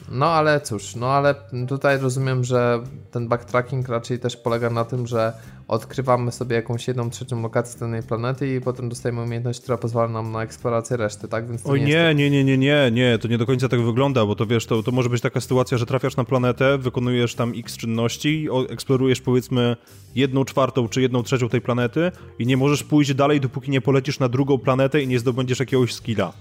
No ale cóż, no ale tutaj rozumiem, że ten backtracking raczej też polega na tym, że odkrywamy sobie jakąś jedną trzecią lokację danej planety i potem dostajemy umiejętność, która pozwala nam na eksplorację reszty, tak? Więc Oj nie, nie, nie, nie, nie, nie, nie, to nie do końca tak wygląda, bo to wiesz, to, to może być taka sytuacja, że trafiasz na planetę, wykonujesz tam x czynności, eksplorujesz powiedzmy jedną czwartą czy jedną trzecią tej planety i nie możesz pójść dalej, dopóki nie polecisz na drugą planetę i nie zdobędziesz jakiegoś skilla.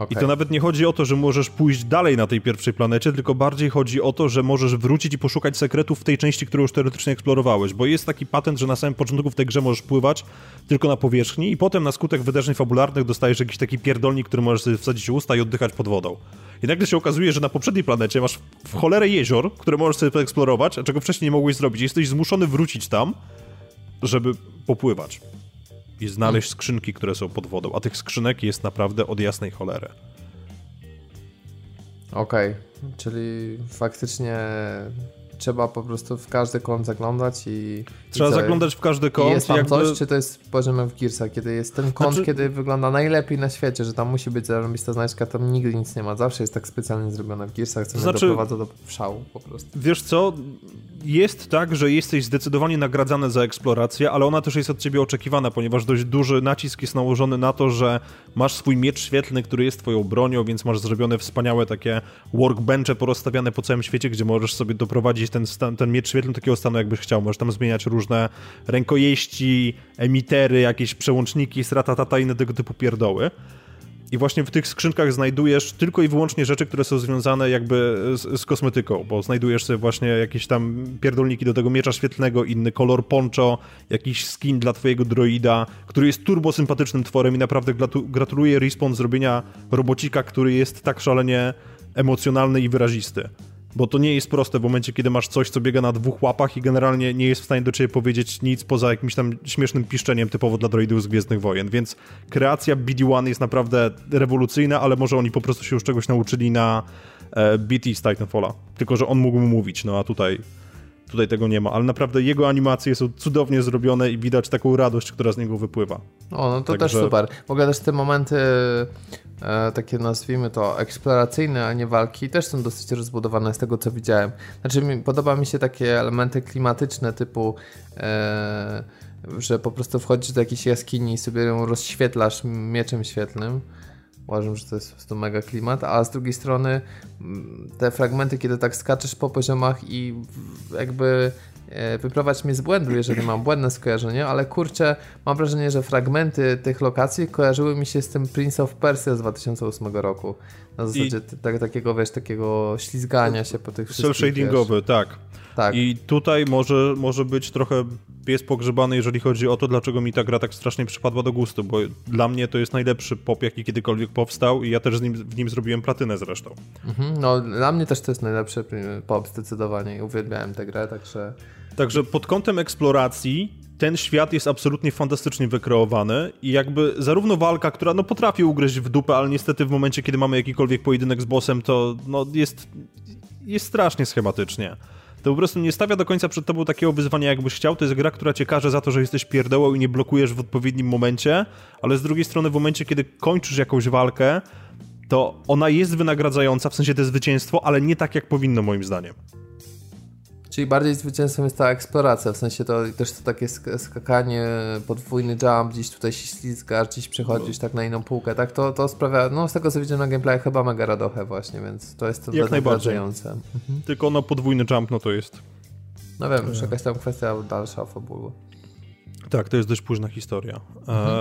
Okay. I to nawet nie chodzi o to, że możesz pójść dalej na tej pierwszej planecie, tylko bardziej chodzi o to, że możesz wrócić i poszukać sekretów w tej części, którą już teoretycznie eksplorowałeś, bo jest taki patent, że na samym początku w tej grze możesz pływać tylko na powierzchni i potem na skutek wydarzeń fabularnych dostajesz jakiś taki pierdolnik, który możesz sobie wsadzić usta i oddychać pod wodą. I nagle się okazuje, że na poprzedniej planecie masz w cholerę jezior, które możesz sobie poeksplorować, a czego wcześniej nie mogłeś zrobić. Jesteś zmuszony wrócić tam, żeby popływać i znaleźć skrzynki, które są pod wodą, a tych skrzynek jest naprawdę od jasnej cholery. Okej, okay. czyli faktycznie trzeba po prostu w każdy kąt zaglądać i... Trzeba i zaglądać w każdy kąt. I jest tam jakby... coś, czy to jest poziomem w Gearsach, kiedy jest ten kąt, znaczy... kiedy wygląda najlepiej na świecie, że tam musi być zarobista znaczka, tam nigdy nic nie ma. Zawsze jest tak specjalnie zrobione w Gearsach, co znaczy... mnie doprowadza do szału po prostu. Wiesz co, jest tak, że jesteś zdecydowanie nagradzany za eksplorację, ale ona też jest od ciebie oczekiwana, ponieważ dość duży nacisk jest nałożony na to, że masz swój miecz świetlny, który jest twoją bronią, więc masz zrobione wspaniałe takie workbenche porozstawiane po całym świecie, gdzie możesz sobie doprowadzić ten, stan, ten miecz świetlny takiego stanu, jakbyś chciał. Możesz tam zmieniać różne rękojeści, emitery, jakieś przełączniki, stratatata i inne tego typu pierdoły. I właśnie w tych skrzynkach znajdujesz tylko i wyłącznie rzeczy, które są związane jakby z, z, kosmetyką, bo znajdujesz sobie właśnie jakieś tam pierdolniki do tego miecza świetlnego, inny kolor poncho, jakiś skin dla twojego droida, który jest turbo sympatycznym tworem i naprawdę gratuluję Respawn zrobienia robocika, który jest tak szalenie emocjonalny i wyrazisty bo to nie jest proste w momencie, kiedy masz coś, co biega na dwóch łapach i generalnie nie jest w stanie do ciebie powiedzieć nic poza jakimś tam śmiesznym piszczeniem typowo dla droidów z Gwiezdnych Wojen, więc kreacja BD-1 jest naprawdę rewolucyjna, ale może oni po prostu się już czegoś nauczyli na e, BT z Titanfalla, tylko że on mógł mówić, no a tutaj tutaj tego nie ma, ale naprawdę jego animacje są cudownie zrobione i widać taką radość, która z niego wypływa. O, no to Także... też super. W ogóle też te momenty e, takie nazwijmy to eksploracyjne, a nie walki też są dosyć rozbudowane z tego co widziałem. Znaczy mi, podoba mi się takie elementy klimatyczne typu e, że po prostu wchodzisz do jakiejś jaskini i sobie ją rozświetlasz mieczem świetlnym. Uważam, że to jest po prostu mega klimat, a z drugiej strony mm, te fragmenty, kiedy tak skaczesz po poziomach i jakby e, wyprowadź mnie z błędu, jeżeli mam błędne skojarzenie, ale kurczę, mam wrażenie, że fragmenty tych lokacji kojarzyły mi się z tym Prince of Persia z 2008 roku. Na zasadzie I... tak, takiego, wiesz, takiego ślizgania się po tych wszystkich... Cel-shadingowy, tak. Tak. I tutaj może, może być trochę pies pogrzebany, jeżeli chodzi o to, dlaczego mi ta gra tak strasznie przypadła do gustu, bo dla mnie to jest najlepszy pop, jaki kiedykolwiek powstał i ja też nim, w nim zrobiłem platynę zresztą. Mhm, no, dla mnie też to jest najlepszy pop zdecydowanie i uwielbiałem tę grę, także... Także pod kątem eksploracji ten świat jest absolutnie fantastycznie wykreowany i jakby zarówno walka, która no potrafi ugryźć w dupę, ale niestety w momencie, kiedy mamy jakikolwiek pojedynek z bossem, to no jest, jest strasznie schematycznie to po prostu nie stawia do końca przed tobą takiego wyzwania, jakbyś chciał. To jest gra, która cię każe za to, że jesteś pierdołą i nie blokujesz w odpowiednim momencie, ale z drugiej strony w momencie, kiedy kończysz jakąś walkę, to ona jest wynagradzająca, w sensie to zwycięstwo, ale nie tak, jak powinno moim zdaniem. Czyli bardziej zwycięstwem jest ta eksploracja, w sensie to też to takie skakanie, podwójny jump, gdzieś tutaj się ślizgasz, gdzieś przechodzisz tak na inną półkę, tak? To, to sprawia, no z tego co widziałem na gameplay chyba mega radochę właśnie, więc to jest to Jak najbardziej. Mhm. Tylko no podwójny jump, no to jest... No wiem, już jakaś tam kwestia dalsza fabuły. Tak, to jest dość późna historia. Mhm. E...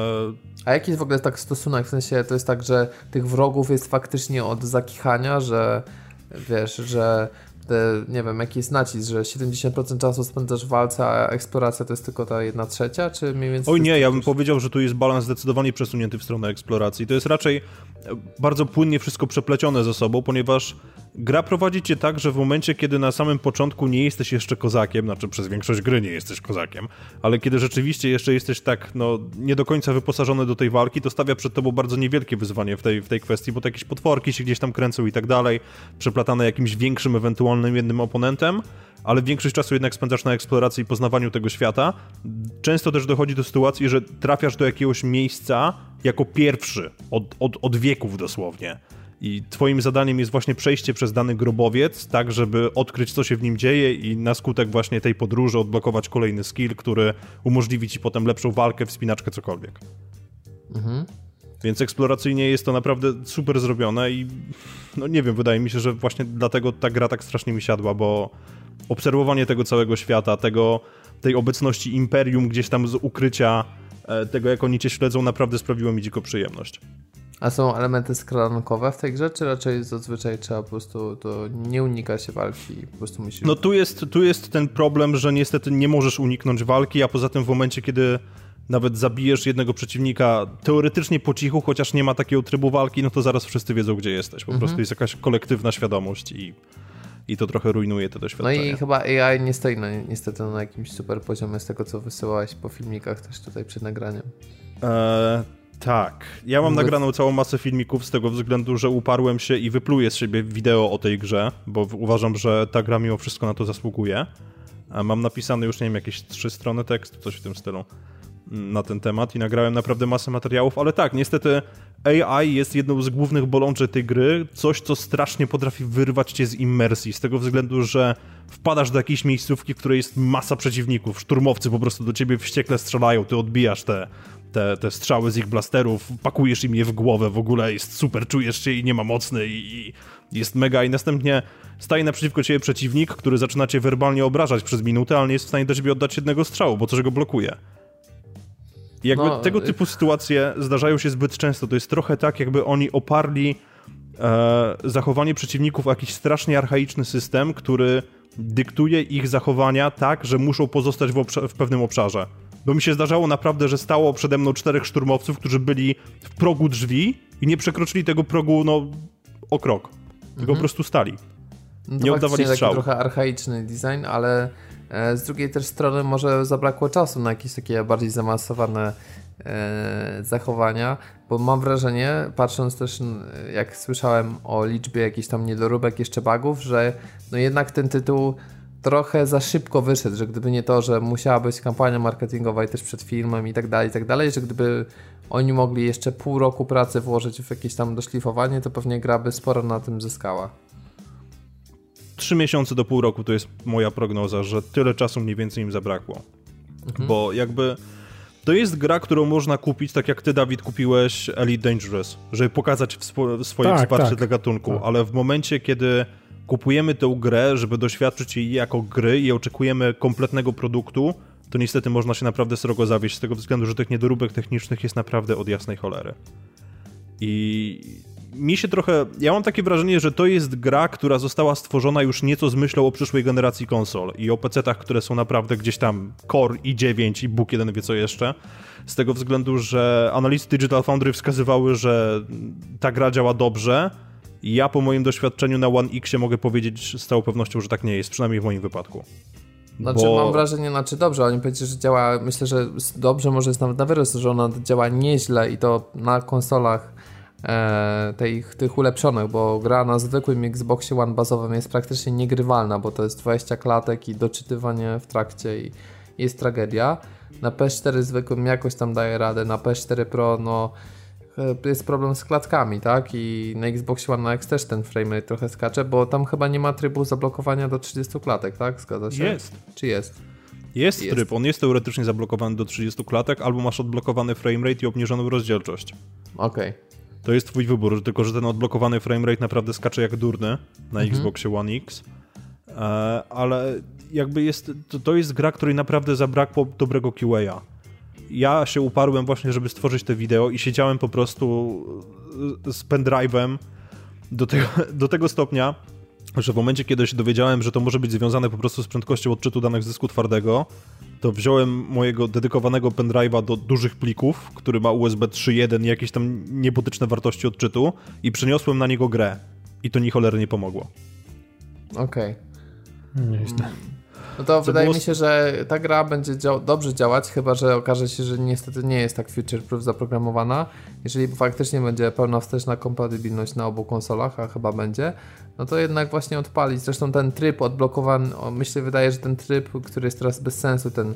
A jaki jest w ogóle tak stosunek? W sensie to jest tak, że tych wrogów jest faktycznie od zakichania, że wiesz, że te, nie wiem, jaki jest nacisk, że 70% czasu spędzasz w walce, a eksploracja to jest tylko ta jedna trzecia, czy mniej więcej? Oj nie, ja bym powiedział, że tu jest balans zdecydowanie przesunięty w stronę eksploracji. To jest raczej e, bardzo płynnie wszystko przeplecione ze sobą, ponieważ gra prowadzi cię tak, że w momencie, kiedy na samym początku nie jesteś jeszcze kozakiem, znaczy przez większość gry nie jesteś kozakiem, ale kiedy rzeczywiście jeszcze jesteś tak, no, nie do końca wyposażony do tej walki, to stawia przed tobą bardzo niewielkie wyzwanie w tej, w tej kwestii, bo to jakieś potworki się gdzieś tam kręcą i tak dalej, przeplatane jakimś większym ewentualnym jednym oponentem, ale większość czasu jednak spędzasz na eksploracji i poznawaniu tego świata. Często też dochodzi do sytuacji, że trafiasz do jakiegoś miejsca jako pierwszy od, od, od wieków dosłownie I twoim zadaniem jest właśnie przejście przez dany grobowiec, tak żeby odkryć, co się w nim dzieje i na skutek właśnie tej podróży odblokować kolejny skill, który umożliwi ci potem lepszą walkę, wspinaczkę, cokolwiek. Mhm. Więc eksploracyjnie jest to naprawdę super zrobione i no nie wiem, wydaje mi się, że właśnie dlatego ta gra tak strasznie mi siadła, bo obserwowanie tego całego świata, tego, tej obecności imperium gdzieś tam z ukrycia, e, tego jak oni cię śledzą, naprawdę sprawiło mi dziko przyjemność. A są elementy skrankowe w tej grze, czy raczej zazwyczaj trzeba po prostu, to nie unika się walki po prostu musisz... No tu jest, tu jest ten problem, że niestety nie możesz uniknąć walki, a poza tym w momencie, kiedy nawet zabijesz jednego przeciwnika teoretycznie po cichu, chociaż nie ma takiego trybu walki, no to zaraz wszyscy wiedzą, gdzie jesteś. Po mhm. prostu jest jakaś kolektywna świadomość i, i to trochę rujnuje te doświadczenie. No i chyba AI nie stoi na, niestety na jakimś super poziomie z tego, co wysyłałeś po filmikach też tutaj przed nagraniem. Eee, tak. Ja mam nagraną całą masę filmików z tego względu, że uparłem się i wypluję z siebie wideo o tej grze, bo uważam, że ta gra mimo wszystko na to zasługuje. A mam napisane już, nie wiem, jakieś trzy strony tekstu, coś w tym stylu na ten temat i nagrałem naprawdę masę materiałów, ale tak, niestety AI jest jedną z głównych bolączek tej gry, coś co strasznie potrafi wyrwać cię z immersji, z tego względu, że wpadasz do jakiejś miejscówki, w której jest masa przeciwników, szturmowcy po prostu do ciebie wściekle strzelają, ty odbijasz te, te, te strzały z ich blasterów, pakujesz im je w głowę, w ogóle jest super, czujesz się i nie ma mocny i, i jest mega i następnie staje naprzeciwko ciebie przeciwnik, który zaczyna cię werbalnie obrażać przez minutę, ale nie jest w stanie do ciebie oddać jednego strzału, bo coś go blokuje. I jakby no, tego y- typu sytuacje zdarzają się zbyt często. To jest trochę tak, jakby oni oparli e, zachowanie przeciwników o jakiś strasznie archaiczny system, który dyktuje ich zachowania tak, że muszą pozostać w, w pewnym obszarze. Bo mi się zdarzało naprawdę, że stało przede mną czterech szturmowców, którzy byli w progu drzwi i nie przekroczyli tego progu no, o krok. Tylko mhm. po prostu stali. No nie oddawali strzału. taki trochę archaiczny design, ale E, z drugiej też strony może zabrakło czasu na jakieś takie bardziej zamasowane e, zachowania, bo mam wrażenie, patrząc też jak słyszałem o liczbie jakichś tam niedoróbek, jeszcze bugów, że no jednak ten tytuł trochę za szybko wyszedł, że gdyby nie to, że musiała być kampania marketingowa i też przed filmem i tak dalej, i tak dalej, że gdyby oni mogli jeszcze pół roku pracy włożyć w jakieś tam doszlifowanie, to pewnie gra by sporo na tym zyskała. Trzy miesiące do pół roku to jest moja prognoza, że tyle czasu mniej więcej im zabrakło. Mhm. Bo jakby to jest gra, którą można kupić, tak jak ty, Dawid, kupiłeś Elite Dangerous, żeby pokazać swoje tak, wsparcie tak, dla gatunku, tak. ale w momencie, kiedy kupujemy tę grę, żeby doświadczyć jej jako gry i oczekujemy kompletnego produktu, to niestety można się naprawdę srogo zawieść z tego względu, że tych niedoróbek technicznych jest naprawdę od jasnej cholery. I mi się trochę. Ja mam takie wrażenie, że to jest gra, która została stworzona już nieco z myślą o przyszłej generacji konsol i o PC-tach, które są naprawdę gdzieś tam Core i 9 i Bóg jeden wie co jeszcze. Z tego względu, że analizy Digital Foundry wskazywały, że ta gra działa dobrze. Ja po moim doświadczeniu na One X mogę powiedzieć z całą pewnością, że tak nie jest, przynajmniej w moim wypadku. Znaczy bo... mam wrażenie, znaczy dobrze, oni powiedzieli, że działa, myślę, że dobrze może jest nawet na wyrost, że ona działa nieźle i to na konsolach e, tych, tych ulepszonych, bo gra na zwykłym Xboxie One bazowym jest praktycznie niegrywalna, bo to jest 20 klatek i doczytywanie w trakcie i jest tragedia. Na PS4 zwykłym jakoś tam daje radę, na PS4 Pro no jest problem z klatkami, tak? I na Xbox One X też ten framerate trochę skacze, bo tam chyba nie ma trybu zablokowania do 30 klatek, tak? Zgadza się? Jest. Czy jest? Jest, jest tryb, on jest teoretycznie zablokowany do 30 klatek, albo masz odblokowany framerate i obniżoną rozdzielczość. Okej. Okay to jest twój wybór, tylko że ten odblokowany framerate naprawdę skacze jak durny na mhm. Xboxie One X. E, ale jakby jest, to, to jest gra, której naprawdę zabrakło dobrego QA. Ja się uparłem właśnie, żeby stworzyć te wideo i siedziałem po prostu z pendrive'em do tego, do tego stopnia, że w momencie, kiedy się dowiedziałem, że to może być związane po prostu z prędkością odczytu danych z dysku twardego, to wziąłem mojego dedykowanego pendrive'a do dużych plików, który ma USB 3.1 i jakieś tam niebotyczne wartości odczytu i przeniosłem na niego grę. I to ni cholery nie pomogło. Okej. Okay. No to wydaje było... mi się, że ta gra będzie dział dobrze działać, chyba że okaże się, że niestety nie jest tak future-proof zaprogramowana. Jeżeli faktycznie będzie pełna wsteczna kompatybilność na obu konsolach, a chyba będzie, no to jednak właśnie odpalić. Zresztą ten tryb odblokowany, myślę, wydaje, że ten tryb, który jest teraz bez sensu, ten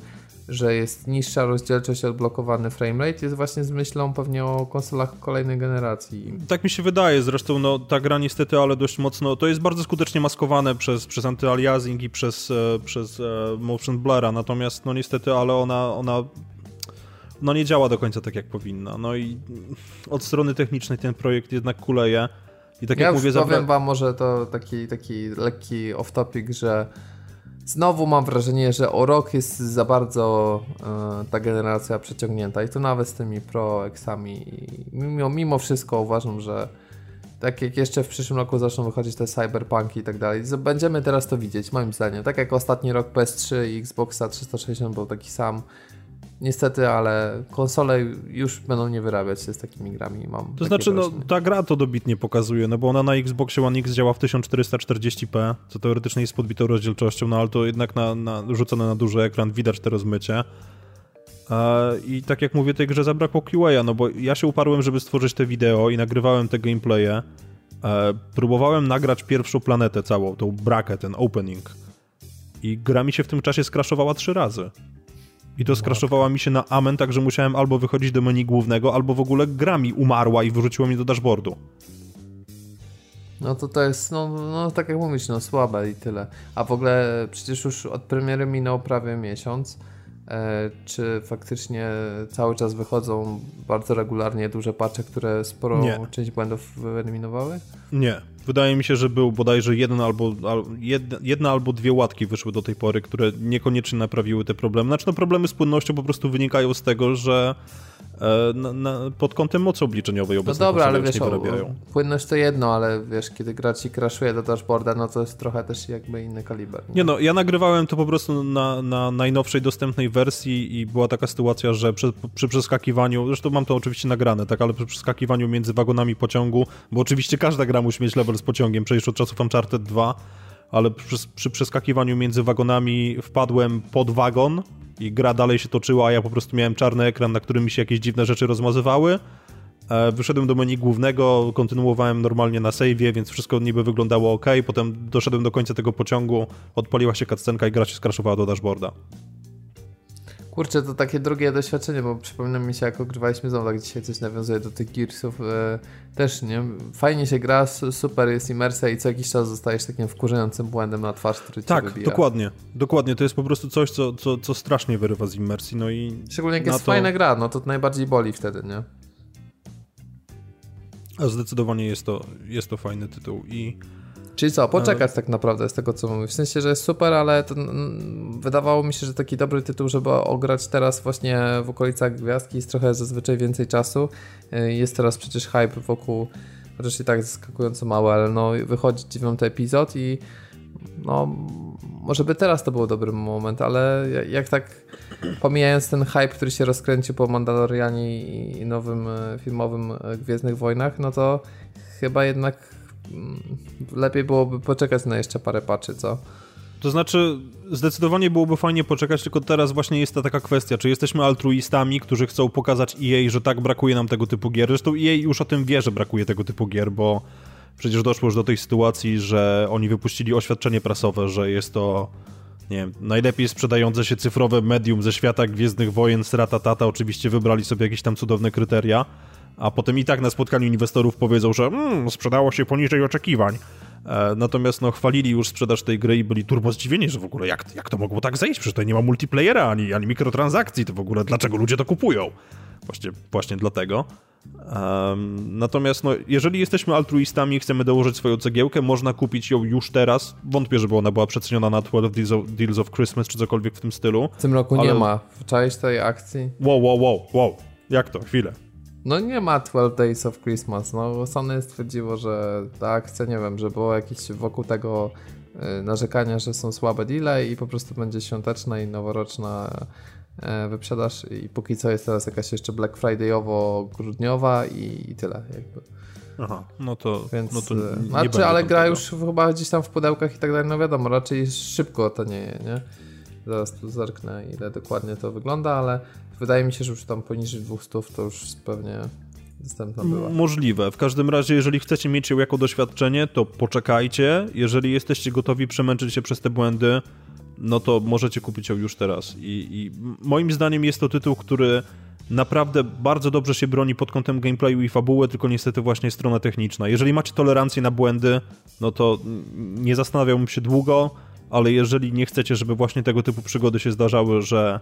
że jest niższa rozdzielczość, odblokowany framerate, jest właśnie z myślą pewnie o konsolach kolejnej generacji. Tak mi się wydaje, zresztą no, ta gra niestety, ale dość mocno, to jest bardzo skutecznie maskowane przez, przez antyaliasing i przez, e, przez e, motion blura, natomiast no niestety, ale ona, ona no nie działa do końca tak jak powinna. No i od strony technicznej ten projekt jednak kuleje. I tak ja jak mówię, powiem wam może to taki, taki lekki off-topic, że znowu mam wrażenie, że o rok jest za bardzo e, ta generacja przeciągnięta i to nawet z tymi Pro Xami. Mimo, mimo wszystko uważam, że tak jak jeszcze w przyszłym roku zaczną wychodzić te cyberpunki i tak dalej, będziemy teraz to widzieć, moim zdaniem. Tak jak ostatni rok PS3 i Xboxa 360 był taki sam, Niestety, ale konsole już będą nie wyrabiać się z takimi grami. Mam to znaczy, no, ta gra to dobitnie pokazuje, no bo ona na Xboxie One X działa w 1440p, co teoretycznie jest podbitą rozdzielczością, no ale to jednak na, na, rzucone na duży ekran widać te rozmycie. I tak jak mówię, tej grze zabrakło QA, no bo ja się uparłem, żeby stworzyć te wideo i nagrywałem te gameplaye. E, próbowałem nagrać pierwszą planetę całą, tą brakę, ten opening. I gra mi się w tym czasie skraszowała trzy razy. I to skraszowała mi się na amen, także musiałem albo wychodzić do menu głównego, albo w ogóle gra mi umarła i wyrzuciło mnie do dashboardu. No to to jest, no, no tak jak mówisz, no słabe i tyle. A w ogóle przecież już od premiery minął prawie miesiąc. E, czy faktycznie cały czas wychodzą bardzo regularnie duże patche, które sporo Nie. część błędów wyeliminowały? Nie. Wydaje mi się, że był bodajże jeden albo, jedna, albo dwie łatki wyszły do tej pory, które niekoniecznie naprawiły te problemy. Znaczy, no problemy z płynnością po prostu wynikają z tego, że na, na, pod kątem mocy obliczeniowej obecnie no dobra, ale wiesz, wyrabiają. płynność to jedno, ale wiesz, kiedy gra ci crashuje do dashboarda, no to jest trochę też jakby inny kaliber. Nie, nie no, ja nagrywałem to po prostu na, na najnowszej dostępnej wersji i była taka sytuacja, że przy, przy przeskakiwaniu, zresztą mam to oczywiście nagrane, tak, ale przy przeskakiwaniu między wagonami pociągu, bo oczywiście każda gra musi mieć level z pociągiem, przecież od czasów Uncharted 2, ale przy, przy przeskakiwaniu między wagonami wpadłem pod wagon, i gra dalej się toczyła, a ja po prostu miałem czarny ekran, na którym mi się jakieś dziwne rzeczy rozmazywały. E, wyszedłem do menu głównego, kontynuowałem normalnie na save'ie, więc wszystko niby wyglądało ok. Potem doszedłem do końca tego pociągu, odpaliła się cutscenka i gra się skraszowała do dashboarda. Kurczę, to takie drugie doświadczenie, bo przypomina mi się, jak ogrywaliśmy znowu, tak dzisiaj coś nawiązuje do tych Gearsów. E, też, nie? Fajnie się gra, super jest imersja i co jakiś czas zostajesz takim wkurzającym błędem na twarz, który tak, wybija. dokładnie. Dokładnie, to jest po prostu coś, co, co, co strasznie wyrywa z imersji, no i... Szczególnie jak jest to... fajna gra, no to najbardziej boli wtedy, nie? A zdecydowanie jest to, jest to fajny tytuł i... Czyli co, poczekać tak naprawdę z tego co mówię. W sensie, że jest super, ale to, wydawało mi się, że taki dobry tytuł, żeby ograć teraz właśnie w okolicach gwiazdki jest trochę zazwyczaj więcej czasu. Y, jest teraz przecież hype wokół, chociaż i tak zaskakująco mały, ale no wychodzi dziewiąty epizod i no może by teraz to był dobry moment, ale jak tak pomijając ten hype, który się rozkręcił po Mandalorianie i nowym y, filmowym y, Gwiezdnych Wojnach, no to chyba jednak Mm, lepiej byłoby poczekać na jeszcze parę patchy, co? To znaczy, zdecydowanie byłoby fajnie poczekać, tylko teraz właśnie jest ta taka kwestia, czy jesteśmy altruistami, którzy chcą pokazać EA, że tak brakuje nam tego typu gier. Zresztą EA już o tym wie, że brakuje tego typu gier, bo przecież doszło już do tej sytuacji, że oni wypuścili oświadczenie prasowe, że jest to nie wiem, najlepiej sprzedające się cyfrowe medium ze świata Gwiezdnych Wojen, strata tata, oczywiście wybrali sobie jakieś tam cudowne kryteria, a potem i tak na spotkaniu inwestorów powiedzą, że mm, sprzedało się poniżej oczekiwań. E, natomiast no, chwalili już sprzedaż tej gry i byli turbo zdziwieni, że w ogóle jak, jak to mogło tak zejść? Przecież tutaj nie ma multiplayera ani, ani mikrotransakcji, to w ogóle dlaczego ludzie to kupują? Właśnie, właśnie dlatego. Um, natomiast no, jeżeli jesteśmy altruistami i chcemy dołożyć swoją cegiełkę, można kupić ją już teraz. Wątpię, żeby ona była przeceniona na 12 Deals of, Deals of Christmas czy cokolwiek w tym stylu. W tym roku ale... nie ma. Czaisz tej akcji? Wow, wow, wow, wow. Jak to? Chwilę. No nie ma 12 Days of Christmas. No Sony stwierdziło, że ta akcja, nie wiem, że było jakieś wokół tego y, narzekania, że są słabe deale i po prostu będzie świąteczna i noworoczna e, wyprzedaż i póki co jest teraz jakaś jeszcze Black Friday'owo-grudniowa i, i, tyle jakby. Aha, no to, Więc, no to nie znaczy, ale gra tego. już chyba gdzieś tam w pudełkach i tak dalej, no wiadomo, raczej szybko to nie, nie? Zaraz tu zerknę ile dokładnie to wygląda, ale Wydaje mi się, że już tam poniżej 200 to już pewnie dostępna była. Możliwe. W każdym razie, jeżeli chcecie mieć ją jako doświadczenie, to poczekajcie. Jeżeli jesteście gotowi przemęczyć się przez te błędy, no to możecie kupić ją już teraz. I, I moim zdaniem jest to tytuł, który naprawdę bardzo dobrze się broni pod kątem gameplayu i fabuły, tylko niestety właśnie strona techniczna. Jeżeli macie tolerancję na błędy, no to nie zastanawiałbym się długo, ale jeżeli nie chcecie, żeby właśnie tego typu przygody się zdarzały, że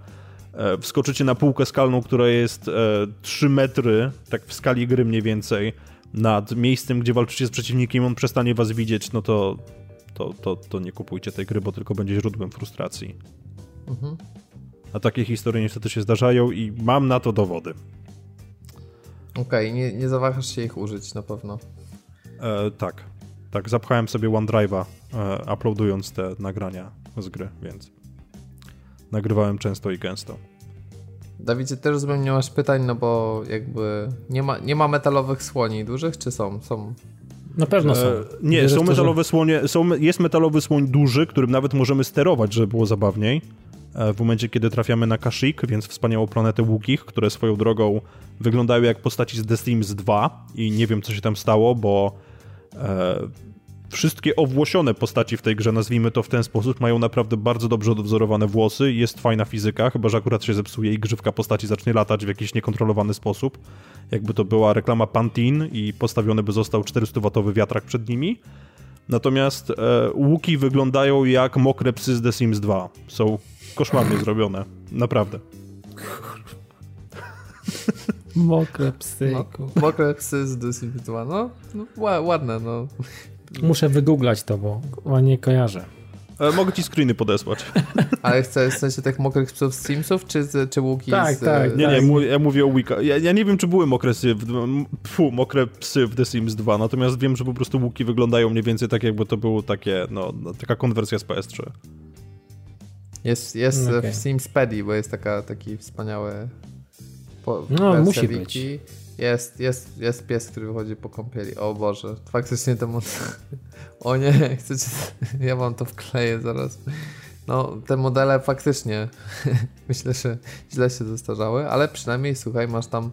wskoczycie na półkę skalną, która jest 3 e, metry, tak w skali gry mniej więcej, nad miejscem, gdzie walczycie z przeciwnikiem, on przestanie was widzieć, no to, to, to, to nie kupujcie tej gry, bo tylko będzie źródłem frustracji. Mhm. A takie historie niestety się zdarzają i mam na to dowody. Okej, okay, nie, nie zawahasz się ich użyć na pewno. E, tak. Tak, zapchałem sobie OneDrive'a e, uploadując te nagrania z gry, więc nagrywałem często i gęsto. Dawidzie, też rozumiem, nie masz pytań, no bo jakby nie ma, nie ma metalowych słoni dużych, czy są? Są. Na pewno są. E, nie, są metalowe słonie, są, jest metalowy słoń duży, którym nawet możemy sterować, żeby było zabawniej. E, w momencie, kiedy trafiamy na Kashyyyk, więc wspaniałą planetę Łukich, które swoją drogą wyglądają jak postaci z The Sims 2 i nie wiem, co się tam stało, bo e, wszystkie owłosione postaci w tej grze, nazwijmy to w ten sposób, mają naprawdę bardzo dobrze odwzorowane włosy, jest fajna fizyka, chyba że akurat się zepsuje i grzywka postaci zacznie latać w jakiś niekontrolowany sposób. Jakby to była reklama Pantene i postawiony by został 400-watowy wiatrak przed nimi. Natomiast e, łuki wyglądają jak mokre psy z The Sims 2. Są koszmarnie zrobione. Naprawdę. Mokre psy. No, mokre psy z The Sims 2. No, no ładne, no. Muszę wygooglać to, bo nie kojarzę. Ale mogę ci screeny podesłać. Ale chcesz w sensie tak mokrych psów z Simsów, czy, czy łuki tak, z... Tak, Nie, nie, ja mówię o Wika. Ja, ja, nie wiem, czy były mokre psy, w, pfu, mokre psy w The Sims 2, natomiast wiem, że po prostu łuki wyglądają mniej więcej tak, jakby to było takie, no, no taka konwersja z PS3. Jest, jest okay. w Sims Paddy, bo jest taka, taki wspaniały po, no, musi wiki. być. Jest, jest, jest pies, który wychodzi po kąpieli. O Boże, faktycznie mod... O nie, chcecie... Ja wam to wkleję zaraz. No, te modele faktycznie myślę, że źle się zestarzały, ale przynajmniej słuchaj, masz tam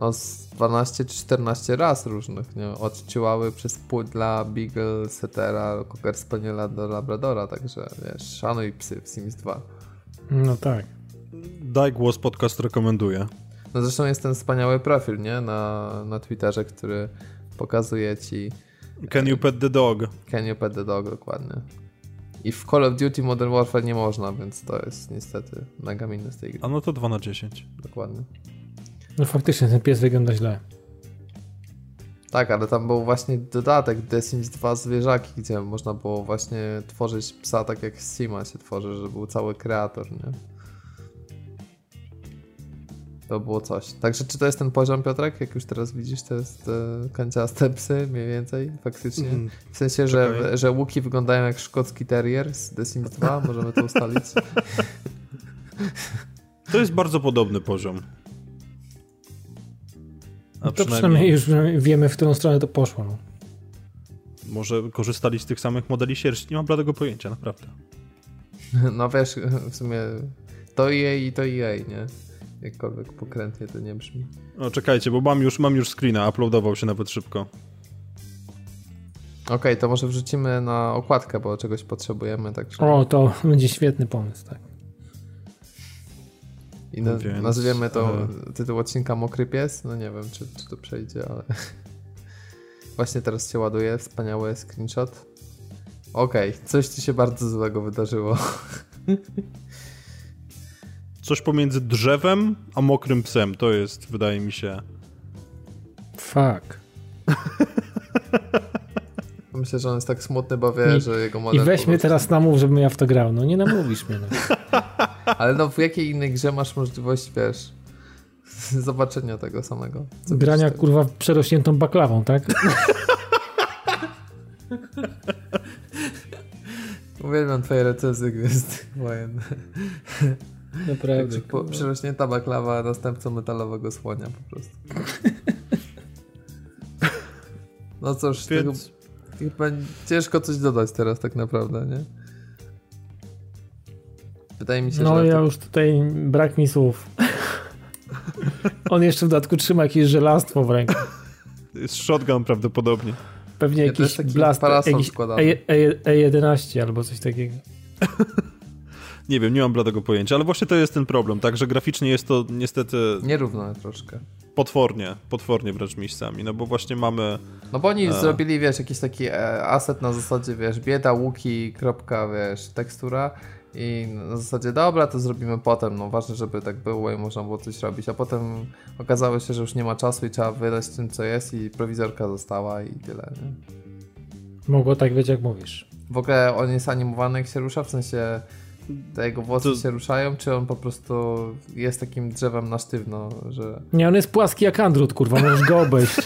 no z 12 czy 14 raz różnych, nie? Od Chihuahua przez Pudla, Beagle, Setera, Cocker Spaniela do Labradora, także wiesz, szanuj psy w Sims 2. No tak. Daj głos, podcast rekomenduje. No zresztą jest ten wspaniały profil, nie? Na, na Twitterze, który pokazuje ci... Can you pet the dog? Can you pet the dog, dokładnie. I w Call of Duty Modern Warfare nie można, więc to jest niestety mega minus tej gry. A no to 2 na 10. Dokładnie. No faktycznie ten pies wygląda źle. Tak, ale tam był właśnie dodatek The Sims 2 zwierzaki, gdzie można było właśnie tworzyć psa tak jak z Sima się tworzy, że był cały kreator, nie? To było coś. Także czy to jest ten poziom, Piotrek? Jak już teraz widzisz, to jest e, kanciaste psy mniej więcej, faktycznie. Mm, w sensie, że, że łuki wyglądają jak szkocki terrier z The Sims 2, możemy to ustalić. To jest bardzo podobny poziom. A to przynajmniej... już wiemy, w którą stronę to poszło. No. Może korzystali z tych samych modeli sierści, nie mam bladego pojęcia, naprawdę. No wiesz, w sumie to EA i to EA, nie? Jakkolwiek pokrętnie to nie brzmi. No czekajcie, bo mam już, mam już screena, uploadował się nawet szybko. Okej, okay, to może wrzucimy na okładkę, bo czegoś potrzebujemy, także... O, to będzie świetny pomysł, tak. I na, Więc, nazwiemy to ale... tytuł odcinka Mokry Pies. No nie wiem, czy, czy to przejdzie, ale właśnie teraz się ładuje. Wspaniały screenshot. Okej, okay, coś ci się bardzo złego wydarzyło. Coś pomiędzy drzewem a mokrym psem. To jest, wydaje mi się. Fuck. Myślę, że on jest tak smutny, bo wie, I, że jego model... I weź mnie teraz namów, żebym ja w to grał. No nie namówisz mnie. No. Ale no w jakiej innej grze masz możliwość, wiesz, zobaczenia tego samego? Grania kurwa przerośniętą baklawą, tak? Uwielbiam twoje recenzje Gwiezdnych Wojen. Naprawdę. Po, przerośnięta baklawa następcą metalowego słonia po prostu. No cóż, Więc... tego, ciężko coś dodać teraz tak naprawdę, nie? Wydaje mi się, no, że... No ja to... już tutaj brak mi słów. On jeszcze w dodatku trzyma jakieś żelastwo w ręku. Jest shotgun prawdopodobnie. Pewnie jakiś blast, jakiś E11 e, e albo coś takiego. Nie wiem, nie mam bladego pojęcia, ale właśnie to jest ten problem, tak, że graficznie jest to niestety... Nierówno troszkę. Potwornie, potwornie wręcz miejscami, no bo właśnie mamy... No bo oni e... zrobili, wiesz, jakiś taki e, asset na zasadzie, wiesz, bieda, łuki, kropka, wiesz, tekstura i na zasadzie, dobra, to zrobimy potem, no ważne, żeby tak było i można było coś robić, a potem okazało się, że już nie ma czasu i trzeba wydać tym, co jest i prowizorka została i tyle, nie? Mogło tak być, jak mówisz. W ogóle on jest animowany, jak się rusza, w sensie te jego włosy to... się ruszają, czy on po prostu jest takim drzewem na sztywno, że... Nie, on jest płaski jak Andrut, kurwa, możesz go obejść.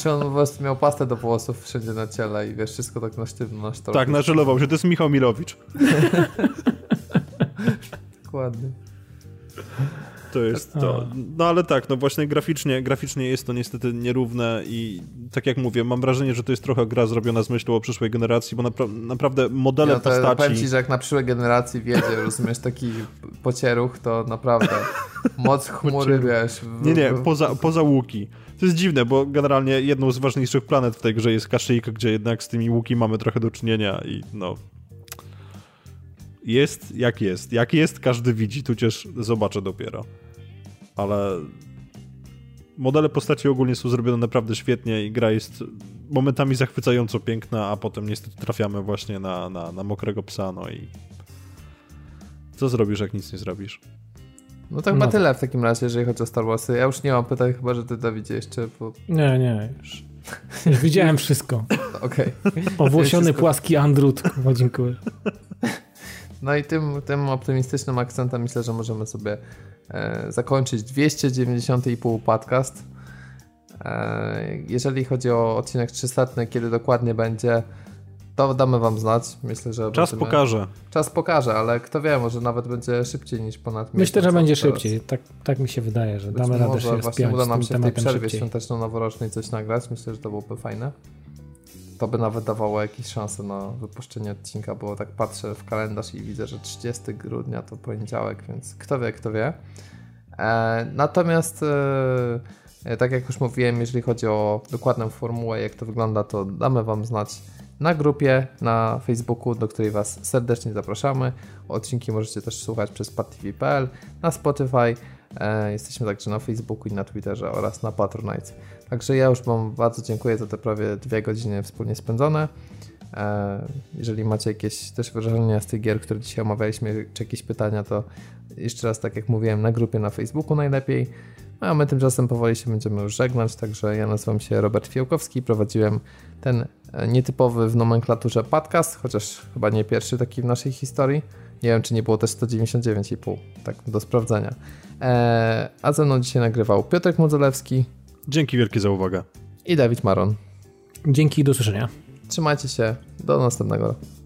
czy on po prostu miał pastę do włosów wszędzie na ciele i wiesz, wszystko tak na sztywno, na sztorku. Tak, nażelował się, to jest Michał Milowicz. Dokładnie. To jest to. No ale tak, no właśnie graficznie, graficznie jest to niestety nierówne i tak jak mówię, mam wrażenie, że to jest trochę gra zrobiona z myślą o przyszłej generacji, bo napra naprawdę modele ja to postaci... Powiem ci, że jak na przyszłej generacji wiedzie, rozumiesz, taki pocieruch, to naprawdę moc chmury, wiesz... W... Nie, nie, poza, poza łuki. To jest dziwne, bo generalnie jedną z ważniejszych planet w tej grze jest Kashyyyk, gdzie jednak z tymi łuki mamy trochę do czynienia i no, jest jak jest. Jak jest, każdy widzi, tudzież zobaczę dopiero. Ale modele postaci ogólnie są zrobione naprawdę świetnie i gra jest momentami zachwycająco piękna, a potem niestety trafiamy właśnie na, na, na mokrego psa, no i co zrobisz, jak nic nie zrobisz? No to chyba no. tyle w takim razie, jeżeli chodzi o Star Warsy. Ja już nie mam pytań, chyba, że ty, Dawidzie, jeszcze... Bo... Nie, nie, już. Już widziałem wszystko. Okej. Okay. Owłosiony, płaski andrut. Dziękuję. No i tym, tym optymistycznym akcentem myślę, że możemy sobie zakończyć 290,5 podcast. E, jeżeli chodzi o odcinek 300, kiedy dokładnie będzie, to damy wam znać. Myślę, że. Czas będziemy... pokaże. Czas pokaże, ale kto wie, może nawet będzie szybciej niż ponad Myślę, że będzie szybciej. Tak, tak mi się wydaje, że Być damy radę się właśnie uda nam się w tej przerwie świąteczno-noworocznej coś nagrać. Myślę, że to byłoby fajne to by nawet dawało jakieś szanse na wypuszczenie odcinka, bo tak patrzę w kalendarz i widzę, że 30 grudnia to poniedziałek, więc kto wie, kto wie. E, natomiast e, tak jak już mówiłem, jeżeli chodzi o dokładną formułę, jak to wygląda, to damy Wam znać na grupie na Facebooku, do której Was serdecznie zapraszamy. Odcinki możecie też słuchać przez patv.pl, na Spotify. E, jesteśmy także na Facebooku i na Twitterze oraz na Patronite. Także ja już Wam bardzo dziękuję za te prawie dwie godziny wspólnie spędzone. E, jeżeli macie jakieś też wrażenia z tych gier, które dzisiaj omawialiśmy, czy jakieś pytania, to jeszcze raz, tak jak mówiłem, na grupie na Facebooku najlepiej. No, a my tymczasem powoli się będziemy już żegnać, także ja nazywam się Robert Fiałkowski, prowadziłem ten e, nietypowy w nomenklaturze podcast, chociaż chyba nie pierwszy taki w naszej historii. Nie wiem, czy nie było też 199,5, tak do sprawdzenia. Eee, a ze mną dzisiaj nagrywał Piotrek Modzelewski. Dzięki wielkie za uwagę. I Dawid Maron. Dzięki i do usłyszenia. Trzymajcie się. Do następnego roku.